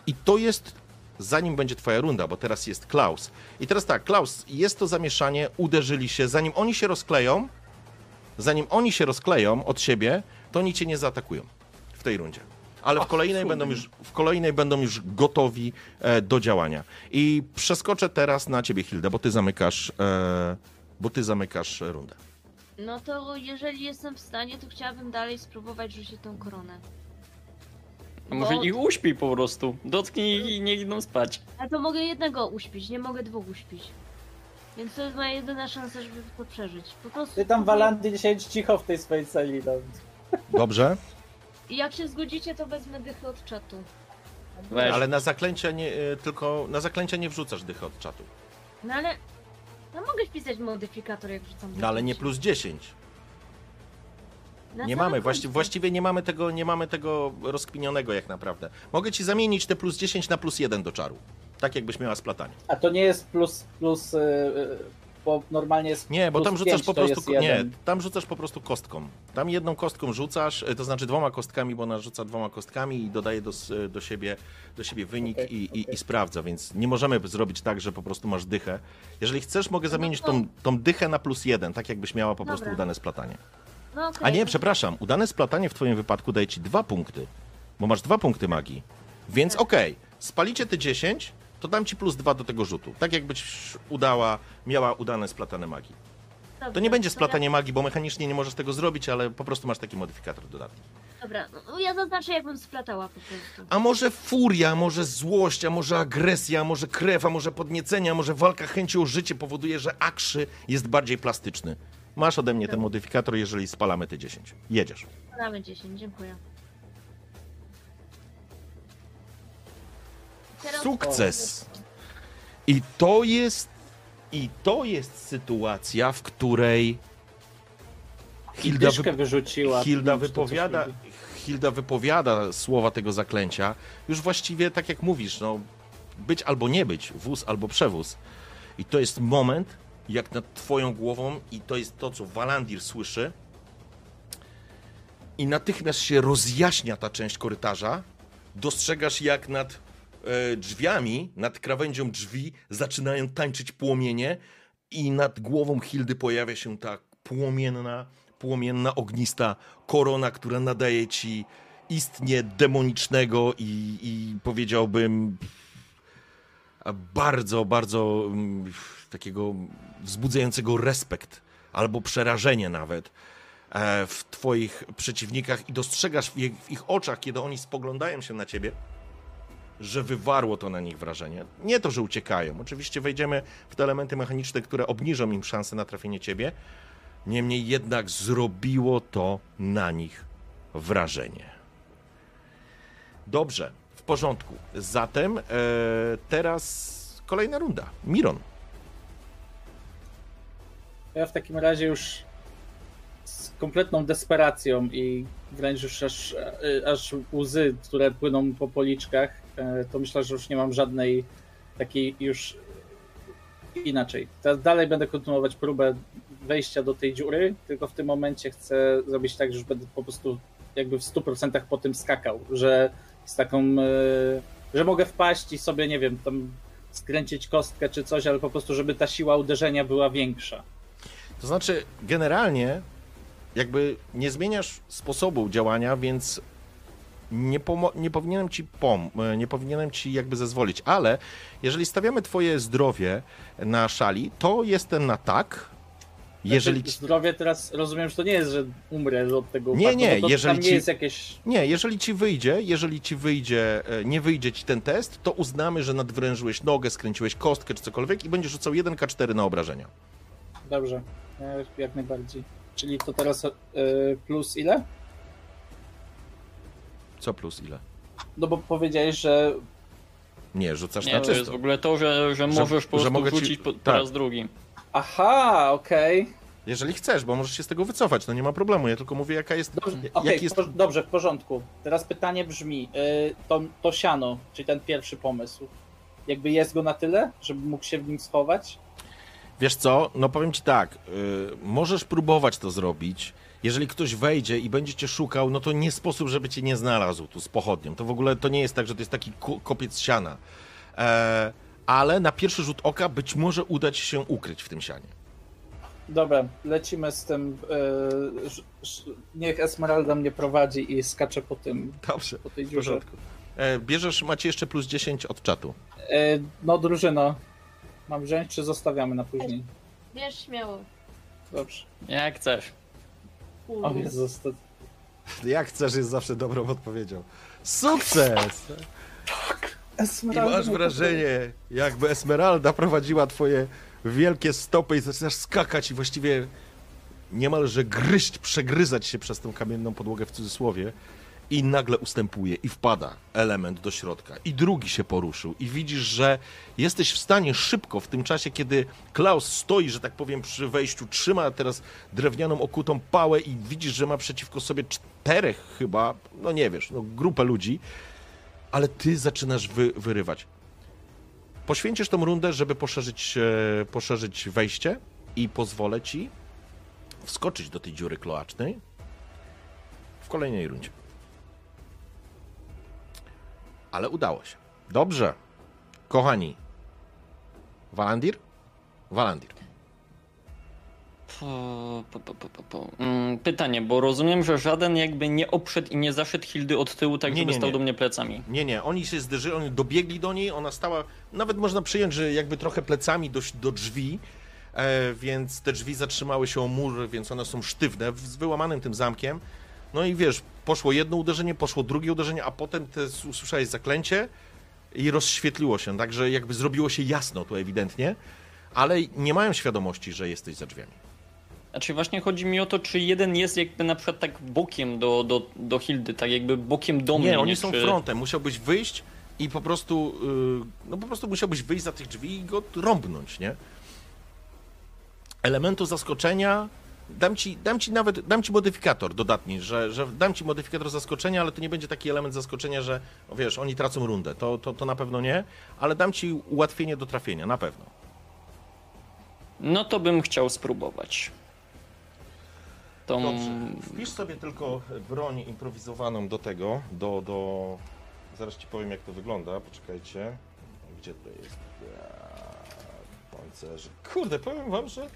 i to jest zanim będzie twoja runda, bo teraz jest Klaus. I teraz tak, Klaus, jest to zamieszanie, uderzyli się, zanim oni się rozkleją, zanim oni się rozkleją od siebie, to oni cię nie zaatakują w tej rundzie. Ale w kolejnej, cudnie. będą już, w kolejnej będą już gotowi e, do działania. I przeskoczę teraz na ciebie, Hilda, bo ty zamykasz, e, bo ty zamykasz rundę. No to jeżeli jestem w stanie, to chciałabym dalej spróbować rzucić tą koronę. A może Bo- ich uśpi po prostu. Dotknij ich i niech idą spać. A to mogę jednego uśpić, nie mogę dwóch uśpić. Więc to jest moja jedyna szansa, żeby to przeżyć. Po prostu. Ty tam, Walandy, siedź cicho w tej swojej celi. No. Dobrze? I jak się zgodzicie, to wezmę dychy od czatu. Weź. Ale na zaklęcia nie, e, tylko na zaklęcia nie wrzucasz dychy od czatu. No ale. No mogę wpisać modyfikator, jak rzucam No ale nie plus 10. Na Nie mamy, właści, właściwie nie mamy tego, nie mamy tego rozkminionego jak naprawdę. Mogę ci zamienić te plus 10 na plus 1 do czaru. Tak jakbyś miała splatanie. A to nie jest plus, plus, y, y, bo normalnie jest Nie, bo plus tam rzucasz pięć, po to prostu. jest Nie, jeden. tam rzucasz po prostu kostką. Tam jedną kostką rzucasz, e, to znaczy dwoma kostkami, bo ona rzuca dwoma kostkami i dodaje do, s- do, siebie, do siebie wynik Okej, i, i, okej. i sprawdza, więc nie możemy zrobić tak, że po prostu masz dychę. Jeżeli chcesz, mogę No zamienić to- tą, tą dychę na plus jeden, tak jakbyś miała po prostu Dobra. udane splatanie. No okej. A nie, przepraszam, udane splatanie w twoim wypadku daje ci dwa punkty, bo masz dwa punkty magii. Więc Tak. okej, spalicie te 10, to dam ci plus dwa do tego rzutu. Tak jakbyś udała, miała udane splatane magii. Dobra, To nie będzie splatanie magii, bo mechanicznie nie możesz tego zrobić, ale po prostu masz taki modyfikator dodatni. Dobra, no ja zaznaczę, jakbym splatała po prostu. A może furia, może złość, a może agresja, a może krew, a może podniecenie, a może walka chęci o życie powoduje, że akrzy jest bardziej plastyczny. Masz ode mnie ten modyfikator, jeżeli spalamy te 10. Jedziesz. Damy 10, dziękuję. Teraz- Sukces! I to jest. I to jest sytuacja, w której Hilda, Dyszkę wyrzuciła. Hilda Nie wiem, czy to coś wypowiada. Hilda wypowiada słowa tego zaklęcia. Już właściwie tak jak mówisz, no, być albo nie być, wóz albo przewóz. I to jest moment, jak nad twoją głową, i to jest to, co Walandir słyszy. I natychmiast się rozjaśnia ta część korytarza. Dostrzegasz, jak nad e, drzwiami, nad krawędzią drzwi zaczynają tańczyć płomienie i nad głową Hildy pojawia się ta płomienna, płomienna, ognista korona, która nadaje ci istnie demonicznego i, i powiedziałbym bardzo, bardzo mm, takiego wzbudzającego respekt albo przerażenie nawet e, w twoich przeciwnikach i dostrzegasz w ich, oczach, kiedy oni spoglądają się na ciebie, że wywarło to na nich wrażenie. Nie to, że uciekają. Oczywiście wejdziemy w te elementy mechaniczne, które obniżą im szansę na trafienie ciebie. Niemniej jednak zrobiło to na nich wrażenie. Dobrze, porządku. Zatem e, teraz kolejna runda. Miron. Ja w takim razie już kompletną desperacją i wręcz już aż, e, aż łzy, które płyną po policzkach, e, to myślę, że już nie mam żadnej takiej już inaczej. Teraz dalej będę kontynuować próbę wejścia do tej dziury, tylko w tym momencie chcę zrobić tak, że już będę po prostu jakby w 100% po tym skakał, że z taką, e, że mogę wpaść i sobie, nie wiem, tam skręcić kostkę czy coś, ale po prostu, żeby ta siła uderzenia była większa. To znaczy, generalnie, jakby nie zmieniasz sposobu działania, więc nie, nie powinienem ci pom- e, nie powinienem ci jakby zezwolić, ale jeżeli stawiamy twoje zdrowie na szali, to jestem na tak. Jeżeli Znaczy, ci, Zdrowie teraz rozumiem, że to nie jest, że umrę od tego Nie, upadku, nie, bo to jeżeli tam nie ci- jest jakieś... nie, jeżeli ci wyjdzie, jeżeli ci wyjdzie, e, nie wyjdzie ci ten test, to uznamy, że nadwrężyłeś nogę, skręciłeś kostkę czy cokolwiek i będziesz rzucał 1k4 na obrażenia. Dobrze, jak najbardziej. Czyli to teraz e, plus ile? Co plus ile? No bo powiedziałeś, że Nie, rzucasz Nie, na to jest czysto. w ogóle to, że, że możesz po że prostu mogę ci- wrzucić po, po tak. raz drugi. Aha, okej. Jeżeli chcesz, bo możesz się z tego wycofać, no nie ma problemu. Ja tylko mówię, jaka jest. Dobrze, jaki okej, jest... dobrze, w porządku. Teraz pytanie brzmi, y, to, to siano, czyli ten pierwszy pomysł, jakby jest go na tyle, żeby mógł się w nim schować? Wiesz co? No powiem ci tak. y, możesz próbować to zrobić. Jeżeli ktoś wejdzie i będzie cię szukał, no to nie sposób, żeby cię nie znalazł tu z pochodnią. To w ogóle to nie jest tak, że to jest taki ko- kopiec siana. E, ale na pierwszy rzut oka być może uda ci się ukryć w tym sianie. Dobra, lecimy z tym, ż- niech Esmeralda mnie prowadzi i skacze po tym, Dobrze. po tej dziurze. E, bierzesz, macie jeszcze plus 10 od czatu. Y, no drużyno, mam wziąć czy zostawiamy na później? Wiesz, śmiało. Dobrze. Jak chcesz. O Jezus, to... Jak chcesz, jest zawsze dobrą odpowiedzią. Sukces! I Esmeralda masz mnie wrażenie, jakby Esmeralda prowadziła twoje wielkie stopy i zaczynasz skakać i właściwie niemalże gryźć, przegryzać się przez tę kamienną podłogę w cudzysłowie i nagle ustępuje i wpada element do środka. I drugi się poruszył. I widzisz, że jesteś w stanie szybko w tym czasie, kiedy Klaus stoi, że tak powiem, przy wejściu, trzyma teraz drewnianą okutą pałę i widzisz, że ma przeciwko sobie czterech chyba, no nie wiesz, no grupę ludzi, ale ty zaczynasz wy, wyrywać. Poświęcisz tą rundę, żeby poszerzyć, e, poszerzyć wejście i pozwolę ci wskoczyć do tej dziury kloacznej w kolejnej rundzie. Ale udało się. Dobrze. Kochani. Walandir? Walandir. Pytanie, bo rozumiem, że żaden jakby nie obszedł i nie zaszedł Hildy od tyłu, tak Nie, żeby nie, stał nie. do mnie plecami. Nie, nie, oni się zderzyli, oni dobiegli do niej, ona stała, nawet można przyjąć, że jakby trochę plecami do, do drzwi, e, więc te drzwi zatrzymały się o mur, więc one są sztywne, z wyłamanym tym zamkiem. No i wiesz, poszło jedno uderzenie, poszło drugie uderzenie, a potem te, usłyszałeś zaklęcie i rozświetliło się, także jakby zrobiło się jasno tu ewidentnie, ale nie mają świadomości, że jesteś za drzwiami. Znaczy właśnie chodzi mi o to, czy jeden jest jakby na przykład tak bokiem do, do, do Hildy, tak jakby bokiem do mnie. Nie, oni są czy... frontem. Musiałbyś wyjść i po prostu, yy, no po prostu musiałbyś wyjść za tych drzwi i go rąbnąć, nie? Elementu zaskoczenia dam ci, dam ci nawet, dam ci modyfikator dodatni, że, że dam ci modyfikator zaskoczenia, ale to nie będzie taki element zaskoczenia, że wiesz, oni tracą rundę. To, to, to na pewno nie, ale dam ci ułatwienie do trafienia, na pewno. No to bym chciał spróbować. Tą... Dobrze. Wpisz sobie tylko broń improwizowaną do tego, do, do... Zaraz ci powiem jak to wygląda, poczekajcie. Gdzie to jest? Pancerze. Kurde, powiem wam, że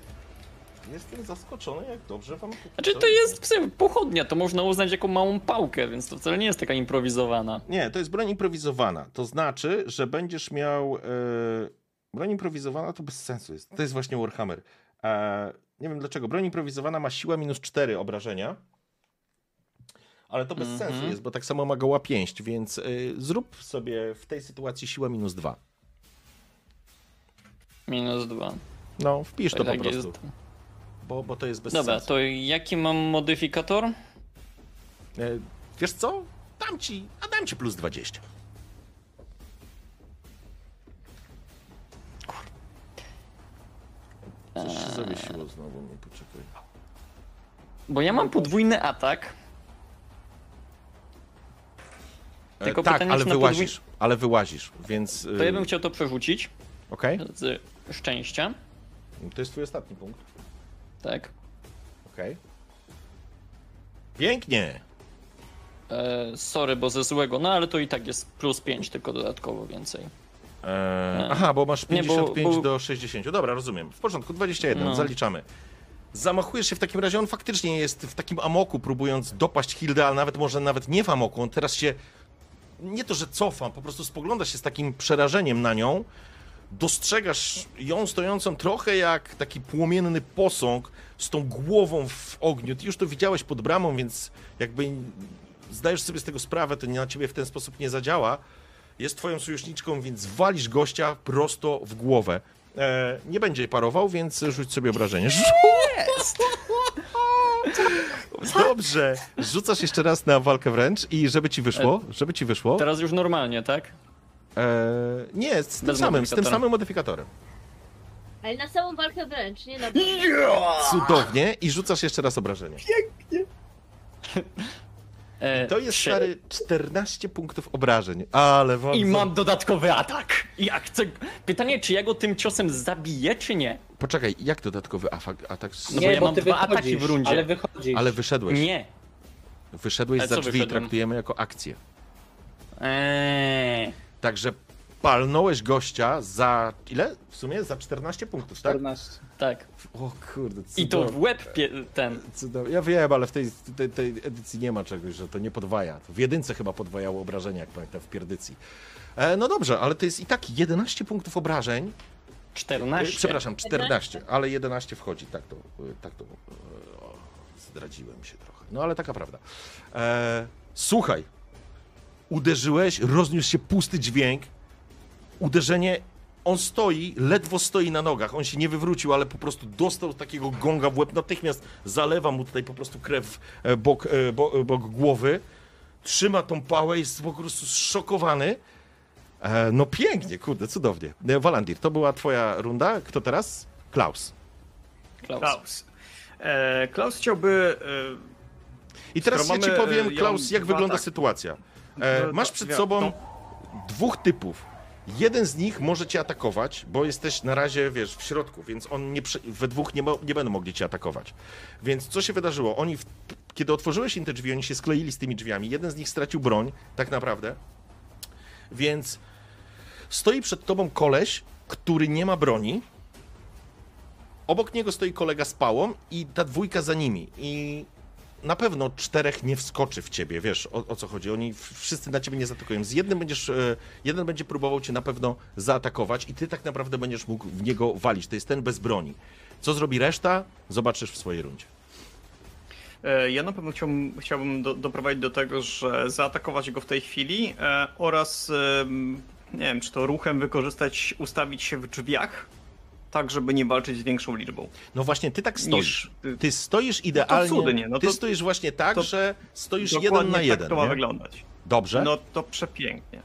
jestem zaskoczony, jak dobrze wam... Znaczy to jest psy, pochodnia, to można uznać jako małą pałkę, więc to wcale nie jest taka improwizowana. Nie, to jest broń improwizowana. To znaczy, że będziesz miał... E... Broń improwizowana to bez sensu jest. To jest właśnie Warhammer. E... Nie wiem dlaczego. Broń improwizowana ma siła minus 4 obrażenia. Ale to bez Mhm. sensu jest, bo tak samo ma goła pięść, więc y, zrób sobie w tej sytuacji siła minus 2. Minus dwa. No, wpisz to po Tak prostu, jest. bo, bo to jest bez Dobra, sensu. to jaki mam modyfikator? E, wiesz co? Dam ci, a dam ci plus 20. Coś się zawiesiło znowu, no poczekaj. Bo ja mam podwójny atak. E, Tylko tak, pytanie, ale czy na wyłazisz, ale wyłazisz, więc... To ja bym y, chciał to przerzucić Okej, z szczęścia. to jest twój ostatni punkt. Tak. Okej. Pięknie! E, sorry, bo ze złego, no ale to i tak jest plus 5, tylko dodatkowo więcej. Eee, aha, bo masz Nie, bo- 55 bo- do 60. Dobra, rozumiem. W porządku, 21, No. zaliczamy. Zamachujesz się w takim razie, on faktycznie jest w takim amoku, próbując dopaść Hildę, ale nawet może nawet nie w amoku. On teraz się nie to, że cofa, po prostu spogląda się z takim przerażeniem na nią. Dostrzegasz ją stojącą trochę jak taki płomienny posąg z tą głową w ogniu. Ty już to widziałeś pod bramą, więc jakby zdajesz sobie z tego sprawę, to nie na ciebie w ten sposób nie zadziała. Jest twoją sojuszniczką, więc walisz gościa prosto w głowę. E, nie będzie parował, więc rzuć sobie obrażenie. Jest! Dobrze. Rzucasz jeszcze raz na walkę wręcz i żeby ci wyszło, żeby ci wyszło. Teraz już normalnie, tak? E, nie, z tym Bez samym, z tym modyfikatora. samym modyfikatorem. Ale na samą walkę wręcz, nie na Cudownie. I rzucasz jeszcze raz obrażenie. E, To jest trzy. stary 14 punktów obrażeń. Ale wam I mam dodatkowy atak. I ja chcę... Pytanie, czy ja go tym ciosem zabiję, czy nie? Poczekaj, jak dodatkowy atak? No bo nie, ja bo mam ty dwa ataki w rundzie. ale wychodzisz. Ale wyszedłeś. Nie. Wyszedłeś Ale za drzwi, wyszedłem? traktujemy jako akcję. Eee. Także palnąłeś gościa za ile? W sumie za 14 punktów, tak? 14. Tak. O kurde, I to w łeb pie... ten. Cudownie. Ja wiem, ale w tej, tej, tej edycji nie ma czegoś, że to nie podwaja. To w jedynce chyba podwajało obrażenia, jak pamiętam, w pierdycji. E, no dobrze, ale to jest i tak 11 punktów obrażeń. 14. E, Przepraszam, 14, ale 11 wchodzi. Tak to, e, tak to e, o, zdradziłem się trochę. No ale taka prawda. E, słuchaj, uderzyłeś, rozniósł się pusty dźwięk. Uderzenie, on stoi, ledwo stoi na nogach. On się nie wywrócił, ale po prostu dostał takiego gonga w łeb. Natychmiast zalewa mu tutaj po prostu krew e, bok, e, bo, bok głowy. Trzyma tą pałę, jest po prostu zszokowany. E, no pięknie, kurde, cudownie. E, Walandir, to była twoja runda. Kto teraz? Klaus. Klaus. Klaus. E, Klaus chciałby. I teraz ja ci powiem, e, Klaus, jak dwa wygląda ataki. sytuacja. E, No, masz przed sobą dwóch typów. Jeden z nich może cię atakować, bo jesteś na razie, wiesz, w środku, więc on nie, we dwóch nie, nie będą mogli cię atakować. Więc co się wydarzyło? Oni, w, kiedy otworzyłeś im te drzwi, oni się skleili z tymi drzwiami. Jeden z nich stracił broń, tak naprawdę. Więc stoi przed tobą koleś, który nie ma broni. Obok niego stoi kolega z pałą i ta dwójka za nimi. I na pewno czterech nie wskoczy w ciebie, wiesz o, o co chodzi. Oni wszyscy na ciebie nie zaatakują. Z jednym będziesz, e, jeden będzie próbował cię na pewno zaatakować i ty tak naprawdę będziesz mógł w niego walić. To jest ten bez broni. Co zrobi reszta, zobaczysz w swojej rundzie. E, Ja na pewno chciałbym, chciałbym do, doprowadzić do tego, że zaatakować go w tej chwili e, oraz em, nie wiem, czy to ruchem wykorzystać, ustawić się w drzwiach, tak żeby nie walczyć z większą liczbą. No właśnie, ty tak stoisz. Niż, Ty stoisz idealnie. cudnie, no ty to- stoisz właśnie tak, to że stoisz jeden na tak jeden. to ma nie? wyglądać. Dobrze? No to przepięknie.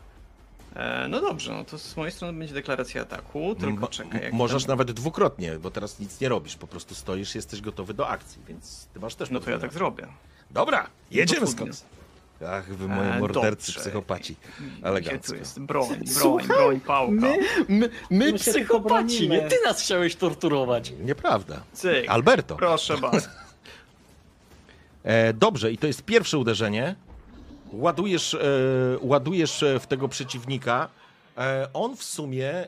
E, no dobrze, no to z mojej strony będzie deklaracja ataku, tylko Mo- czekaj. Jak Możesz nawet dwukrotnie, bo teraz nic nie robisz. Po prostu stoisz, jesteś gotowy do akcji, więc ty masz też No to ja tak zrobię. Dobra, jedziemy No to skąd. Ach, wy moje E, mordercy, dobrze. psychopaci. Elegancko. tu jest broń, broń, Słuchaj, broń, pałka. My, my, my My psychopaci, nie ty nas chciałeś torturować. Nieprawda. Cyk. Alberto. Proszę bardzo. E, dobrze, i to jest pierwsze uderzenie. Ładujesz, e, ładujesz e, w tego przeciwnika. E, on w sumie e,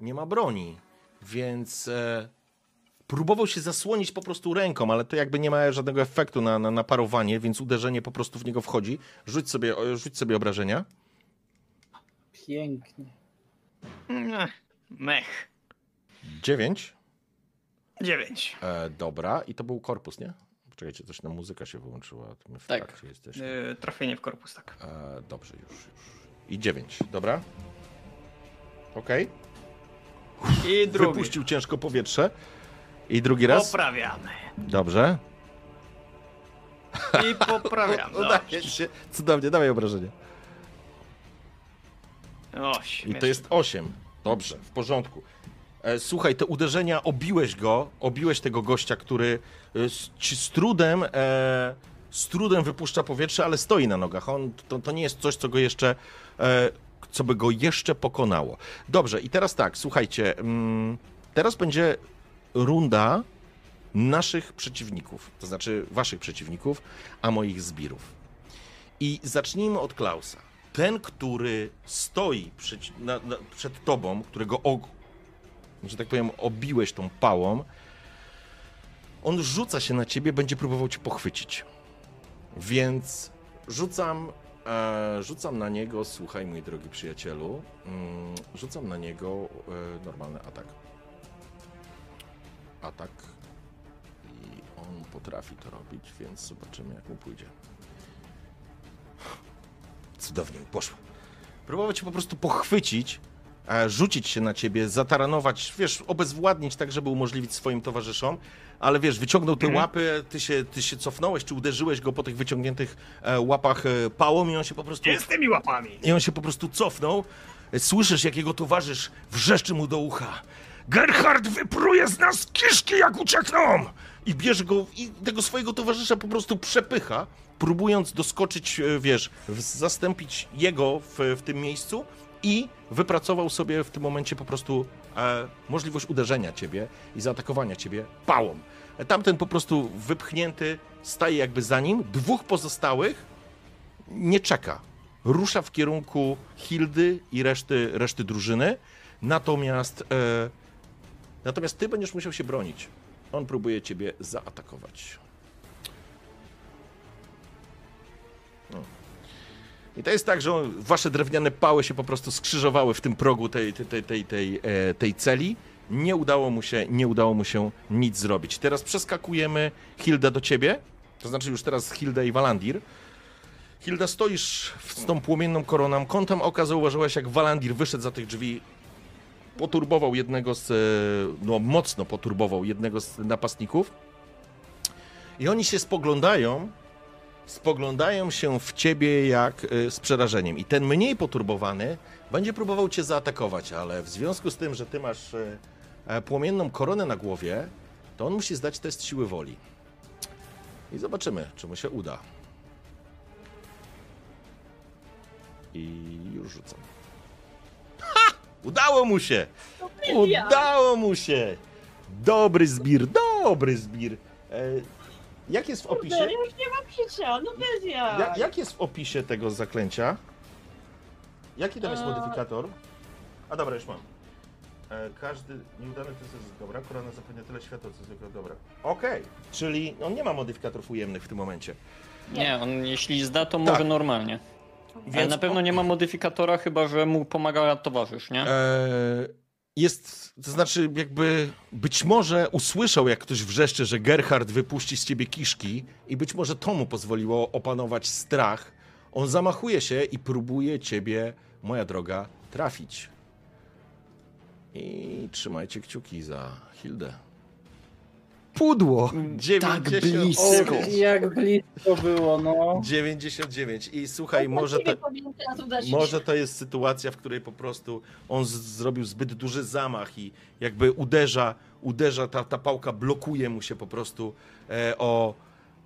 nie ma broni, więc e, próbował się zasłonić po prostu ręką, ale to jakby nie ma żadnego efektu na, na, na parowanie, więc uderzenie po prostu w niego wchodzi. Rzuć sobie, rzuć sobie obrażenia. Pięknie. Ech, Mech. 9. Dziewięć. E, dobra, i to był korpus, nie? Czekajcie, coś na muzyka się wyłączyła. My w Tak. jesteśmy. E, Trafienie w korpus, tak. E, dobrze, już, już. I 9, dobra. Okej. I drugi. Wypuścił ciężko powietrze. I drugi raz. Poprawiamy. Dobrze. I poprawiamy. Udaje się. Cudownie, dawaj obrażenie. O, I to jest 8. Dobrze, w porządku. E, Słuchaj, te uderzenia, obiłeś go, obiłeś tego gościa, który e, z, z trudem, e, z trudem wypuszcza powietrze, ale stoi na nogach. On, to, to nie jest coś, co go jeszcze, e, co by go jeszcze pokonało. Dobrze, i teraz tak, słuchajcie, mm, teraz będzie runda naszych przeciwników, to znaczy waszych przeciwników, a moich zbirów. I zacznijmy od Klausa. Ten, który stoi przed, na, na, przed tobą, którego og, że tak powiem, obiłeś tą pałą, on rzuca się na ciebie, będzie próbował cię pochwycić. Więc rzucam, e, rzucam na niego, słuchaj mój drogi przyjacielu, mm, rzucam na niego e, normalny atak. Atak. I on potrafi to robić, więc zobaczymy jak mu pójdzie. Cudownie mu poszło. Próbował cię po prostu pochwycić, e, rzucić się na ciebie, zataranować, wiesz, obezwładnić tak, żeby umożliwić swoim towarzyszom, ale wiesz, wyciągnął te Mhm. łapy, ty się, ty się cofnąłeś, czy uderzyłeś go po tych wyciągniętych e, łapach e, pałą i on się po prostu... Gdzie z tymi łapami? I on się po prostu cofnął. Słyszysz, jak jego towarzysz wrzeszczy mu do ucha. Gerhard wypruje z nas kiszki, jak uciekną! I bierze go, i tego swojego towarzysza po prostu przepycha, próbując doskoczyć, e, wiesz, zastąpić jego w, w tym miejscu i wypracował sobie w tym momencie po prostu e, możliwość uderzenia ciebie i zaatakowania ciebie pałą. E, Tamten po prostu wypchnięty staje jakby za nim, dwóch pozostałych nie czeka. Rusza w kierunku Hildy i reszty, reszty drużyny. Natomiast, e, natomiast ty będziesz musiał się bronić. On próbuje ciebie zaatakować. No. I to jest tak, że wasze drewniane pały się po prostu skrzyżowały w tym progu tej, tej, tej, tej, tej, e, celi. Nie udało mu się, nie udało mu się nic zrobić. Teraz przeskakujemy Hilda do ciebie. To znaczy już teraz Hilda i Walandir. Hilda, stoisz z tą płomienną koroną. Kątem oka zauważyłaś, jak Walandir wyszedł za tych drzwi. Poturbował jednego z. e, No, mocno poturbował jednego z napastników. I oni się spoglądają. Spoglądają się w ciebie jak e, z przerażeniem. I ten mniej poturbowany będzie próbował cię zaatakować, ale w związku z tym, że ty masz e, płomienną koronę na głowie, to on musi zdać test siły woli. I zobaczymy, czy mu się uda. I już rzucam. Ha! Udało mu się! Udało mu się! Dobry zbir, dobry zbir. E, jak jest w opisie? Kurde, już nie mam życia, no bez ja. Jak, jak jest w opisie tego zaklęcia? Jaki tam jest Eee. modyfikator? A dobra, już mam. E, każdy nieudany test jest dobra, korona zapewnia tyle światła, co zwykle dobra. Okej, czyli on nie ma modyfikatorów ujemnych w tym momencie. Nie, on jeśli zda, to może Tak. normalnie. Ale Więc na pewno nie ma modyfikatora, chyba że mu pomaga towarzysz, nie? E, jest, to znaczy jakby być może usłyszał, jak ktoś wrzeszczy, że Gerhard wypuści z ciebie kiszki i być może to mu pozwoliło opanować strach. On zamachuje się i próbuje ciebie, moja droga, trafić. I trzymajcie kciuki za Hildę. Pudło! 99. O, jak blisko było, no. 99. I słuchaj, może Właściwie to, Może to jest sytuacja, w której po prostu on z- zrobił zbyt duży zamach i jakby uderza, uderza ta, ta pałka blokuje mu się po prostu e, o,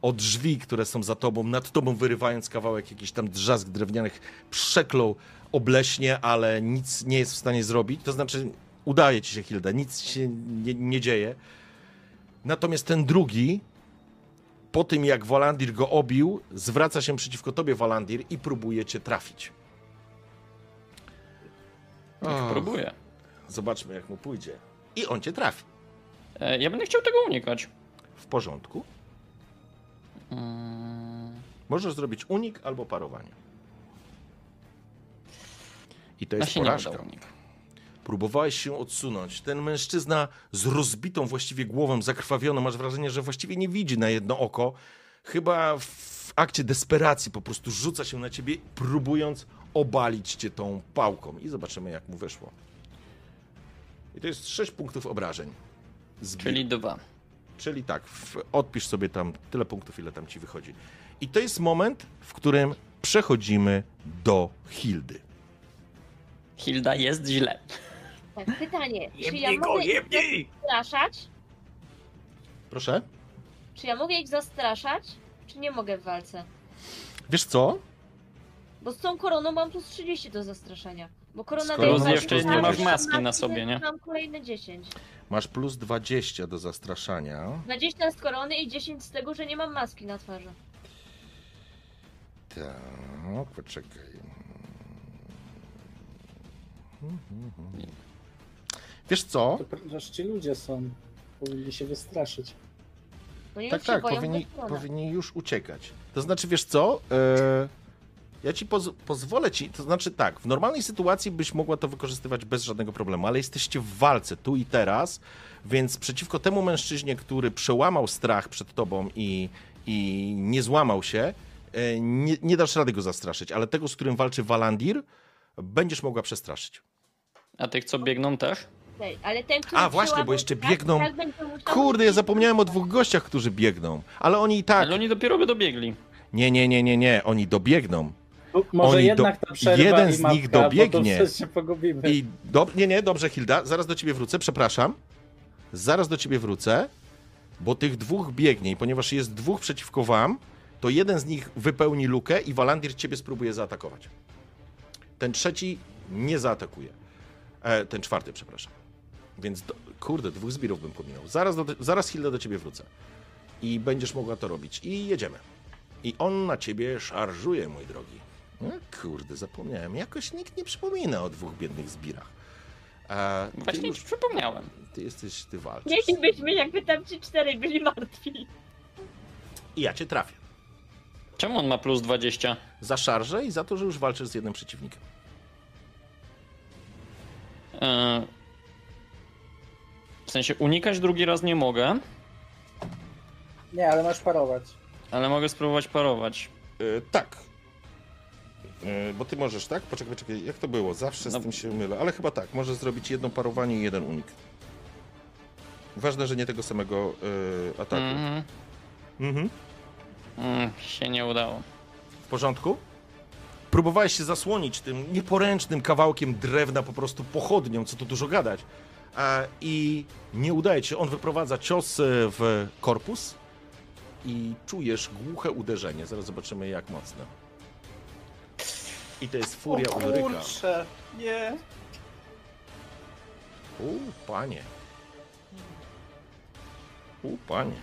o drzwi, które są za tobą, nad tobą wyrywając kawałek jakiś tam drzask drewnianych, przeklął obleśnie, ale nic nie jest w stanie zrobić. To znaczy, udaje ci się, Hilda, nic się nie, nie dzieje. Natomiast ten drugi, po tym jak Walandir go obił, zwraca się przeciwko tobie, Walandir, i próbuje cię trafić. Niech próbuje. Zobaczmy, jak mu pójdzie. I on cię trafi. E, Ja będę chciał tego unikać. W porządku. Mm, Możesz zrobić unik albo parowanie. I to No jest nie porażka. Próbowałeś się odsunąć. Ten mężczyzna z rozbitą właściwie głową, zakrwawioną, masz wrażenie, że właściwie nie widzi na jedno oko. Chyba w akcie desperacji po prostu rzuca się na ciebie, próbując obalić cię tą pałką. I zobaczymy, jak mu wyszło. I to jest 6 punktów obrażeń. Zbił. Czyli dwa. Czyli tak, w, odpisz sobie tam tyle punktów, ile tam ci wychodzi. I to jest moment, w którym przechodzimy do Hildy. Hilda jest źle. Tak, pytanie. Czy ja Jebnij go, mogę ich jebnij! zastraszać? Proszę? Czy ja mogę ich zastraszać? Czy nie mogę w walce? Wiesz co? Bo z tą koroną mam plus 30 do zastraszania. Bo korona Skoro daje jeszcze nie masz mam maski na sobie, nie? Mam kolejne 10. Masz plus 20 do zastraszania. 20 z korony i 10 z tego, że nie mam maski na twarzy. Tak, poczekaj. Wiesz co? To przecież ci ludzie są. Powinni się wystraszyć. No Tak, tak, powinni, powinni już uciekać. To znaczy, wiesz co? E, ja ci poz pozwolę ci, to znaczy tak, w normalnej sytuacji byś mogła to wykorzystywać bez żadnego problemu, ale jesteście w walce tu i teraz, więc przeciwko temu mężczyźnie, który przełamał strach przed tobą i, i nie złamał się, e, nie, nie dasz rady go zastraszyć, ale tego, z którym walczy Walandir, będziesz mogła przestraszyć. A tych, co biegną też? Ale ten, który A, właśnie, bo jeszcze strach, biegną- tak Kurde, ja zapomniałem o dwóch gościach, którzy biegną, ale oni i tak... Ale oni dopiero by dobiegli. Nie, nie, nie, nie, nie, oni dobiegną. Tu Może Oni jednak do- ta przerwa jeden i z mapka, nich dobiegnie. Bo to przecież się pogubimy. I do, nie, nie, dobrze, Hilda, zaraz do ciebie wrócę, przepraszam. Zaraz do ciebie wrócę, bo tych dwóch biegnie i ponieważ jest dwóch przeciwko wam, to jeden z nich wypełni lukę i Walandir ciebie spróbuje zaatakować. Ten trzeci nie zaatakuje. E, ten czwarty, przepraszam. Więc, do, kurde, dwóch zbirów bym pominął. Zaraz, do, zaraz Hilda do ciebie wrócę. I będziesz mogła to robić. I jedziemy. I on na ciebie szarżuje, mój drogi. No, kurde, zapomniałem. Jakoś nikt nie przypomina o dwóch biednych zbirach. A Właśnie już, ci przypomniałem. ty jesteś, ty walczysz. Mielibyśmy, jakby tam ci cztery byli martwi. I ja cię trafię. Czemu on ma plus 20? Za szarżę i za to, że już walczysz z jednym przeciwnikiem. E, W sensie unikać drugi raz nie mogę, Nie, ale masz parować. ale mogę spróbować parować. Yy, tak. Yy, bo ty możesz, tak? Poczekaj, poczekaj, jak to było? Zawsze z No. tym się mylę. Ale chyba tak, możesz zrobić jedno parowanie i jeden unik. Ważne, że nie tego samego yy, ataku. Mhm. Mhm. Mm, się nie udało. W porządku? Próbowałeś się zasłonić tym nieporęcznym kawałkiem drewna, po prostu pochodnią, co tu dużo gadać. I nie udaje ci się. On wyprowadza cios e, w korpus i czujesz głuche uderzenie. Zaraz zobaczymy, jak mocne. I to jest furia o Ulryka. kurczę, nie. U, panie. U, panie.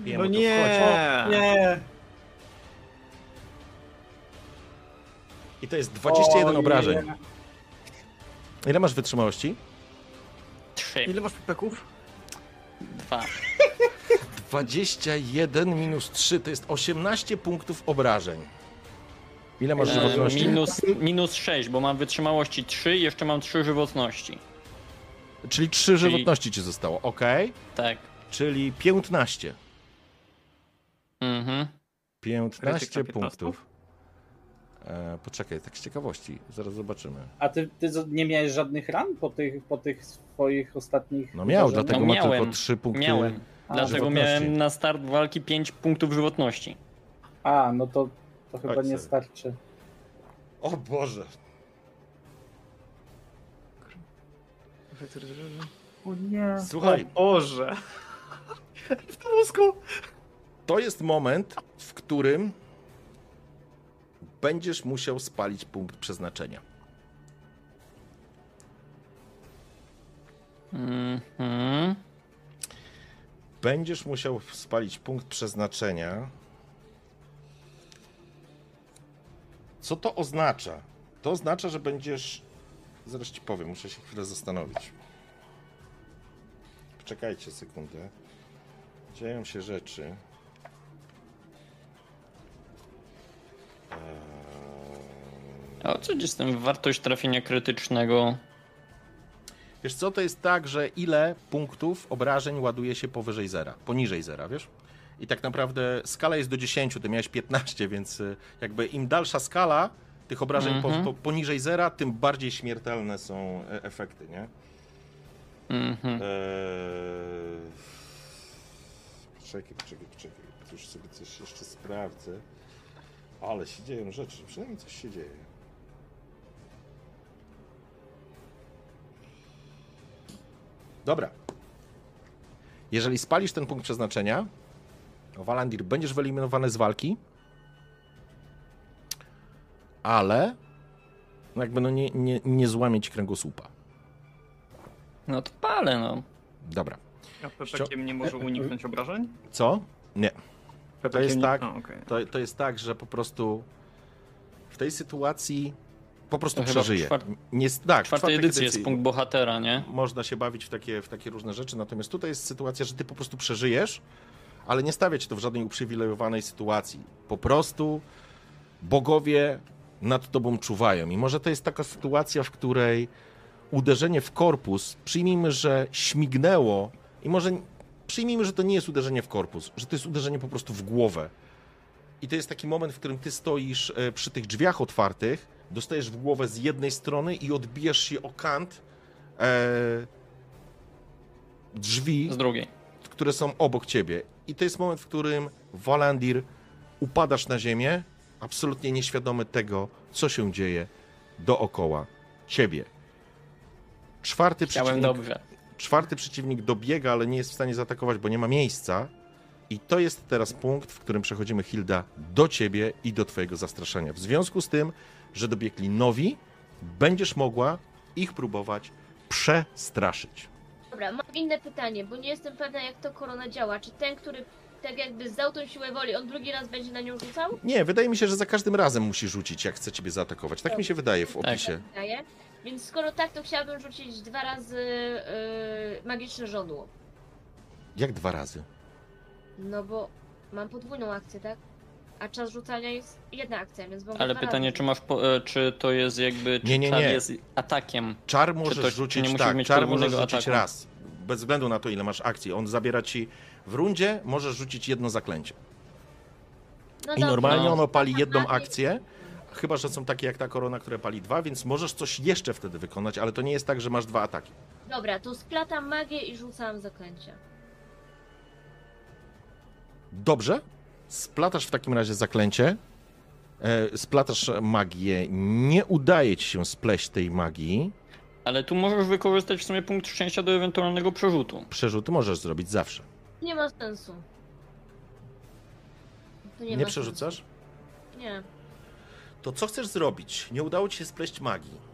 Wiem, No nie! wchodzi. Nie. I to jest 21 O, obrażeń. nie. Ile masz wytrzymałości? Trzy, Ile masz pipeków? dwa. 21 minus 3 to jest 18 punktów obrażeń. Ile masz E, żywotności? minus, minus 6, bo mam wytrzymałości 3 i jeszcze mam 3 żywotności. Czyli 3 żywotności ci zostało, ok? Tak. Czyli 15. Mhm. 15 Krytyk na 15? punktów. E, poczekaj, tak z ciekawości, zaraz zobaczymy. A ty, ty nie miałeś żadnych ran po tych, po tych swoich ostatnich... No miał, dlatego No ma miałem, tylko 3 punkty. Miałem. A, Dlatego miałem na start walki 5 punktów żywotności. A, no to, to chyba Chodź nie sobie. starczy. O Boże. O nie. Słuchaj, O Boże! W mózgu! to jest moment, w którym będziesz musiał spalić punkt przeznaczenia. Mhm. Będziesz musiał spalić punkt przeznaczenia. Co to oznacza? To oznacza, że będziesz. Zaraz ci powiem, muszę się chwilę zastanowić. Poczekajcie sekundę. Dzieją się rzeczy. Eee, A o co z tym wartość trafienia krytycznego? Wiesz co, to jest tak, że ile punktów obrażeń ładuje się powyżej zera, poniżej zera, wiesz? I tak naprawdę skala jest do 10, ty miałeś 15, więc y, jakby im dalsza skala tych obrażeń Mhm. po, po, poniżej zera, tym bardziej śmiertelne są e, efekty, nie? Mhm. Eee... Poczekaj, poczekaj, poczekaj. Już sobie coś jeszcze sprawdzę. Ale się dzieją rzeczy, przynajmniej coś się dzieje. Dobra. Jeżeli spalisz ten punkt przeznaczenia, Walandir, będziesz wyeliminowany z walki, ale jakby no nie, nie, nie złamie ci kręgosłupa. No to palę, no. Dobra. A pepekiem nie może uniknąć obrażeń? Co? Nie. Pepekiem jest tak. To, to jest tak, że po prostu w tej sytuacji po prostu To przeżyje. czwart- Nie, tak, czwartej edycji jest punkt bohatera, nie? można się bawić w takie, w takie różne rzeczy, natomiast tutaj jest sytuacja, że ty po prostu przeżyjesz, ale nie stawia cię to w żadnej uprzywilejowanej sytuacji. Po prostu bogowie nad tobą czuwają. I może to jest taka sytuacja, w której uderzenie w korpus, przyjmijmy, że śmignęło i może przyjmijmy, że to nie jest uderzenie w korpus, że to jest uderzenie po prostu w głowę. I to jest taki moment, w którym ty stoisz e, przy tych drzwiach otwartych, dostajesz w głowę z jednej strony i odbijasz się o kant e, drzwi, Z drugiej. które są obok ciebie. I to jest moment, w którym Walandir upadasz na ziemię, absolutnie nieświadomy tego, co się dzieje dookoła ciebie. Czwarty Chciałem przeciwnik, dobrze. czwarty przeciwnik dobiega, ale nie jest w stanie zaatakować, bo nie ma miejsca. I to jest teraz punkt, w którym przechodzimy, Hilda, do ciebie i do twojego zastraszania. W związku z tym, że dobiegli nowi, będziesz mogła ich próbować przestraszyć. Dobra, mam inne pytanie, bo nie jestem pewna jak to korona działa. Czy ten, który tak jakby zdał tą siłę woli, on drugi raz będzie na nią rzucał? Nie, wydaje mi się, że za każdym razem musi rzucić, jak chce ciebie zaatakować. Tak mi się wydaje w Tak. opisie. Wydaje. Więc skoro tak, to chciałabym rzucić dwa razy yy, magiczne żądło. Jak dwa razy? No bo mam podwójną akcję, tak? A czas rzucania jest jedna akcja, więc mogę Ale dwa pytanie, razy czy masz, po, e, czy to jest jakby, czy Nie, nie, czar nie. jest atakiem? Czar to- możesz czy rzucić, nie musisz tak, mieć czar możesz rzucić ataku? raz. Bez względu na to, ile masz akcji. On zabiera ci w rundzie, możesz rzucić jedno zaklęcie. No I dobrze, normalnie no. ono pali jedną Magię. akcję, chyba że są takie jak ta korona, które pali dwa, więc możesz coś jeszcze wtedy wykonać, ale to nie jest tak, że masz dwa ataki. Dobra, to splatam magię i rzucam zaklęcie. Dobrze. Splatasz w takim razie zaklęcie. E, splatasz magię. Nie udaje ci się spleść tej magii. Ale tu możesz wykorzystać w sumie punkt szczęścia do ewentualnego przerzutu. Przerzuty możesz zrobić zawsze. Nie ma sensu. To Nie, ma przerzucasz? Sensu. Nie. To co chcesz zrobić? Nie udało ci się spleść magii.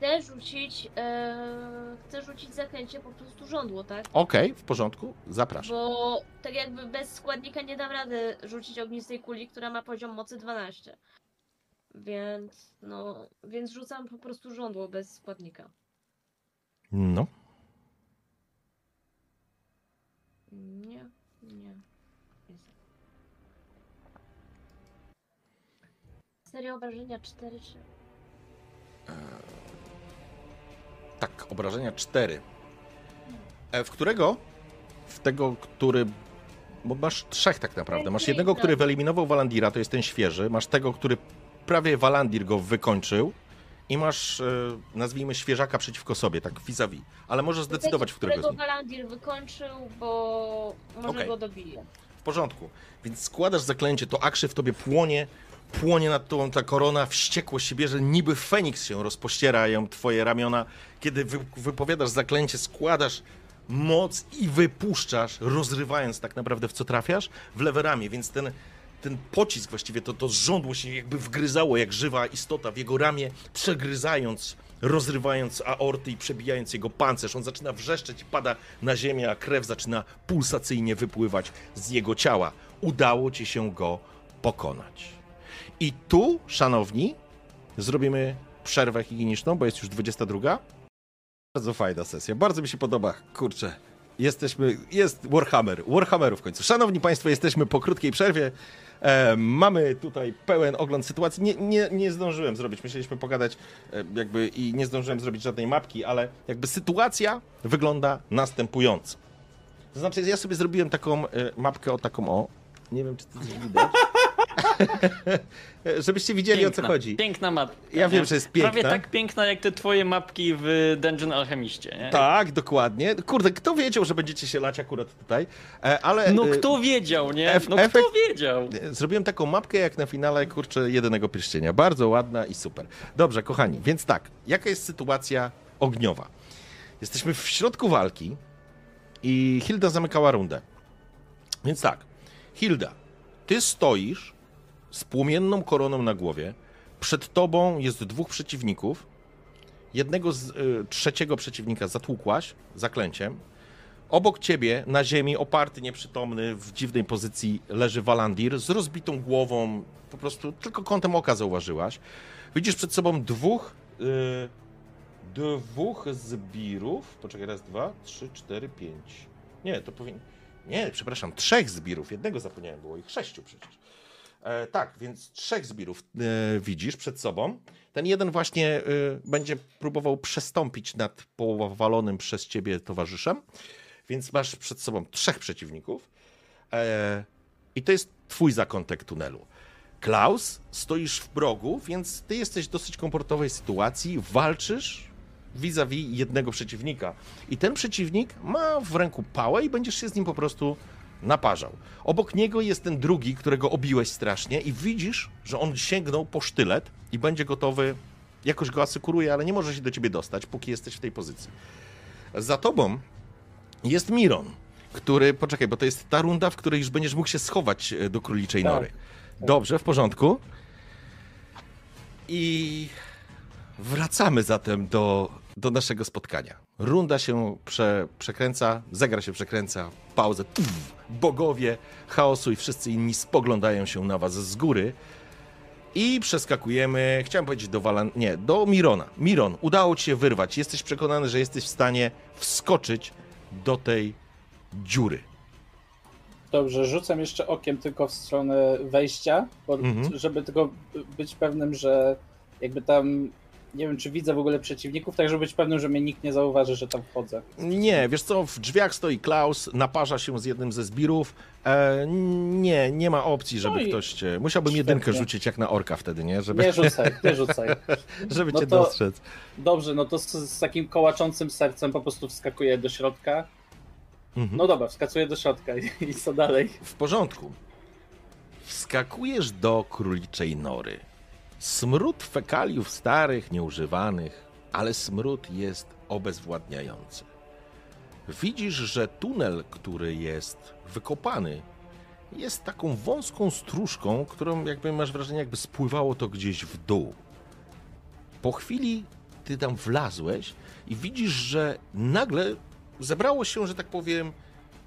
Chcę rzucić. E, chcę rzucić zaklęcie po prostu żądło, tak? Okej, w porządku. Zapraszam. Bo tak jakby bez składnika nie dam rady rzucić ognistej kuli, która ma poziom mocy 12. Więc no, więc rzucam po prostu żądło bez składnika. No. Nie, nie. Jest. Seria obrażenia 4 czy... Tak, obrażenia 4. E, w którego? W tego, który. Bo masz trzech tak naprawdę. Masz jednego, który wyeliminował Walandira, to jest ten świeży. Masz tego, który prawie Walandir go wykończył. I masz, e, nazwijmy, świeżaka przeciwko sobie, tak vis-a-vis. Ale możesz zdecydować, w którego z nich. Walandir wykończył, bo może Okej. go dobije. W porządku. Więc składasz zaklęcie, to akrzy w tobie płonie, płonie nad tobą ta korona, wściekłość się bierze, niby Feniks się rozpościerają twoje ramiona. Kiedy wy, wypowiadasz zaklęcie, składasz moc i wypuszczasz, rozrywając tak naprawdę w co trafiasz, w lewe ramię, więc ten, ten pocisk właściwie, to, to żądło się jakby wgryzało jak żywa istota w jego ramię, przegryzając, rozrywając aorty i przebijając jego pancerz. On zaczyna wrzeszczeć i pada na ziemię, a krew zaczyna pulsacyjnie wypływać z jego ciała. Udało ci się go pokonać. I tu, szanowni, zrobimy przerwę higieniczną, bo jest już 22. Bardzo fajna sesja, bardzo mi się podoba. Kurczę, jesteśmy, jest Warhammer, Warhammeru w końcu. Szanowni Państwo, jesteśmy po krótkiej przerwie. E, mamy tutaj pełen ogląd sytuacji. Nie, nie, nie zdążyłem zrobić, myśleliśmy pogadać e, jakby i nie zdążyłem zrobić żadnej mapki, ale jakby sytuacja wygląda następująco. To znaczy, ja sobie zrobiłem taką e, mapkę o taką o. Nie wiem, czy to coś widać. Żebyście widzieli o co chodzi. Piękna mapka. Ja wiem, że jest piękna. Prawie tak piękna jak te twoje mapki w Dungeon Alchemiście, nie? Tak, dokładnie. Kurde, kto wiedział, że będziecie się lać akurat tutaj? E, ale No e, kto wiedział, nie? No efekt- kto wiedział? Zrobiłem taką mapkę jak na finale, kurczę, jedynego pierścienia. Bardzo ładna i super. Dobrze, kochani, więc tak, jaka jest sytuacja ogniowa? Jesteśmy w środku walki i Hilda zamykała rundę. Więc tak, Hilda, ty stoisz z płomienną koroną na głowie. Przed tobą jest dwóch przeciwników. Jednego z y, trzeciego przeciwnika zatłukłaś zaklęciem. Obok ciebie na ziemi, oparty, nieprzytomny, w dziwnej pozycji leży Walandir z rozbitą głową. Po prostu tylko kątem oka zauważyłaś. Widzisz przed sobą dwóch. y, dwóch zbirów. Poczekaj, raz, dwa, trzy, cztery, pięć. Nie, to powinien. Nie, przepraszam, trzech zbirów. Jednego zapomniałem, było ich sześciu przecież. E, tak, więc trzech zbirów e, widzisz przed sobą. Ten jeden właśnie e, będzie próbował przestąpić nad powalonym przez ciebie towarzyszem. Więc masz przed sobą trzech przeciwników. E, I to jest twój zakątek tunelu. Klaus, stoisz w progu, więc ty jesteś w dosyć komfortowej sytuacji. Walczysz vis-a-vis jednego przeciwnika. I ten przeciwnik ma w ręku pałę i będziesz się z nim po prostu naparzał. Obok niego jest ten drugi, którego obiłeś strasznie i widzisz, że on sięgnął po sztylet i będzie gotowy, jakoś go asekuruje, ale nie może się do ciebie dostać, póki jesteś w tej pozycji. Za tobą jest Miron, który, poczekaj, bo to jest ta runda, w której już będziesz mógł się schować e, do króliczej Tak. nory. Dobrze, w porządku. I wracamy zatem do, do naszego spotkania. Runda się prze, przekręca, zegar się przekręca, pauzę. Tuf, bogowie chaosu i wszyscy inni spoglądają się na was z góry. I przeskakujemy, chciałem powiedzieć do Walan... Nie, do Mirona. Miron, udało ci się wyrwać. Jesteś przekonany, że jesteś w stanie wskoczyć do tej dziury. Dobrze, rzucam jeszcze okiem tylko w stronę wejścia, bo, Mhm. żeby tylko być pewnym, że jakby tam, nie wiem czy widzę w ogóle przeciwników, tak żeby być pewnym, że mnie nikt nie zauważy, że tam wchodzę. Nie, wiesz co, w drzwiach stoi Klaus, naparza się z jednym ze zbirów. E, nie, nie ma opcji, żeby No ktoś cię... Musiałbym świetnie. jedynkę rzucić jak na orka wtedy, nie? Żeby, Nie rzucaj, nie rzucaj. żeby No cię to- dostrzec. Dobrze, no to z, z takim kołaczącym sercem po prostu wskakuję do środka. Mhm. No dobra, wskakuję do środka i, i co dalej? W porządku. Wskakujesz do króliczej nory. Smród fekaliów starych, nieużywanych, ale smród jest obezwładniający. Widzisz, że tunel, który jest wykopany, jest taką wąską stróżką, którą jakby masz wrażenie, jakby spływało to gdzieś w dół. Po chwili ty tam wlazłeś i widzisz, że nagle zebrało się, że tak powiem,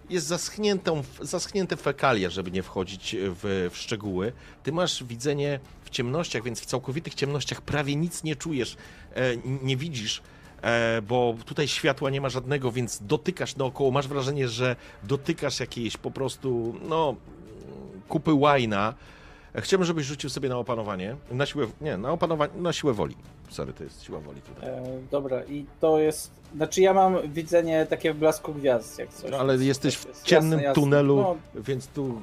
jest zaschniętą, zaschnięte fekalia, żeby nie wchodzić w, w szczegóły. Ty masz widzenie w ciemnościach, więc w całkowitych ciemnościach prawie nic nie czujesz, e, nie widzisz, e, bo tutaj światła nie ma żadnego, więc dotykasz naokoło. Masz wrażenie, że dotykasz jakiejś po prostu, no, kupy łajna. E, Chciałbym, żebyś rzucił sobie na opanowanie. Na siłę, nie, na opanowanie, na siłę woli. Sorry, to jest siła woli tutaj. E, dobra, i to jest. Znaczy ja mam widzenie takie w blasku gwiazd, jak coś. No, ale jesteś to w jest ciemnym jasne, jasne. tunelu, No, więc tu.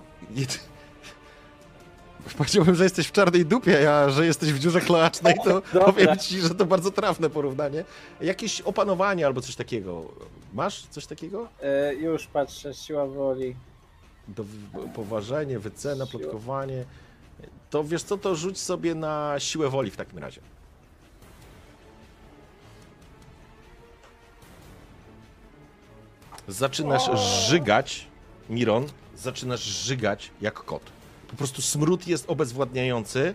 Powiedziałbym, że jesteś w czarnej dupie, a że jesteś w dziurze kloacznej, to Dobra. powiem ci, że to bardzo trafne porównanie. Jakieś opanowanie albo coś takiego. Masz coś takiego? e, już patrzę, siła woli. Do poważenie, wycena, Siła. plotkowanie. To wiesz co, to rzuć sobie na siłę woli w takim razie. Zaczynasz żygać, Miron, zaczynasz żygać jak kot. Po prostu smród jest obezwładniający.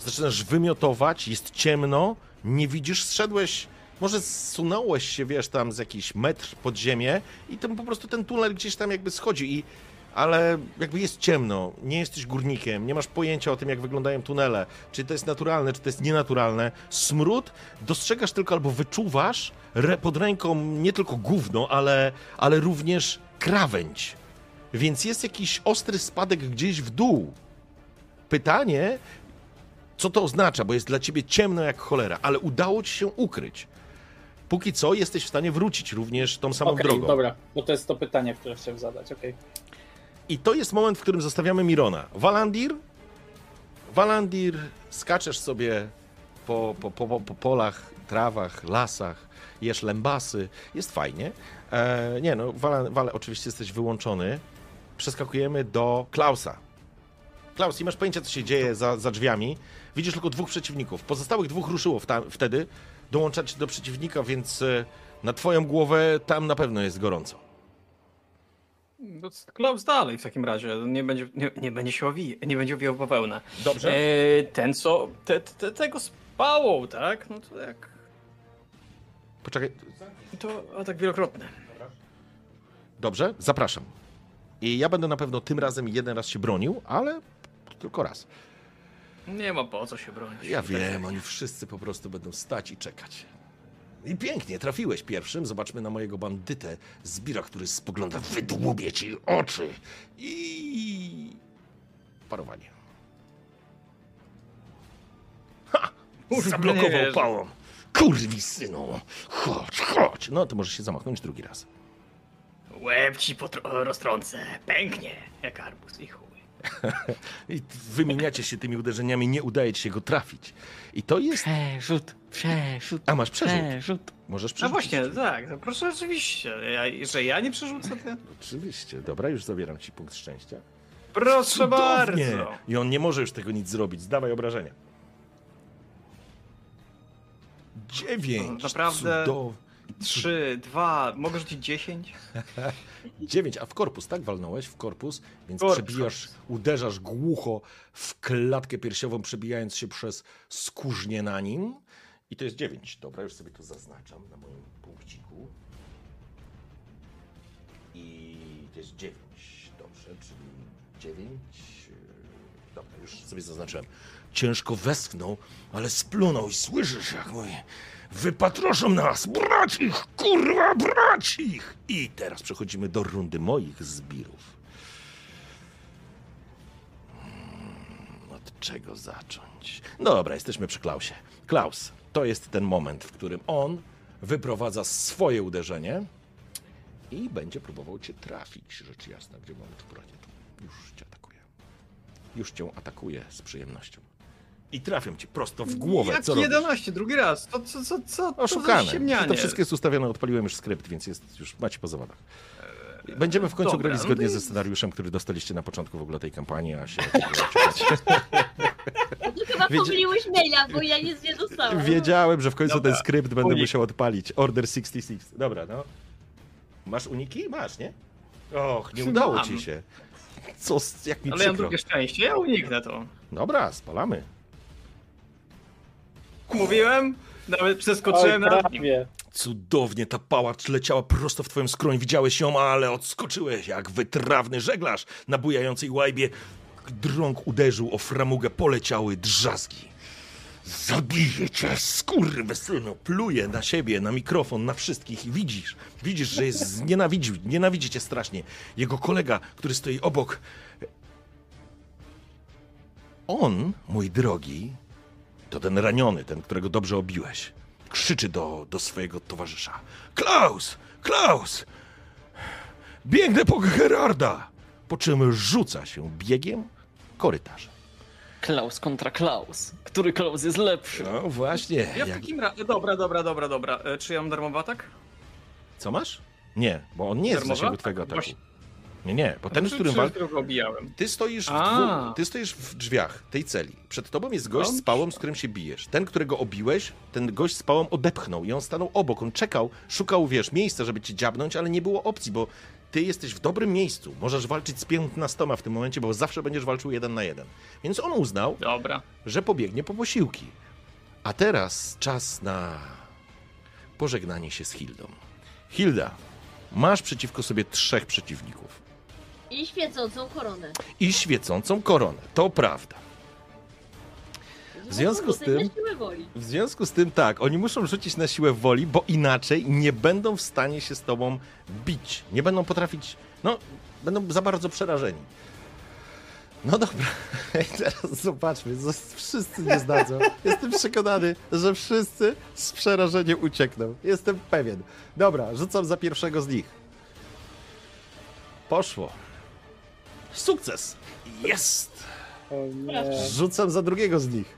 Zaczynasz wymiotować, jest ciemno, nie widzisz, zszedłeś, może zsunąłeś się, wiesz, tam z jakiś metr pod ziemię i tam po prostu ten tunel gdzieś tam jakby schodzi i ale jakby jest ciemno, nie jesteś górnikiem, nie masz pojęcia o tym, jak wyglądają tunele, czy to jest naturalne, czy to jest nienaturalne. Smród dostrzegasz tylko albo wyczuwasz pod ręką nie tylko gówno, ale, ale również krawędź. Więc jest jakiś ostry spadek gdzieś w dół. Pytanie, co to oznacza, bo jest dla ciebie ciemno jak cholera, ale udało ci się ukryć. Póki co jesteś w stanie wrócić również tą samą Okej, drogą. dobra, bo to jest to pytanie, które chciałem zadać, okej. I to jest moment, w którym zostawiamy Mirona. Walandir, Walandir, skaczesz sobie po, po, po, po polach, trawach, lasach, jesz lębasy, jest fajnie. E, nie no, Wale, oczywiście jesteś wyłączony. Przeskakujemy do Klausa. Klaus, nie masz pojęcia, co się dzieje za, za drzwiami. Widzisz tylko dwóch przeciwników. Pozostałych dwóch ruszyło w ta, wtedy. Dołączać do przeciwnika, więc e, Na twoją głowę tam na pewno jest gorąco. No, Klaus dalej w takim razie. Nie będzie, nie, nie będzie się owijał, nie będzie owijał bawełnę. Dobrze? E, ten co, te, te, tego spałą, tak? No to jak, Poczekaj. to atak wielokrotny. Dobrze, zapraszam. I ja będę na pewno tym razem jeden raz się bronił, ale tylko raz. Nie ma po co się bronić. Ja Tak, wiem, tak. oni wszyscy po prostu będą stać i czekać. I pięknie, trafiłeś pierwszym. Zobaczmy na mojego bandytę Zbira, który spogląda, wydłubie ci oczy. I... Parowanie. Ha! Zablokował pałą. Kurwi synu, chodź, chodź. No to możesz się zamachnąć drugi raz. Łeb ci potro- roztrącę. Pęknie, jak arbuz i chuj. I wymieniacie się tymi uderzeniami, nie udaje ci się go trafić. I to jest... Przerzut, przerzut, A, masz przerzut. przerzut. Możesz No przerzucić. właśnie, tak, no proszę oczywiście. Ja, że ja nie przerzucę, to... Oczywiście. Dobra, już zabieram ci punkt szczęścia. Proszę Cudownie. bardzo. I on nie może już tego nic zrobić. Zdawaj obrażenia. Dziewięć. No, naprawdę? Cudow... Trzy, dwa, mogę rzucić dziesięć? Dziewięć, a w korpus, tak walnąłeś? W korpus, więc Korpus. przebijasz, uderzasz głucho w klatkę piersiową, przebijając się przez skórznię na nim. I to jest dziewięć. Dobra, już sobie to zaznaczam na moim punkciku. I to jest dziewięć. Dobrze, czyli dziewięć. yy, Dobra, już sobie zaznaczyłem. Ciężko westchnął, ale splunął i słyszysz, jak mówi Wypatroszą nas! Brać ich! Kurwa, brać ich! I teraz przechodzimy do rundy moich zbirów. Hmm, Od czego zacząć? Dobra, jesteśmy przy Klausie. Klaus, to jest ten moment, w którym on wyprowadza swoje uderzenie i będzie próbował cię trafić, rzecz jasna. Gdzie mamy tu bronię? Już cię atakuje. Już cię atakuje z przyjemnością. I trafiam cię prosto w głowę. Jak co robisz? 11, drugi raz. To co, co, co? to Oszukane. ściemnianie? To wszystko jest ustawione, odpaliłem już skrypt, więc jest już macie po zawodach. Będziemy w końcu dobra, grali no zgodnie to ze scenariuszem, który dostaliście na początku w ogóle tej kampanii, a się No to chyba Wiedzie- pomyliłeś maila, bo ja nic nie dostałam. Wiedziałem, że w końcu Dobra, ten skrypt będę unik. musiał odpalić. Order 66. Dobra, no. Masz uniki? Masz, nie? Och, nie udało ci się. Co, jak mi Ale ja mam przykro. drugie szczęście, ja uniknę to. Dobra, spalamy. Mówiłem? Nawet przeskoczyłem Oj, na... prawie. Cudownie ta pała leciała prosto w twoją skroń. Widziałeś ją, ale odskoczyłeś jak wytrawny żeglarz na bujającej łajbie. Drąg uderzył o framugę, poleciały drzazgi. Zabiję cię, skurwysynu! Pluje na siebie, na mikrofon, na wszystkich i widzisz, widzisz, że jest znienawidził, nienawidzi cię strasznie. Jego kolega, który stoi obok... On, mój drogi, to ten raniony, ten, którego dobrze obiłeś. Krzyczy do, do swojego towarzysza. Klaus! Klaus! Biegnę po Gerarda! Po czym rzuca się biegiem korytarzem. Klaus kontra Klaus. Który Klaus jest lepszy? No właśnie. Ja w Jak... takim razie... Dobra, dobra, dobra, dobra. E, Czy ja mam darmowy atak? Co masz? Nie, bo on nie jest w Darmowa? zasięgu twojego ataku. Właśnie. Nie, nie, bo ten, z którym czy wal... którego obijałem. Ty stoisz, w ty stoisz w drzwiach tej celi. Przed tobą jest gość z pałą, z którym się bijesz. Ten, którego obiłeś, ten gość z pałą odepchnął i on stanął obok. On czekał, szukał, wiesz, miejsca, żeby cię dziabnąć, ale nie było opcji, bo ty jesteś w dobrym miejscu. Możesz walczyć z 15 w tym momencie, bo zawsze będziesz walczył jeden na jeden. Więc on uznał, Dobra. że pobiegnie po posiłki. A teraz czas na pożegnanie się z Hildą. Hilda, masz przeciwko sobie trzech przeciwników I świecącą koronę. i świecącą koronę. To prawda. W związku z tym-. W związku z tym tak, oni muszą rzucić na siłę woli, bo inaczej nie będą w stanie się z tobą bić. Nie będą potrafić, no, będą za bardzo przerażeni. No dobra, i teraz zobaczmy, wszyscy nie zdadzą. Jestem przekonany, że wszyscy z przerażeniem uciekną. Jestem pewien. Dobra, rzucam za pierwszego z nich. Poszło. Sukces! Jest! Nie. Rzucam za drugiego z nich.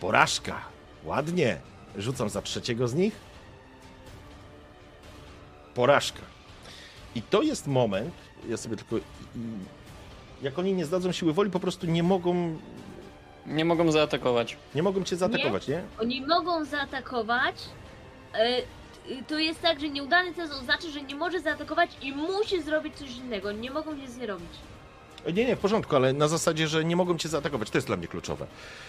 Porażka. Ładnie. Rzucam za trzeciego z nich. Porażka. I to jest moment, ja sobie tylko. Jak oni nie zdadzą siły woli, po prostu nie mogą, Nie mogą zaatakować. nie mogą cię zaatakować, nie? Oni mogą zaatakować, y, to jest tak, że nieudany test oznacza, że nie może zaatakować i musi zrobić coś innego. Nie mogą nic nie robić. Nie, nie, w porządku, ale na zasadzie, że nie mogą cię zaatakować. To jest dla mnie kluczowe.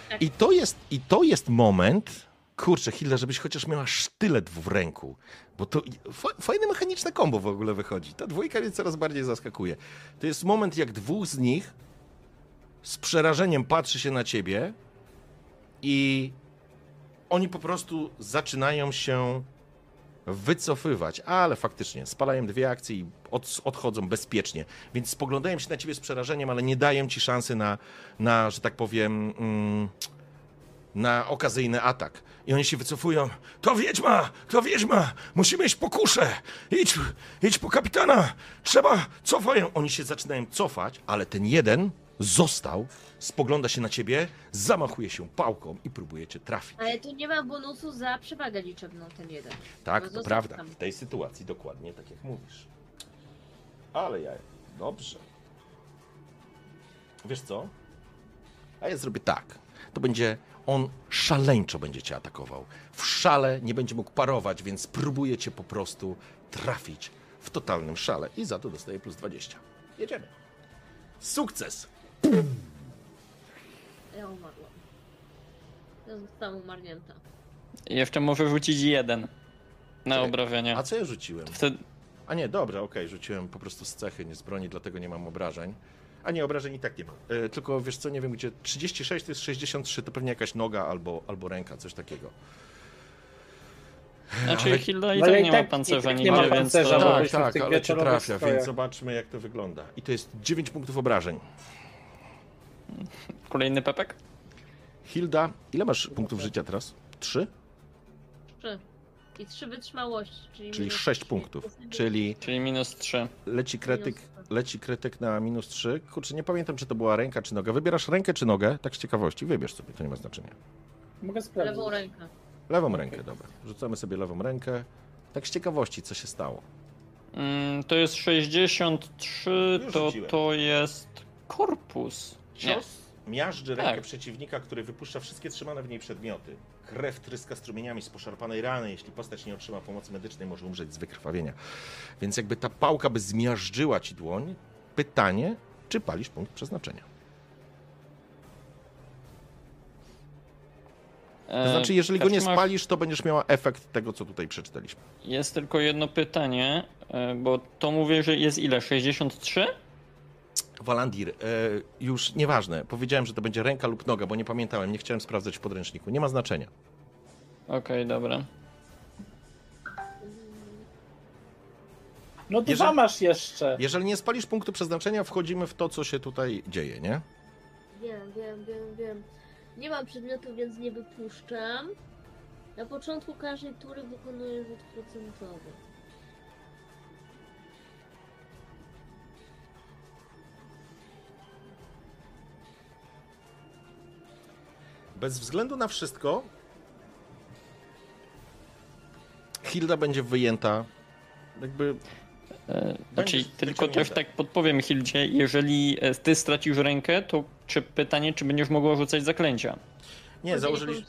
Tak. I to jest, i to jest moment, kurczę, Hilda, żebyś chociaż miała sztylet w ręku, bo to fa- fajne mechaniczne kombo w ogóle wychodzi. Ta dwójka mnie coraz bardziej zaskakuje. To jest moment, jak dwóch z nich z przerażeniem patrzy się na ciebie i oni po prostu zaczynają się wycofywać, ale faktycznie spalają dwie akcje i od, odchodzą bezpiecznie. Więc spoglądają się na ciebie z przerażeniem, ale nie dają ci szansy na, na że tak powiem, mm, na okazyjny atak. I oni się wycofują. To wiedźma! To wiedźma! Musimy iść po kuszę! Idź, idź po kapitana! Trzeba! Cofają! Oni się zaczynają cofać, ale ten jeden został, spogląda się na ciebie, zamachuje się pałką i próbuje cię trafić. Ale tu nie ma bonusu za przewagę liczebną ten jeden. Tak, to prawda. tam. W tej sytuacji dokładnie tak jak mówisz. Ale ja. Dobrze. Wiesz co? A ja zrobię tak. To będzie. On szaleńczo będzie cię atakował. W szale nie będzie mógł parować, więc próbuje cię po prostu trafić w totalnym szale. I za to dostaje plus 20. Jedziemy. Sukces! Ja umarłam. Ja zostałam umarnięta. Jeszcze może rzucić jeden na Czekaj, obrażenia. A co ja rzuciłem? Wtedy, A nie, dobra, okej, rzuciłem po prostu z cechy, nie z broni, dlatego nie mam obrażeń. A nie, obrażeń i tak nie mam. E, tylko wiesz co, nie wiem gdzie. 36 to jest 63, to pewnie jakaś noga albo, albo ręka, coś takiego. znaczy ale- Hilda i No tak nie ma tak- pancerza i tak nigdzie, nie ma więc pancerza, to... bo Tak, w tak, tych ale cię wieczorowych trafia, strojach. więc zobaczmy jak to wygląda. I to jest 9 punktów obrażeń. Kolejny pepek? Hilda, ile masz punktów życia teraz? 3? Trzy. I trzy wytrzymałości, czyli... Czyli minus 6 trzy. punktów. Czyli Czyli minus 3. leci krytyk, Minus leci krytyk na minus 3. Kurczę, nie pamiętam, czy to była ręka, czy noga. Wybierasz rękę, czy nogę? Tak z ciekawości. Wybierz sobie, to nie ma znaczenia. Mogę sprawdzić. Lewą rękę. Lewą rękę, dobra. Rzucamy sobie lewą rękę. Tak z ciekawości, co się stało. Mm, to jest 63, Już to rzuciłem. to jest korpus. Nie. Cios miażdży rękę Tak. przeciwnika, który wypuszcza wszystkie trzymane w niej przedmioty. Krew tryska strumieniami z poszarpanej rany. Jeśli postać nie otrzyma pomocy medycznej, może umrzeć z wykrwawienia. Więc jakby ta pałka by zmiażdżyła ci dłoń. Pytanie, czy palisz punkt przeznaczenia? To znaczy, jeżeli go nie Karczmasz, spalisz, to będziesz miała efekt tego, co tutaj przeczytaliśmy. Jest tylko jedno pytanie, e, bo to mówię, że jest ile? 63? Walandir, e, już nieważne. Powiedziałem, że to będzie ręka lub noga, bo nie pamiętałem, nie chciałem sprawdzać w podręczniku. Nie ma znaczenia. Okej, dobra. No dwa Jeżeli- masz jeszcze. Jeżeli nie spalisz punktu przeznaczenia, wchodzimy w to, co się tutaj dzieje, nie? Wiem, wiem, wiem, wiem. Nie mam przedmiotu, więc nie wypuszczam. Na początku każdej tury wykonuję rzut procentowy. Bez względu na wszystko, Hilda będzie wyjęta. Jakby. E, Znaczy, Będziesz tylko też tak podpowiem Hildzie, jeżeli e, ty stracisz rękę, to czy pytanie, czy będziesz mogła rzucać zaklęcia? Nie, założyliśmy.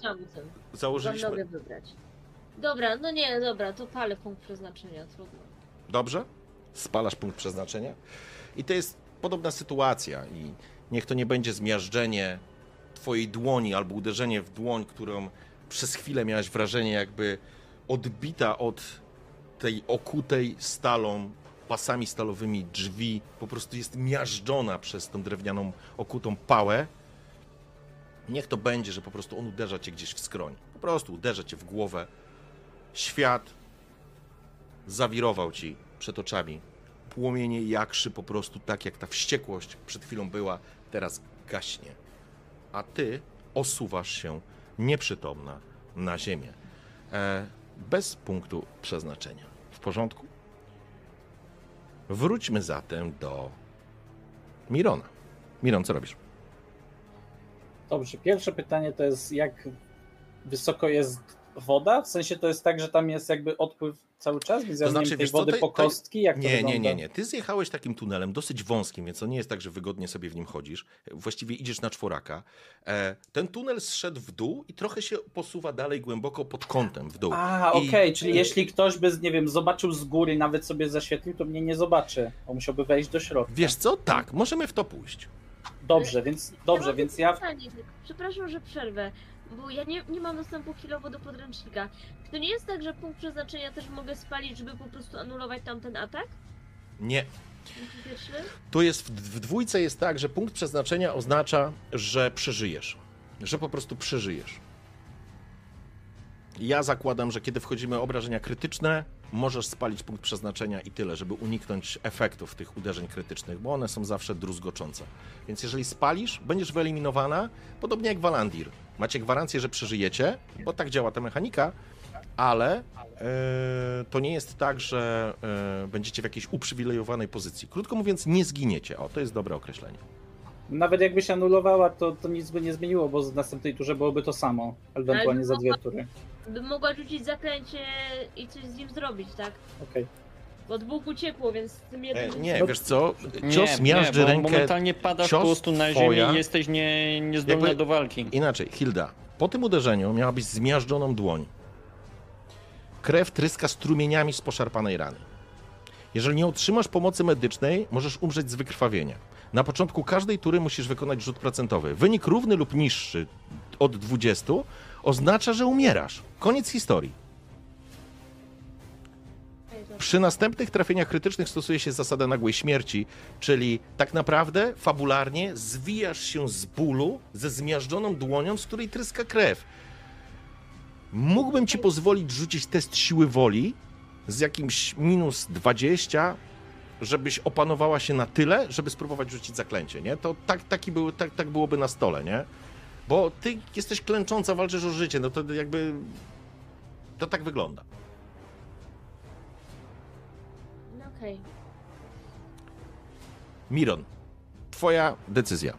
założyliśmy. nogę wybrać. Dobra, no nie, dobra, to palę punkt przeznaczenia, trudno. Dobrze? Spalasz punkt przeznaczenia. I to jest podobna sytuacja. I niech to nie będzie zmiażdżenie twojej dłoni albo uderzenie w dłoń, którą przez chwilę miałaś wrażenie, jakby odbita od tej okutej stalą, pasami stalowymi drzwi, po prostu jest miażdżona przez tą drewnianą okutą pałę. Niech to będzie, że po prostu on uderza cię gdzieś w skroń. Po prostu uderza cię w głowę. Świat zawirował ci przed oczami. Płomienie jakszy po prostu tak, jak ta wściekłość przed chwilą była, teraz gaśnie. A ty osuwasz się nieprzytomna na ziemię. E, bez punktu przeznaczenia. W porządku? Wróćmy zatem do Mirona. Miron, co robisz? Dobrze, pierwsze pytanie to jest jak wysoko jest woda? W sensie to jest tak, że tam jest jakby odpływ cały czas? Ja To znaczy, wiesz co, wody to- po kostki? Jak to Nie, nie, nie, nie. Ty zjechałeś takim tunelem dosyć wąskim, więc to nie jest tak, że wygodnie sobie w nim chodzisz. Właściwie idziesz na czworaka. E, ten tunel zszedł w dół i trochę się posuwa dalej głęboko pod kątem w dół. A, okej, czyli jeśli ktoś by, nie wiem, zobaczył z góry, nawet sobie zaświetlił, to mnie nie zobaczy. On musiałby wejść do środka. Wiesz co? Tak, możemy w to pójść. Dobrze, więc dobrze, mam więc ja. Przepraszam, że przerwę, bo ja nie, nie mam dostępu chwilowo do podręcznika. Czy to nie jest tak, że punkt przeznaczenia też mogę spalić, żeby po prostu anulować tamten atak? Nie. Tu jest w, w dwójce jest tak, że punkt przeznaczenia oznacza, że przeżyjesz. Że po prostu przeżyjesz. Ja zakładam, że kiedy wchodzimy obrażenia krytyczne, możesz spalić punkt przeznaczenia i tyle, żeby uniknąć efektów tych uderzeń krytycznych, bo one są zawsze druzgoczące. Więc jeżeli spalisz, będziesz wyeliminowana, podobnie jak Walandir. Macie gwarancję, że przeżyjecie, bo tak działa ta mechanika, ale e, to nie jest tak, że e, będziecie w jakiejś uprzywilejowanej pozycji. Krótko mówiąc, nie zginiecie. O, to jest dobre określenie. Nawet jakby się anulowała, to, to nic by nie zmieniło, bo w następnej turze byłoby to samo. Ewentualnie za dwie tury. Bym mogła rzucić zaklęcie i coś z nim zrobić, tak? Okej. Bo dwóch uciekło, więc z tym E, jednym... nie, No- wiesz co? Nie, Cios nie, miażdży bo rękę. momentalnie padasz cios po prostu na twoja- ziemię i jesteś nie, niezdolna Jakby- do walki. Inaczej, Hilda, po tym uderzeniu miałabyś zmiażdżoną dłoń. Krew tryska strumieniami z poszarpanej rany. Jeżeli nie otrzymasz pomocy medycznej, możesz umrzeć z wykrwawienia. Na początku każdej tury musisz wykonać rzut procentowy. Wynik równy lub niższy od 20 oznacza, że umierasz. Koniec historii. Przy następnych trafieniach krytycznych stosuje się zasadę nagłej śmierci, czyli tak naprawdę fabularnie zwijasz się z bólu ze zmiażdżoną dłonią, z której tryska krew. Mógłbym ci pozwolić rzucić test siły woli z jakimś minus 20, żebyś opanowała się na tyle, żeby spróbować rzucić zaklęcie, nie? To tak, taki był, tak, tak byłoby na stole, nie? Bo ty jesteś klęcząca, walczysz o życie, no to jakby... To tak wygląda. No okej. Miron, twoja decyzja.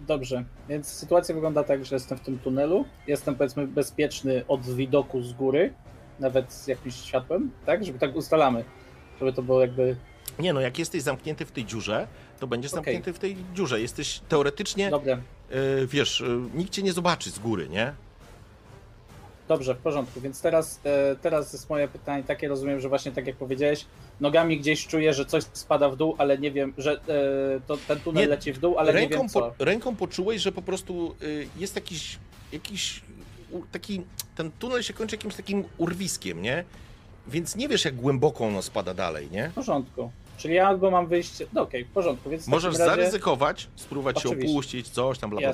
Dobrze, więc sytuacja wygląda tak, że jestem w tym tunelu. Jestem powiedzmy bezpieczny od widoku z góry, nawet z jakimś światłem, tak? Żeby tak ustalamy. Żeby to było jakby. Nie no, jak jesteś zamknięty w tej dziurze, to będziesz Okej. zamknięty w tej dziurze. Jesteś teoretycznie, Dobrze, e, wiesz, e, nikt cię nie zobaczy z góry, nie? dobrze, w porządku. Więc teraz, e, teraz jest moje pytanie takie, rozumiem, że właśnie tak jak powiedziałeś, nogami gdzieś czuję, że coś spada w dół, ale nie wiem, że e, to ten tunel Nie, leci w dół, ale nie ręką, wiem co. po, ręką poczułeś, że po prostu jest jakiś, jakiś taki, ten tunel się kończy jakimś takim urwiskiem, nie? Więc nie wiesz, jak głęboko ono spada dalej, nie? W porządku. Czyli ja albo mam wyjście. No okej, w porządku. Więc w Możesz razie... zaryzykować, spróbować się Oczywiście. opuścić, coś tam, bla, bla,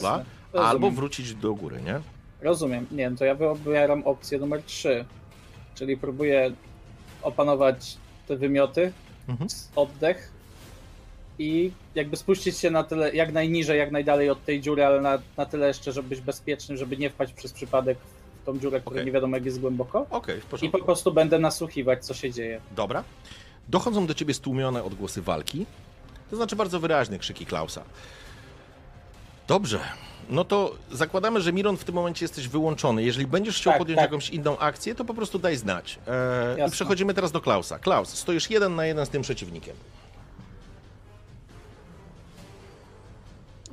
bla, albo wrócić do góry, nie? Rozumiem. Nie wiem, to ja wybieram opcję numer 3. Czyli próbuję opanować te wymioty, Mhm. oddech i jakby spuścić się na tyle, jak najniżej, jak najdalej od tej dziury, ale na, na tyle jeszcze, żeby być bezpiecznym, żeby nie wpaść przez przypadek w tą dziurę, która Okej. nie wiadomo jak jest głęboko. Okej, w I porządku. po prostu będę nasłuchiwać, co się dzieje. Dobra. Dochodzą do ciebie stłumione odgłosy walki, to znaczy bardzo wyraźne krzyki Klausa. Dobrze. No to zakładamy, że Miron w tym momencie jesteś wyłączony. Jeżeli będziesz chciał Tak, podjąć tak. jakąś inną akcję, to po prostu daj znać. E, I przechodzimy teraz do Klausa. Klaus, stoisz jeden na jeden z tym przeciwnikiem.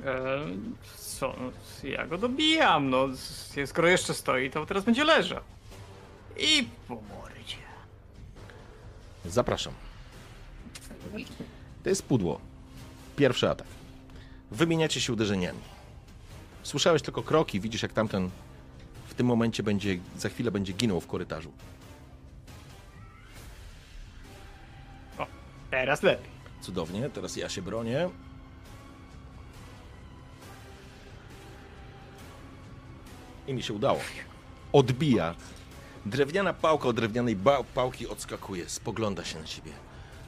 E, co? Ja go dobijam, no. Skoro jeszcze stoi, to teraz będzie leżał. I po mordzie. Zapraszam. To jest pudło. Pierwszy atak. Wymieniacie się uderzeniami. Słyszałeś tylko kroki, widzisz jak tamten w tym momencie będzie, za chwilę będzie ginął w korytarzu. Teraz lepiej. Cudownie, teraz ja się bronię. I mi się udało. Odbija. Drewniana pałka od drewnianej pałki odskakuje, spogląda się na ciebie.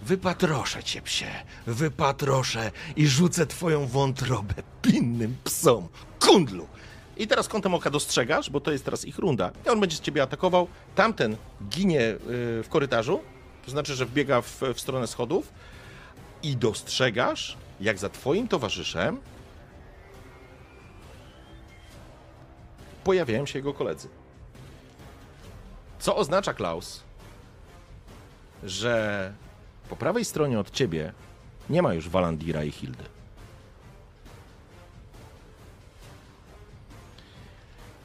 Wypatroszę cię, psie, wypatroszę i rzucę twoją wątrobę pinnym psom, kundlu. I teraz kątem oka dostrzegasz, bo to jest teraz ich runda. I on będzie z ciebie atakował. Tamten ginie y, w korytarzu, to znaczy, że wbiega w, w stronę schodów i dostrzegasz, jak za twoim towarzyszem pojawiają się jego koledzy. Co oznacza, Klaus, że po prawej stronie od ciebie nie ma już Walandira i Hildy.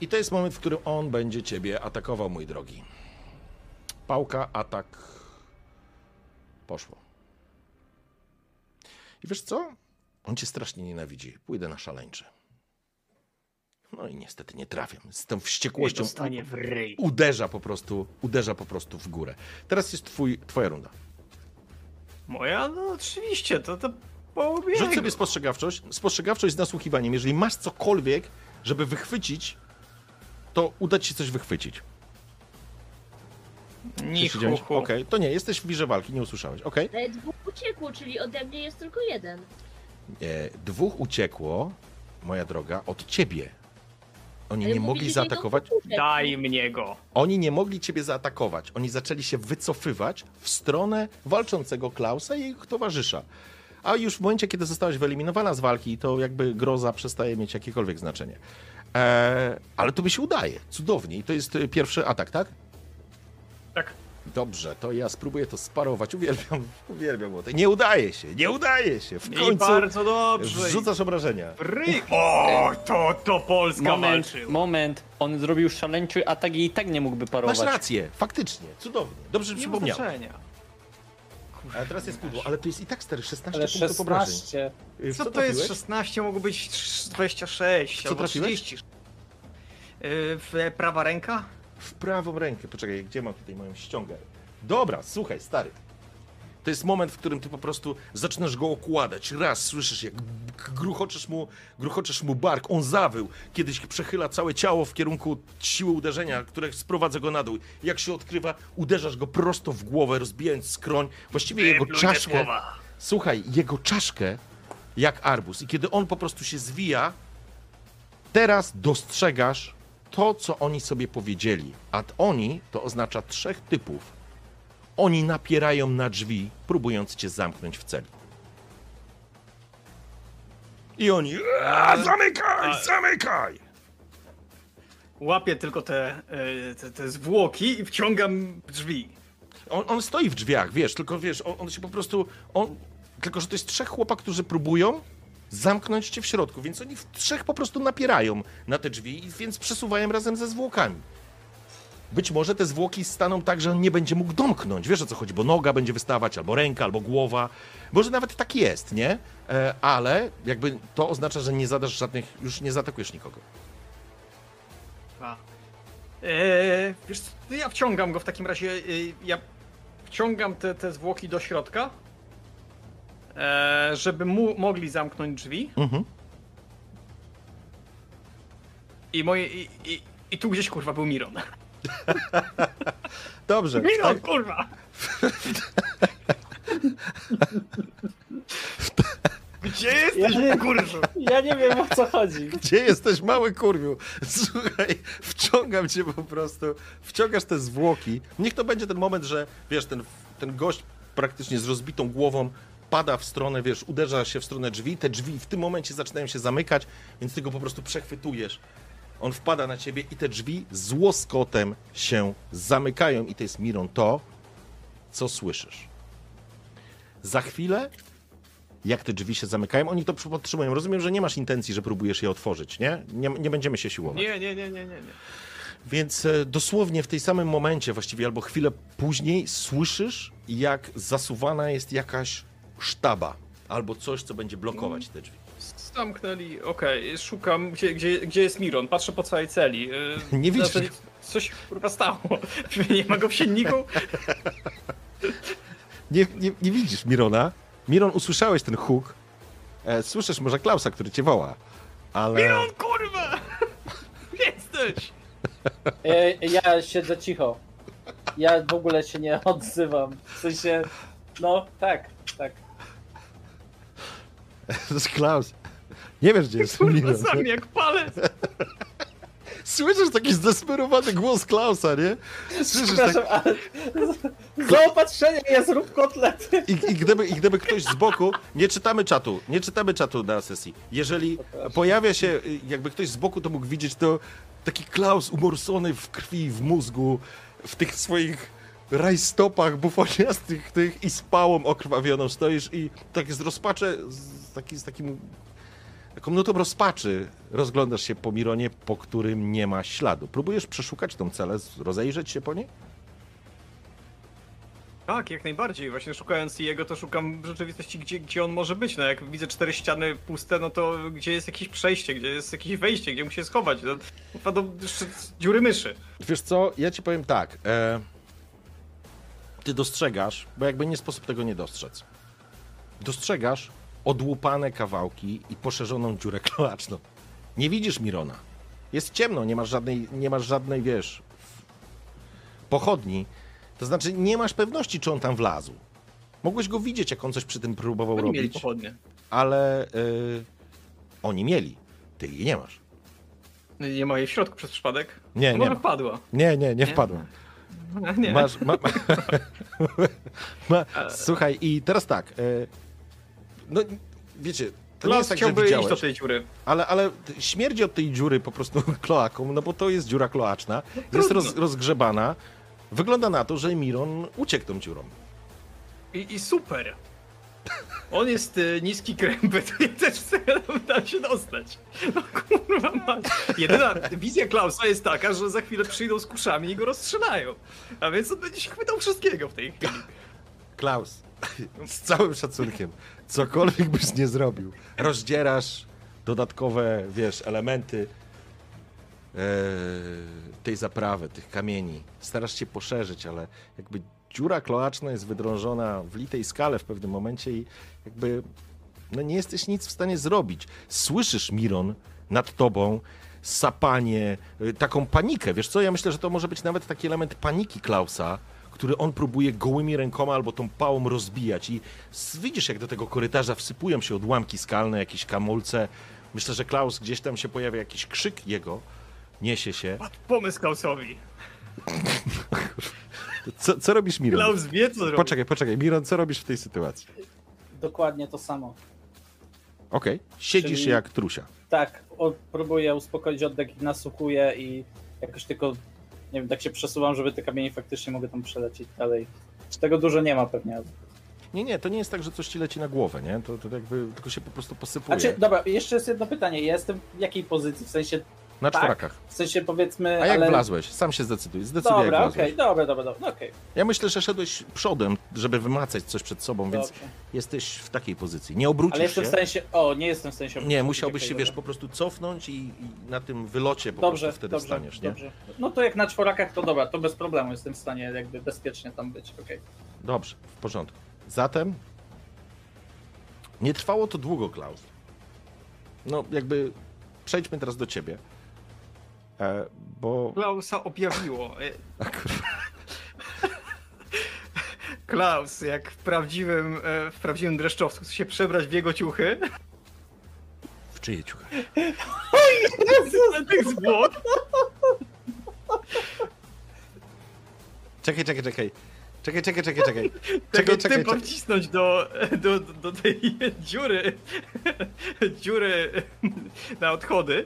I to jest moment, w którym on będzie ciebie atakował, mój drogi. Pałka, atak. Poszło. I wiesz co? On cię strasznie nienawidzi. Pójdę na szaleńczy. No i niestety nie trafiam. Z tą wściekłością Dostanie w ryj. uderza po prostu, uderza po prostu w górę. Teraz jest twój, twoja runda. Moja? No oczywiście, to to połowie. Rzuć sobie spostrzegawczość. Spostrzegawczość z nasłuchiwaniem. Jeżeli masz cokolwiek, żeby wychwycić, to uda ci się coś wychwycić. Ni 39? hu, hu. Okej, to nie, jesteś w wirze walki, nie usłyszałeś. Okej. Ale dwóch uciekło, czyli ode mnie jest tylko jeden. E, Dwóch uciekło, moja droga, od ciebie. Oni Ale nie mogli zaatakować. Daj mnie go. Oni nie mogli ciebie zaatakować. Oni zaczęli się wycofywać w stronę walczącego Klausa i ich towarzysza. A już w momencie, kiedy zostałaś wyeliminowana z walki, to jakby groza przestaje mieć jakiekolwiek znaczenie. Eee, ale to by się udaje. Cudownie. I to jest e, pierwszy atak, tak? Tak. Dobrze, to ja spróbuję to sparować. Uwielbiam, uwielbiam młotek. Nie udaje się, nie udaje się. W I końcu bardzo dobrze. wrzucasz obrażenia. W ryj. O, to, to Polska Moment, walczyła. moment. On zrobił szaleńczy atak i i tak nie mógłby parować. Masz rację, faktycznie. Cudownie. Dobrze, że Nie przypomniałem. Ale teraz jest pudło, ale to jest i tak stary, 16 Ale punktów obrażeń. 16. Y, w Co, to trafiłeś? jest 16? Mogło być 26 Co albo trafiłeś? 30. Yy, w prawa ręka? W prawą rękę. Poczekaj, gdzie mam tutaj moją ściągę? Dobra, słuchaj, stary. To jest moment, w którym ty po prostu zaczynasz go okładać. Raz słyszysz, jak gruchoczesz mu, gruchoczesz mu bark, on zawył. Kiedyś przechyla całe ciało w kierunku siły uderzenia, które sprowadza go na dół. Jak się odkrywa, uderzasz go prosto w głowę, rozbijając skroń. Właściwie jego czaszkę. Słuchaj, jego czaszkę jak arbuz. I kiedy on po prostu się zwija, teraz dostrzegasz to, co oni sobie powiedzieli. A oni to oznacza trzech typów. Oni napierają na drzwi, próbując cię zamknąć w celi. I oni. "A, Zamykaj! a- Zamykaj! Łapię tylko te, yy, te, te zwłoki i wciągam drzwi. On, on stoi w drzwiach, wiesz, tylko wiesz, on, on się po prostu. On, tylko, że to jest trzech chłopak, którzy próbują zamknąć cię w środku, więc oni w trzech po prostu napierają na te drzwi, więc przesuwają razem ze zwłokami. Być może te zwłoki staną tak, że on nie będzie mógł domknąć. Wiesz o co chodzi, bo noga będzie wystawać, albo ręka, albo głowa. Może nawet tak jest, nie? E, ale jakby to oznacza, że nie zadasz żadnych, już nie zaatakujesz nikogo. A. Eee, wiesz co, to ja wciągam go w takim razie. Yy, ja wciągam te, te zwłoki do środka, żeby mu mogli zamknąć drzwi. Mhm. I moje. I, i, I tu gdzieś kurwa był Miron. Dobrze. Miron, kurwa! Gdzie jesteś, Ja nie-? Ja nie wiem o co chodzi. Gdzie jesteś, mały kurwiu? Słuchaj, wciągam cię po prostu, wciągasz te zwłoki. Niech to będzie ten moment, że wiesz, ten, ten gość praktycznie z rozbitą głową pada w stronę, wiesz, uderza się w stronę drzwi, te drzwi w tym momencie zaczynają się zamykać, więc ty go po prostu przechwytujesz. On wpada na ciebie i te drzwi z łoskotem się zamykają i to jest Miron to, co słyszysz. Za chwilę jak te drzwi się zamykają, oni to podtrzymują. Rozumiem, że nie masz intencji, że próbujesz je otworzyć, nie? Nie, nie będziemy się siłować. Nie, nie, nie, nie, nie. nie. Więc e, dosłownie w tej samym momencie, właściwie albo chwilę później, słyszysz, jak zasuwana jest jakaś sztaba albo coś, co będzie blokować te drzwi. Zamknęli, okej, szukam, gdzie, gdzie, gdzie jest Miron, patrzę po całej celi. Yy, Nie widzisz. znaczy, Coś kurwa stało. Nie ma go w sienniku? Nie, nie, nie widzisz Mirona. Miron, usłyszałeś ten huk. E, słyszysz może Klausa, który cię woła, ale... Miron, kurwa! Jesteś! E, Ja siedzę cicho. Ja w ogóle się nie odzywam. W sensie, no tak, tak. To jest Klaus. Nie wiesz, gdzie jest Kurwa, Miron. sam jak palec! Słyszysz taki zdesperowany głos Klausa, nie? Słyszysz tak... Przepraszam, ale zaopatrzenie jest rób kotlety. I, i, gdyby, I gdyby ktoś z boku, nie czytamy czatu, nie czytamy czatu na sesji. Jeżeli pojawia się, jakby ktoś z boku to mógł widzieć, to taki Klaus umorsony w krwi, w mózgu, w tych swoich rajstopach bufoniastych tych i z pałą okrwawioną stoisz i tak z rozpacze, z, taki, z takim taką nutą rozpaczy rozglądasz się po Mironie, po którym nie ma śladu. Próbujesz przeszukać tą celę, rozejrzeć się po niej? Tak, jak najbardziej. Właśnie szukając jego, to szukam w rzeczywistości, gdzie, gdzie on może być. No jak widzę cztery ściany puste, no to gdzie jest jakieś przejście, gdzie jest jakieś wejście, gdzie musi się schować. No, jeszcze dziury myszy. Wiesz co, ja ci powiem tak. E, ty dostrzegasz, bo jakby nie sposób tego nie dostrzec. Dostrzegasz odłupane kawałki i poszerzoną dziurę kloaczną. Nie widzisz Mirona. Jest ciemno, nie masz żadnej, nie masz żadnej, wiesz, pochodni. To znaczy, nie masz pewności, czy on tam wlazł. Mogłeś go widzieć, jak on coś przy tym próbował Oni mieli robić, pochodnie. ale y, oni mieli. Ty jej nie masz. Nie ma jej w środku przez przypadek? Nie, nie Może ma. wpadła. Nie, nie, nie wpadłem. Nie. Masz, ma, ma, słuchaj, i teraz tak. E, no, wiecie, to jest tak, chciałby iść do tej dziury. ale, ale śmierdzi od tej dziury po prostu kloaką, no bo to jest dziura kloaczna, jest trudno. roz, rozgrzebana. Wygląda na to, że Miron uciekł tą dziurą. I, I super. On jest y, niski krępy, to ja też chcę tam się dostać. No kurwa mać. Jedyna wizja Klausa jest taka, że za chwilę przyjdą z kuszami i go rozstrzelają. A więc on będzie się chwytał wszystkiego w tej chwili. Klaus, z całym szacunkiem, cokolwiek byś nie zrobił, rozdzierasz dodatkowe, wiesz, elementy e, tej zaprawy, tych kamieni. Starasz się poszerzyć, ale jakby dziura kloaczna jest wydrążona w litej skale w pewnym momencie i jakby no nie jesteś nic w stanie zrobić. Słyszysz, Miron, nad tobą sapanie, y, taką panikę. Wiesz co, ja myślę, że to może być nawet taki element paniki Klausa, który on próbuje gołymi rękoma albo tą pałą rozbijać. I widzisz, jak do tego korytarza wsypują się odłamki skalne, jakieś kamulce. Myślę, że Klaus gdzieś tam się pojawia jakiś krzyk jego, niesie się. Padł pomysł Klausowi. Co, co robisz, Miron? Klaus wie, co robi. Poczekaj, poczekaj. Miron, co robisz w tej sytuacji? Dokładnie to samo. Okej, siedzisz Czyli- jak trusia. Tak, o, próbuję uspokoić oddech i nasłuchuję i jakoś tylko, nie wiem, tak się przesuwam, żeby te kamienie faktycznie mogły tam przelecieć dalej. Tego dużo nie ma pewnie. Nie, nie, to nie jest tak, że coś ci leci na głowę, nie? To, to jakby tylko się po prostu posypuje. Znaczy, dobra, jeszcze jest jedno pytanie. Ja jestem w jakiej pozycji? W sensie, na tak? czworakach. w sensie powiedzmy, A jak ale... wlazłeś? Sam się zdecyduj. Zdecyduj, Dobra, okej, dobra, dobra, dobra, no okej. Ja myślę, że szedłeś przodem, żeby wymacać coś przed sobą, więc Dobrze. jesteś w takiej pozycji. Nie obrócisz Ale jestem się. w sensie, o, nie jestem w sensie... Nie, musiałbyś się, wiesz, dobra. po prostu cofnąć i, i na tym wylocie po Dobrze, prostu wtedy dobrze, wstaniesz, nie? dobrze. No to jak na czworakach, to dobra, to bez problemu jestem w stanie jakby bezpiecznie tam być, okej. Dobrze, w porządku. Zatem nie trwało to długo, Klaus. No, jakby przejdźmy teraz do ciebie. E, bo. Klausa objawiło. A. Klaus, jak w prawdziwym, e, w prawdziwym dreszczowcu, chce się przebrać w jego ciuchy. W czyje ciuchy? Na tych zwłok. Czekaj, czekaj, czekaj. Czekaj, czekaj, czekaj, czekaj. Tego Czekaj, czekaj, czekaj. wcisnąć do, do, do tej dziury, dziury na odchody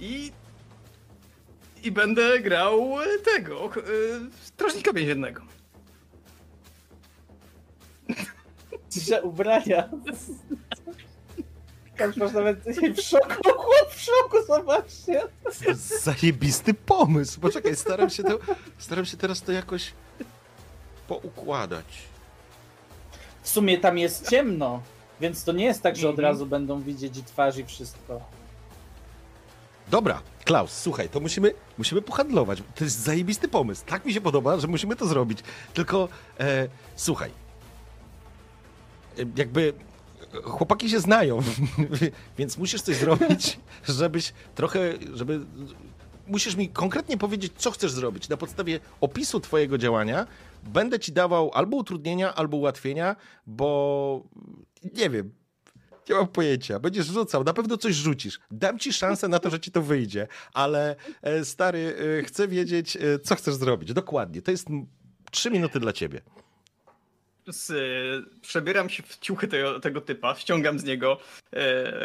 i i będę grał tego, e, strażnika więziennego. Że ubrania. Tam masz nawet w szoku, chłop w szoku, zobaczcie. Zajebisty pomysł. Poczekaj, staram się, to, staram się teraz to jakoś poukładać. W sumie tam jest ciemno, więc to nie jest tak, że od Mhm. razu będą widzieć i twarz i wszystko. Dobra, Klaus, słuchaj, to musimy, musimy pohandlować. To jest zajebisty pomysł. Tak mi się podoba, że musimy to zrobić. Tylko e, słuchaj. E, jakby e, chłopaki się znają, więc musisz coś zrobić, żebyś trochę, żeby musisz mi konkretnie powiedzieć, co chcesz zrobić. Na podstawie opisu twojego działania będę ci dawał albo utrudnienia, albo ułatwienia, bo nie wiem, nie mam pojęcia. Będziesz rzucał, na pewno coś rzucisz. Dam ci szansę na to, że ci to wyjdzie, ale e, stary, e, chcę wiedzieć, e, co chcesz zrobić. Dokładnie. To jest trzy minuty dla ciebie. Przebieram się w ciuchy tego, tego typa, ściągam z niego,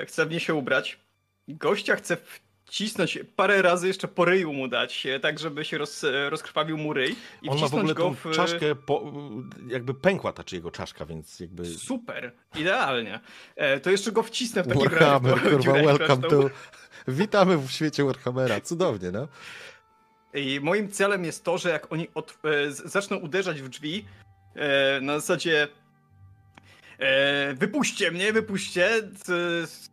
chcę w nie się ubrać. Gościa chcę cisnąć parę razy jeszcze po ryju mu dać, tak żeby się roz, rozkrwawił mu ryj i On ma w ogóle go tą w... e, czaszkę, po, jakby pękła ta czy jego czaszka, więc jakby... Super, idealnie. E, to jeszcze go wcisnę w takim Warhammer, razie. kurwa, welcome to... Witamy w świecie Warhammera, cudownie, no. I moim celem jest to, że jak oni od, e, zaczną uderzać w drzwi, na zasadzie e, wypuśćcie mnie, wypuśćcie, co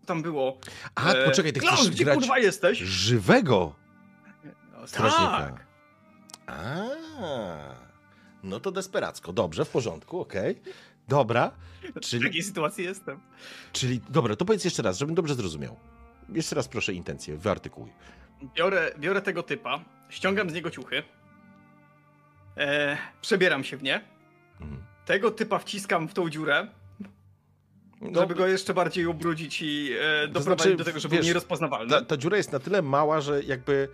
tam było? A, E, poczekaj, ty Klaus, chcesz gdzie grać kurwa jesteś? żywego No, strażnika. tak. A, no to desperacko. Dobrze, w porządku, okej. Dobra, W czyli, takiej sytuacji jestem. czyli... Dobra, to powiedz jeszcze raz, żebym dobrze zrozumiał. Jeszcze raz proszę intencję, wyartykuj. Biorę, biorę tego typa, ściągam z niego ciuchy, e, przebieram się w nie, Mhm. tego typa wciskam w tą dziurę, No, żeby go jeszcze bardziej ubrudzić i e, doprowadzić znaczy, do tego, żeby wiesz, był nierozpoznawalny. ta, ta dziura jest na tyle mała, że jakby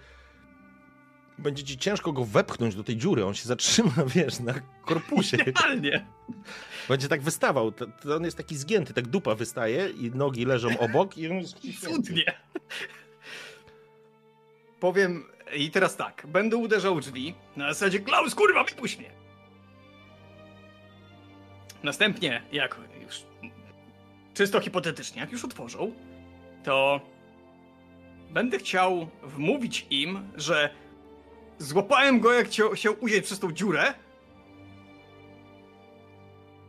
będzie ci ciężko go wepchnąć do tej dziury. On się zatrzyma, wiesz, na korpusie. Idealnie. Będzie tak wystawał. To, to on jest taki zgięty, tak dupa wystaje i nogi leżą obok i on jest. Cudnie. Powiem i teraz tak, będę uderzał drzwi na zasadzie Klaus, kurwa, wypuść mnie! Następnie, jak już czysto hipotetycznie, jak już otworzą, to będę chciał wmówić im, że złapałem go, jak chciał, chciał przez tą dziurę,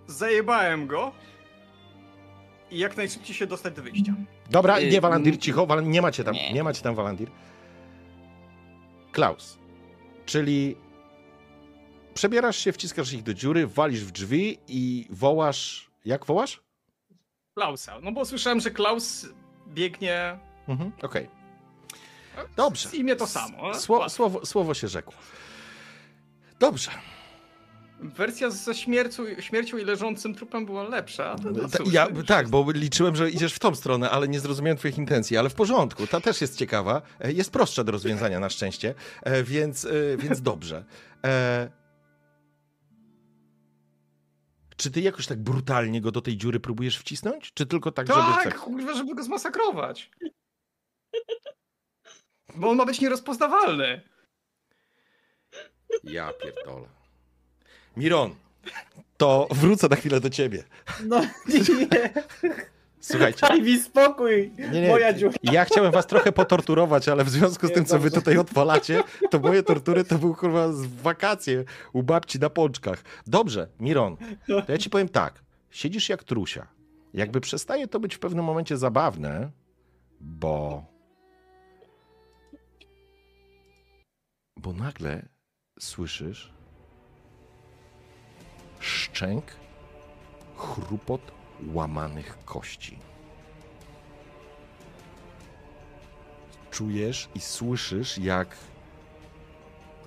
zajebałem go i jak najszybciej się dostać do wyjścia. Dobra, nie Walandir, mm, cicho, Wal- nie macie tam, nie. nie. macie tam Walandir. Klaus, czyli przebierasz się, wciskasz ich do dziury, walisz w drzwi i wołasz, jak wołasz? Klausa. No bo słyszałem, że Klaus biegnie. Mhm, okej. Dobrze. Z imię to samo. Sło, słowo, słowo się rzekło. Dobrze. Wersja ze śmiercią, śmiercią i leżącym trupem była lepsza. No, cóż, ja, tak, bo liczyłem, że idziesz w tą stronę, ale nie zrozumiałem twoich intencji, ale w porządku, ta też jest ciekawa, e, jest prostsza do rozwiązania na szczęście, e, więc, e, więc dobrze. Czy ty jakoś tak brutalnie go do tej dziury próbujesz wcisnąć? Czy tylko tak, żeby... Tak, tak- kurwa, żeby go zmasakrować. Bo on ma być nierozpoznawalny. Ja pierdolę. Miron, to wrócę na chwilę do ciebie. No nie, Słuchajcie, daj mi spokój, Nie, nie. moja dziura. Ja chciałem was trochę potorturować, ale w związku z Nie, tym, co wy dobrze. tutaj odwalacie, to moje tortury to był kurwa z wakacje u babci na pączkach. Dobrze, Miron, to ja ci powiem tak. Siedzisz jak trusia. Jakby przestaje to być w pewnym momencie zabawne, bo... Bo nagle słyszysz szczęk, chrupot łamanych kości. czujesz i słyszysz, jak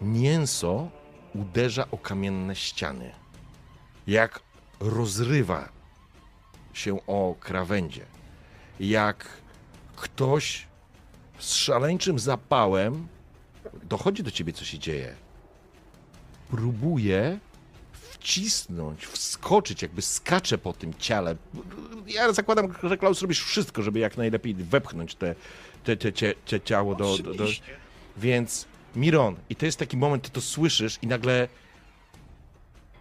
mięso uderza o kamienne ściany. Jak rozrywa się o krawędzie. Jak ktoś z szaleńczym zapałem dochodzi do ciebie, co się dzieje. Próbuje wcisnąć, wskoczyć, jakby skacze po tym ciele. Ja zakładam, że Klaus robisz wszystko, żeby jak najlepiej wepchnąć te, te, te, te, te ciało do, do, do... Więc Miron, i to jest taki moment, ty to słyszysz i nagle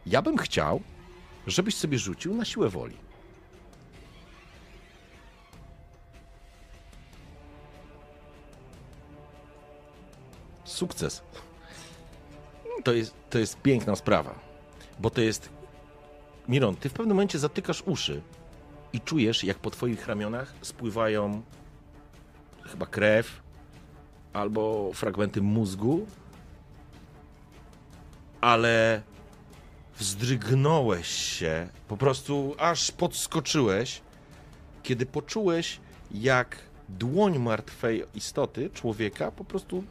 ja bym chciał, żebyś sobie rzucił na siłę woli. Sukces. To jest, to jest piękna sprawa, bo to jest... Miron, ty w pewnym momencie zatykasz uszy i czujesz, jak po twoich ramionach spływają chyba krew albo fragmenty mózgu, ale wzdrygnąłeś się, po prostu aż podskoczyłeś, kiedy poczułeś, jak dłoń martwej istoty, człowieka, po prostu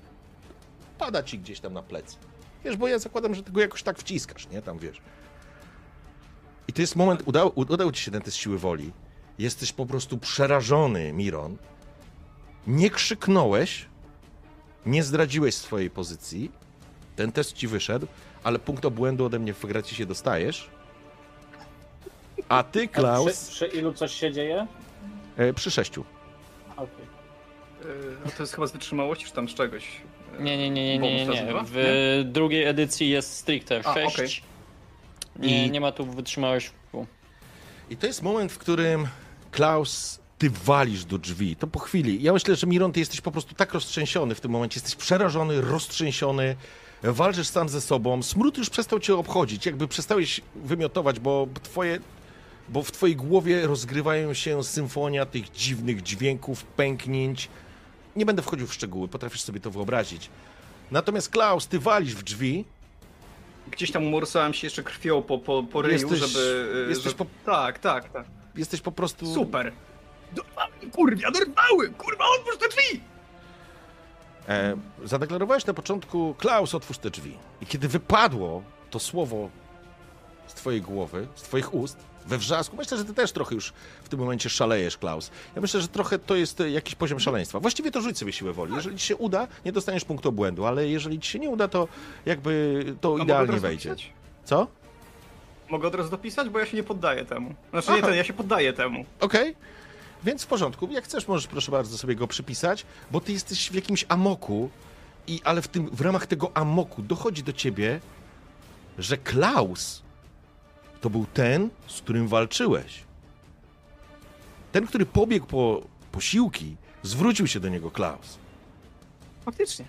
pada ci gdzieś tam na plecy. Wiesz, bo ja zakładam, że tego jakoś tak wciskasz, nie? Tam wiesz. I to jest moment, udał, udał ci się ten test siły woli. Jesteś po prostu przerażony, Miron. Nie krzyknąłeś, nie zdradziłeś swojej pozycji. Ten test ci wyszedł, ale punkt obłędu ode mnie w gracie się dostajesz. A ty, Przy, Klaus, przy ilu coś się dzieje? e, przy sześciu. Okej. no to jest chyba z wytrzymałości, czy tam z czegoś. Nie, nie, nie, nie, nie, bonus nie. nazywa? W drugiej edycji jest stricte A, 6. okej. Nie, I- nie ma tu wytrzymałość. I to jest moment, w którym Klaus, ty walisz do drzwi. To po chwili. Ja myślę, że Miron, ty jesteś po prostu tak roztrzęsiony w tym momencie. Jesteś przerażony, roztrzęsiony. Walczysz sam ze sobą. Smród już przestał cię obchodzić. Jakby przestałeś wymiotować, bo twoje... Bo w twojej głowie rozgrywają się symfonia tych dziwnych dźwięków, pęknięć. Nie będę wchodził w szczegóły, potrafisz sobie to wyobrazić. Natomiast Klaus, ty walisz w drzwi, Gdzieś tam umorsałem się jeszcze krwią po, po, po ryju, Jesteś- żeby... e, jesteś żeby... po- Tak, tak, tak. jesteś po prostu... Super! Dorwały, kurwa, dorwały! Kurwa, otwórz te drzwi! E, zadeklarowałeś na początku, Klaus, otwórz te drzwi. I kiedy wypadło to słowo z twojej głowy, z twoich ust, we wrzasku, myślę, że ty też trochę już w tym momencie szalejesz, Klaus. Ja myślę, że trochę to jest e, jakiś poziom szaleństwa. Właściwie to rzuć sobie siłę woli. Jeżeli ci się uda, nie dostaniesz punktu obłędu, ale jeżeli ci się nie uda, to jakby to od idealnie wejdzie. dopisać? Co? Mogę od razu dopisać, bo ja się nie poddaję temu. Znaczy Aha. nie ten, ja się poddaję temu. Okej. Więc w porządku. Jak chcesz, możesz proszę bardzo sobie go przypisać, bo ty jesteś w jakimś amoku, i, ale w, tym, w ramach tego amoku dochodzi do ciebie, że Klaus to był ten, z którym walczyłeś. Ten, który pobiegł po posiłki, zwrócił się do niego Klaus. Faktycznie.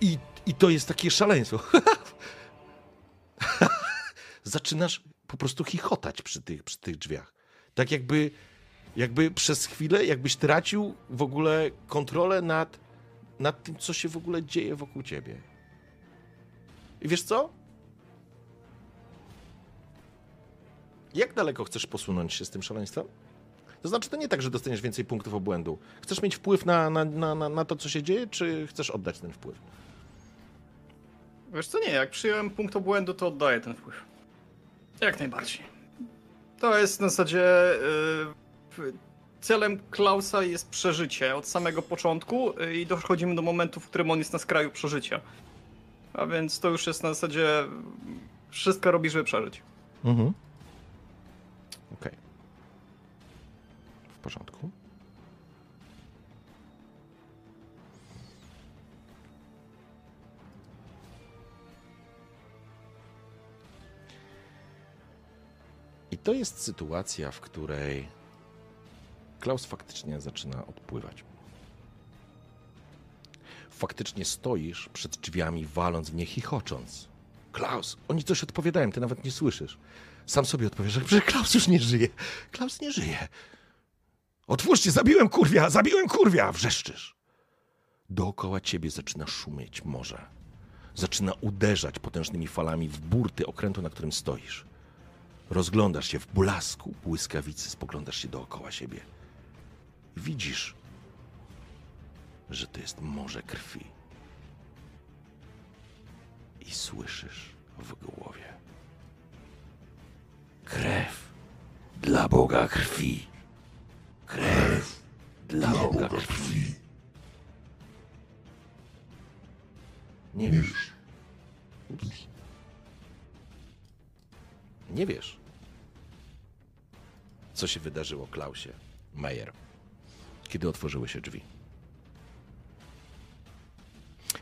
I, i to jest takie szaleństwo. Zaczynasz po prostu chichotać przy tych, przy tych drzwiach. Tak jakby, jakby przez chwilę, jakbyś tracił w ogóle kontrolę nad, nad tym, co się w ogóle dzieje wokół ciebie. I wiesz co? Jak daleko chcesz posunąć się z tym szaleństwem? To znaczy, to nie tak, że dostaniesz więcej punktów obłędu. Chcesz mieć wpływ na, na, na, na, to, co się dzieje, czy chcesz oddać ten wpływ? Wiesz co, nie, jak przyjąłem punkt obłędu, to oddaję ten wpływ. Jak najbardziej. To jest na zasadzie... Yy, celem Klausa jest przeżycie od samego początku yy, i dochodzimy do momentu, w którym on jest na skraju przeżycia. A więc to już jest na zasadzie... Wszystko robi, żeby przeżyć. Mhm. Okej. W porządku. I to jest sytuacja, w której Klaus faktycznie zaczyna odpływać. Faktycznie stoisz przed drzwiami, waląc w nie, chichocząc. Klaus, oni coś odpowiadają, ty nawet nie słyszysz. Sam sobie odpowiesz, że Klaus już nie żyje. Klaus nie żyje. Otwórzcie, zabiłem kurwia, zabiłem kurwia, wrzeszczysz. Dookoła ciebie zaczyna szumieć morze. Zaczyna uderzać potężnymi falami w burty okrętu, na którym stoisz. Rozglądasz się w blasku błyskawicy, spoglądasz się dookoła siebie. Widzisz, że to jest morze krwi. I słyszysz w głowie. Krew dla Boga krwi. Krew dla Boga krwi. Nie wiesz. Ups. Nie wiesz, co się wydarzyło Klausie Majer, kiedy otworzyły się drzwi.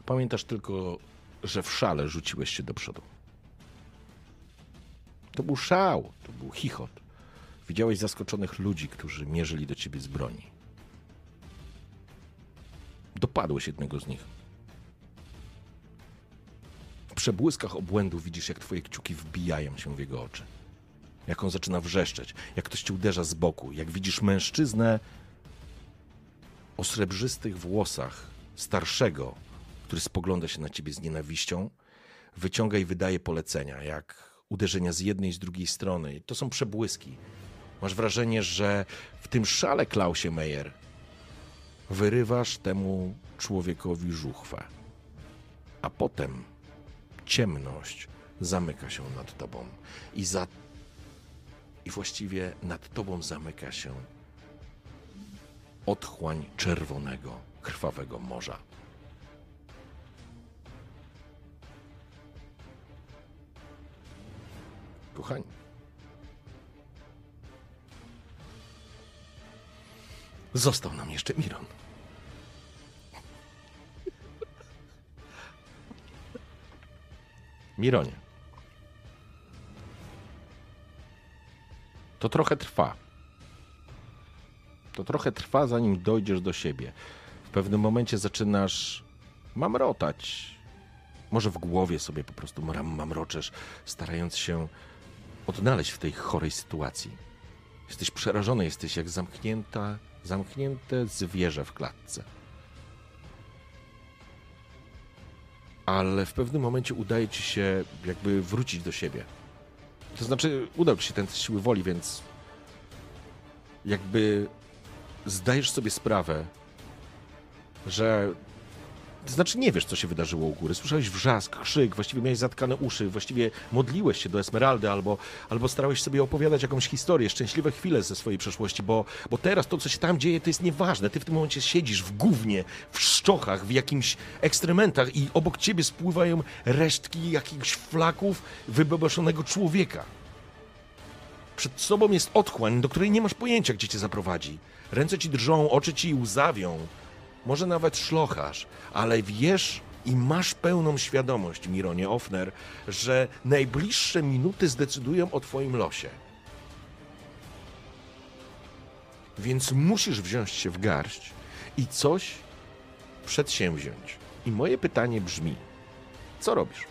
Pamiętasz tylko, że w szale rzuciłeś się do przodu. To był szał, to był chichot. Widziałeś zaskoczonych ludzi, którzy mierzyli do ciebie z broni. Dopadłeś jednego z nich. W przebłyskach obłędu widzisz, jak twoje kciuki wbijają się w jego oczy. Jak on zaczyna wrzeszczeć, jak ktoś cię uderza z boku, jak widzisz mężczyznę o srebrzystych włosach, starszego, który spogląda się na ciebie z nienawiścią, wyciąga i wydaje polecenia, jak uderzenia z jednej i z drugiej strony. To są przebłyski. Masz wrażenie, że w tym szale, Klausie Meyer, wyrywasz temu człowiekowi żuchwę. A potem ciemność zamyka się nad tobą i za i właściwie nad tobą zamyka się otchłań czerwonego, krwawego morza. Kochani. Został nam jeszcze Miron. Mironie. To trochę trwa. To trochę trwa, zanim dojdziesz do siebie. W pewnym momencie zaczynasz mamrotać. Może w głowie sobie po prostu mamroczesz, starając się odnaleźć w tej chorej sytuacji. Jesteś przerażony, jesteś jak zamknięta, zamknięte zwierzę w klatce. Ale w pewnym momencie udaje ci się jakby wrócić do siebie. To znaczy, udał ci się ten siły woli, więc jakby zdajesz sobie sprawę, że to znaczy nie wiesz, co się wydarzyło u góry. Słyszałeś wrzask, krzyk, właściwie miałeś zatkane uszy, właściwie modliłeś się do Esmeraldy albo, albo starałeś sobie opowiadać jakąś historię, szczęśliwe chwile ze swojej przeszłości, bo, bo teraz to, co się tam dzieje, to jest nieważne. Ty w tym momencie siedzisz w gównie, w szczochach, w jakimś ekstrementach i obok ciebie spływają resztki jakichś flaków wybebeszonego człowieka. Przed sobą jest otchłań, do której nie masz pojęcia, gdzie cię zaprowadzi. Ręce ci drżą, oczy ci łzawią. Może nawet szlochasz, ale wiesz i masz pełną świadomość, Mironie Offner, że najbliższe minuty zdecydują o twoim losie. Więc musisz wziąć się w garść i coś przedsięwziąć. I moje pytanie brzmi: co robisz?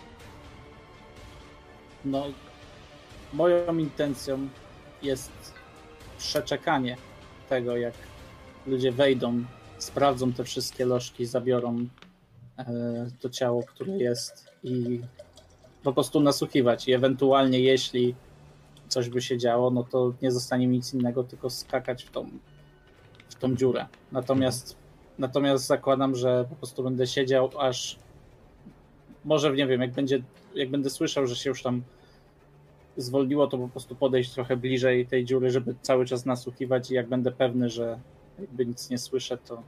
No, moją intencją jest przeczekanie tego, jak ludzie wejdą, sprawdzą te wszystkie lożki, zabiorą e, to ciało, które jest i po prostu nasłuchiwać. I ewentualnie, jeśli coś by się działo, no to nie zostanie mi nic innego, tylko skakać w tą, w tą dziurę. Natomiast, natomiast zakładam, że po prostu będę siedział, aż może nie wiem, jak będzie, jak będę słyszał, że się już tam zwolniło, to po prostu podejść trochę bliżej tej dziury, żeby cały czas nasłuchiwać i jak będę pewny, że jakby nic nie słyszę, to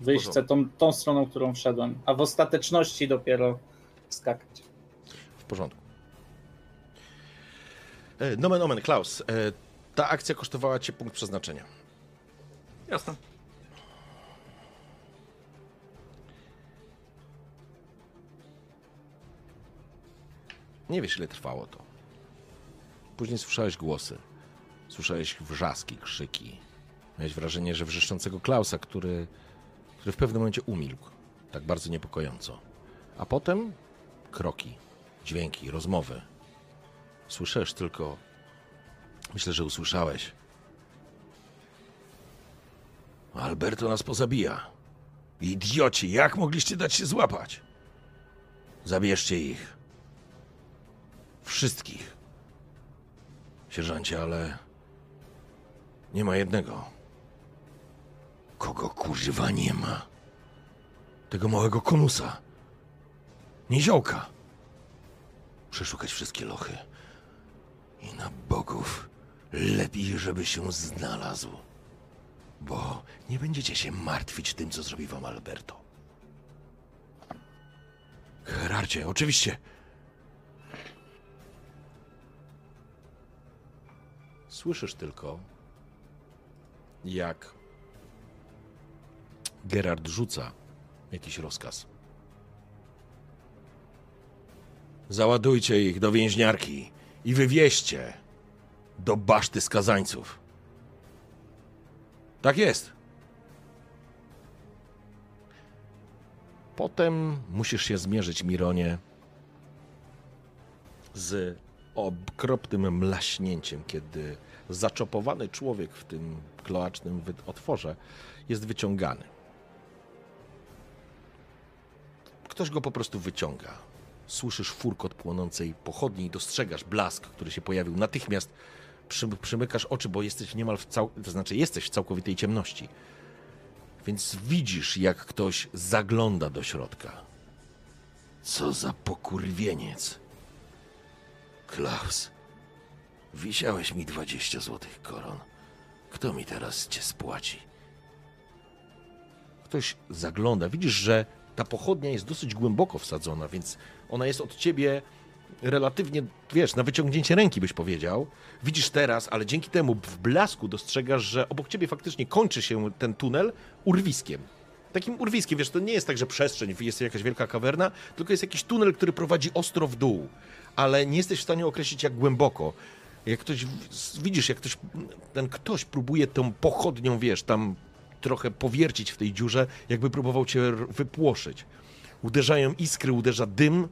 wyjść chcę tą, tą stroną, którą wszedłem, a w ostateczności dopiero skakać. W porządku. E, Nomen omen, Klaus. E, ta akcja kosztowała cię punkt przeznaczenia. Jasne. Nie wiesz, ile trwało to. Później słyszałeś głosy. Słyszałeś wrzaski, krzyki. Miałeś wrażenie, że wrzeszczącego Klausa, który, który w pewnym momencie umilkł. Tak bardzo niepokojąco. A potem kroki, dźwięki, rozmowy. Słyszałeś tylko. Myślę, że usłyszałeś. Alberto nas pozabija. Idioci, jak mogliście dać się złapać? Zabierzcie ich. Wszystkich. Sierżancie, ale nie ma jednego. Kogo kurwa nie ma? Tego małego konusa. Niziołka. Przeszukać wszystkie lochy. I na bogów lepiej, żeby się znalazł. Bo nie będziecie się martwić tym, co zrobi wam Alberto. Herarcie, oczywiście. Słyszysz tylko, jak Gerard rzuca jakiś rozkaz. Załadujcie ich do więźniarki i wywieźcie do baszty skazańców. Tak jest. Potem musisz się zmierzyć, Mironie, z okropnym mlaśnięciem, kiedy zaczopowany człowiek w tym kloacznym otworze jest wyciągany. Ktoś go po prostu wyciąga. Słyszysz furkot płonącej pochodni i dostrzegasz blask, który się pojawił. Natychmiast przy, przymykasz oczy, bo jesteś niemal w cał... to znaczy jesteś w całkowitej ciemności. Więc widzisz, jak ktoś zagląda do środka. Co za pokurwieniec. Klaus, wisiałeś mi 20 złotych koron. Kto mi teraz cię spłaci? Ktoś zagląda. Widzisz, że ta pochodnia jest dosyć głęboko wsadzona, więc ona jest od ciebie relatywnie, wiesz, na wyciągnięcie ręki byś powiedział. Widzisz teraz, ale dzięki temu w blasku dostrzegasz, że obok ciebie faktycznie kończy się ten tunel urwiskiem. takim urwiskiem, wiesz, to nie jest tak, że przestrzeń, jest jakaś wielka kawerna, tylko jest jakiś tunel, który prowadzi ostro w dół, ale nie jesteś w stanie określić jak głęboko. Jak ktoś, widzisz, jak ktoś, ten ktoś próbuje tą pochodnią, wiesz, tam trochę powiercić w tej dziurze, jakby próbował cię wypłoszyć. Uderzają iskry, uderza dym,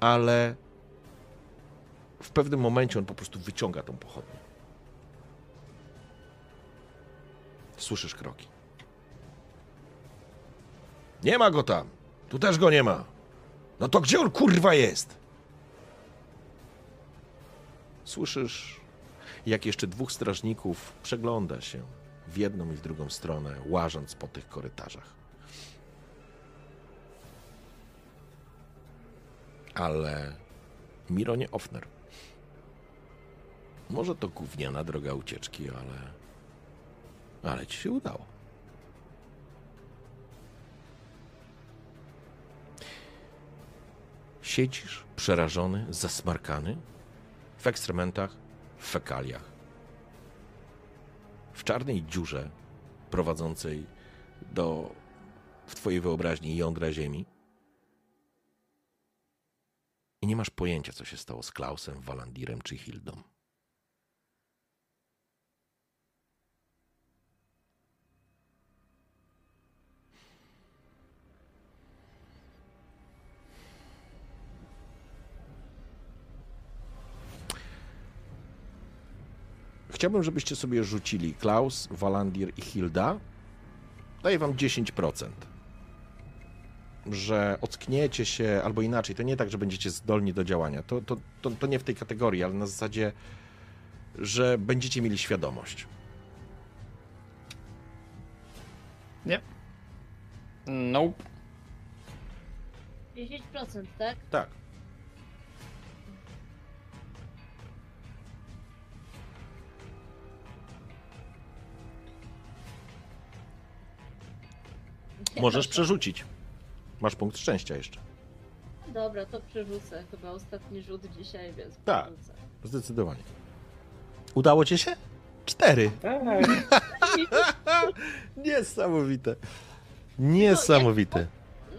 ale w pewnym momencie on po prostu wyciąga tą pochodnię. Słyszysz kroki. Nie ma go tam. Tu też go nie ma. No to gdzie on kurwa jest? Słyszysz, jak jeszcze dwóch strażników przegląda się w jedną i w drugą stronę, łażąc po tych korytarzach. Ale Mironie Offner. Może to gówniana droga ucieczki, ale. Ale ci się udało. Siedzisz przerażony, zasmarkany w ekstrementach, w fekaliach. W czarnej dziurze prowadzącej do w twojej wyobraźni jądra ziemi. I nie masz pojęcia, co się stało z Klausem, Walandirem czy Hildą. Chciałbym, żebyście sobie rzucili Klaus, Walandir i Hilda. Daję wam 10%. Że ockniecie się, albo inaczej, to nie tak, że będziecie zdolni do działania. To, to, to, to nie w tej kategorii, ale na zasadzie, że będziecie mieli świadomość. Nie. Nope. 10%, tak? Tak. Możesz przerzucić. Masz punkt szczęścia jeszcze. Dobra, to przerzucę. Chyba ostatni rzut dzisiaj, więc Tak. przerzucę. Zdecydowanie. Udało ci się? Cztery. Tak. Niesamowite. Niesamowite.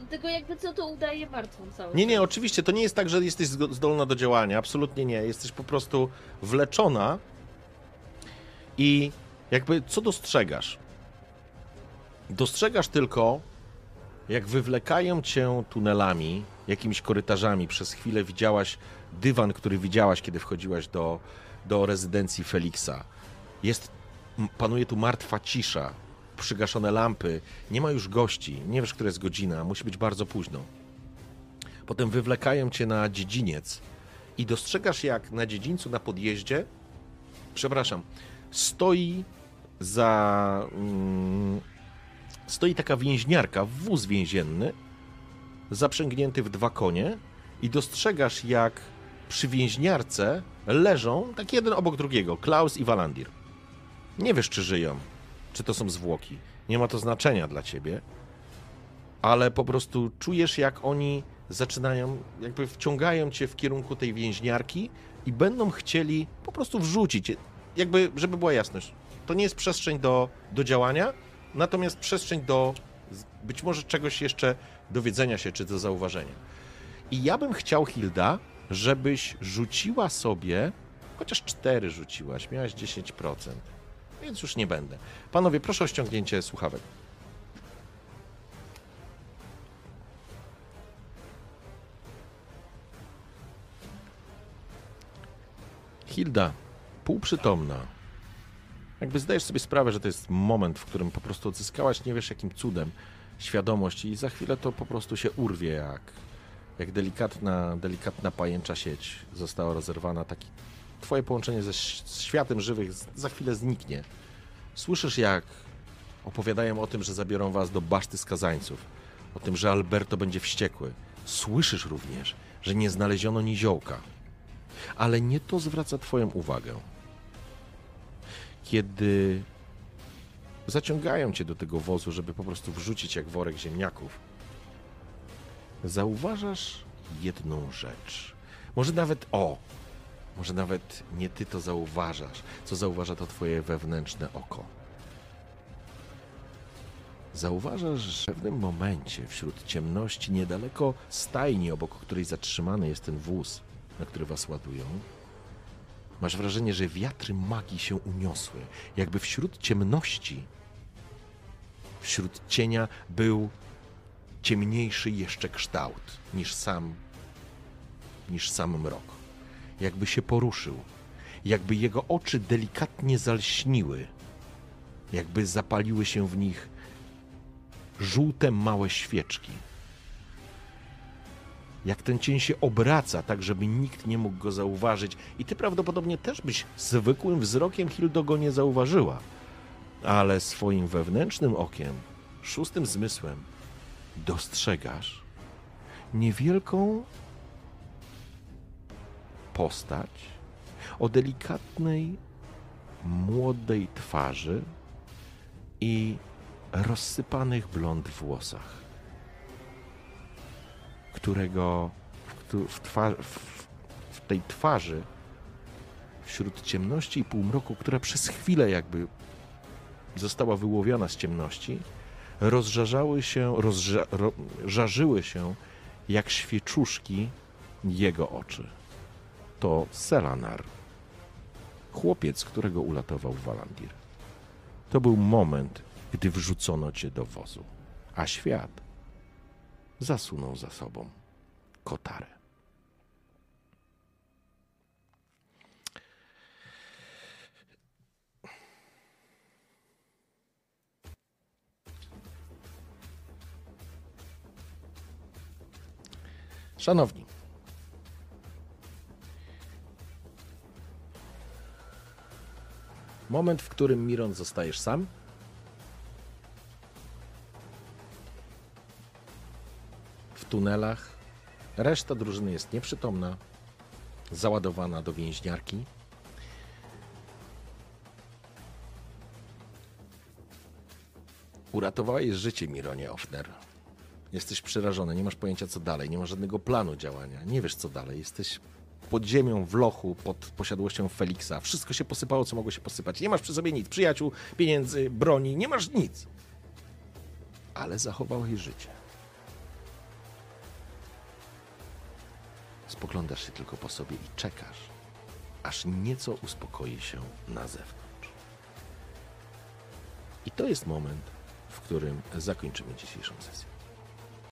Tylko jakby co to udaje martwą cały Nie, nie, czas. oczywiście to nie jest tak, że jesteś zgo- zdolna do działania. Absolutnie nie. Jesteś po prostu wleczona. I jakby co dostrzegasz? Dostrzegasz tylko, jak wywlekają cię tunelami, jakimiś korytarzami. Przez chwilę widziałaś dywan, który widziałaś, kiedy wchodziłaś do, do rezydencji Feliksa. Jest, panuje tu martwa cisza, przygaszone lampy, nie ma już gości, nie wiesz, która jest godzina, musi być bardzo późno. Potem wywlekają cię na dziedziniec i dostrzegasz, jak na dziedzińcu, na podjeździe, przepraszam, stoi za. Mm, stoi taka więźniarka, wóz więzienny, zaprzęgnięty w dwa konie, i dostrzegasz, jak przy więźniarce leżą, tak jeden obok drugiego, Klaus i Walandir. Nie wiesz, czy żyją, czy to są zwłoki. Nie ma to znaczenia dla ciebie, ale po prostu czujesz, jak oni zaczynają, jakby wciągają cię w kierunku tej więźniarki i będą chcieli po prostu wrzucić. Jakby, żeby była jasność, to nie jest przestrzeń do, do działania, natomiast przestrzeń do być może czegoś jeszcze dowiedzenia się czy do zauważenia. I ja bym chciał, Hilda, żebyś rzuciła sobie, chociaż cztery rzuciłaś, miałaś 10%, więc już nie będę. Panowie, proszę o ściągnięcie słuchawek. Hilda, półprzytomna. Jakby zdajesz sobie sprawę, że to jest moment, w którym po prostu odzyskałaś nie wiesz jakim cudem świadomość i za chwilę to po prostu się urwie jak, jak delikatna, delikatna pajęcza sieć została rozerwana. Taki twoje połączenie ze z światem żywych za chwilę zniknie. Słyszysz jak opowiadają o tym, że zabiorą was do baszty skazańców, o tym, że Alberto będzie wściekły. Słyszysz również, że nie znaleziono niziołka. Ale nie to zwraca twoją uwagę. Kiedy zaciągają cię do tego wozu, żeby po prostu wrzucić jak worek ziemniaków, zauważasz jedną rzecz. Może nawet o, może nawet nie ty to zauważasz, co zauważa to twoje wewnętrzne oko. Zauważasz, że w pewnym momencie wśród ciemności, niedaleko stajni, obok której zatrzymany jest ten wóz, na który was ładują, masz wrażenie, że wiatry magii się uniosły. Jakby wśród ciemności, wśród cienia był ciemniejszy jeszcze kształt niż sam, niż sam mrok. Jakby się poruszył, jakby jego oczy delikatnie zalśniły, jakby zapaliły się w nich żółte małe świeczki. Jak ten cień się obraca, tak żeby nikt nie mógł go zauważyć, i ty prawdopodobnie też byś zwykłym wzrokiem Hildo go nie zauważyła, ale swoim wewnętrznym okiem, szóstym zmysłem, dostrzegasz niewielką postać o delikatnej, młodej twarzy i rozsypanych blond włosach, którego w, twa- w, w tej twarzy, wśród ciemności i półmroku, która przez chwilę jakby została wyłowiona z ciemności, rozżarzały się, rozża- ro, żarzyły się jak świeczuszki jego oczy. To Selanar, chłopiec, którego uratował Walandir. To był moment, gdy wrzucono cię do wozu, a świat zasunął za sobą kotarę. Szanowni, moment, w którym Miron zostajesz sam, tunelach. Reszta drużyny jest nieprzytomna, załadowana do więźniarki. Uratowałeś życie, Mironie Offner. Jesteś przerażony, nie masz pojęcia co dalej, nie masz żadnego planu działania, nie wiesz co dalej. Jesteś pod ziemią, w lochu, pod posiadłością Feliksa. Wszystko się posypało, co mogło się posypać. Nie masz przy sobie nic, przyjaciół, pieniędzy, broni, nie masz nic. Ale zachowałeś życie. Spoglądasz się tylko po sobie i czekasz, aż nieco uspokoi się na zewnątrz. I to jest moment, w którym zakończymy dzisiejszą sesję.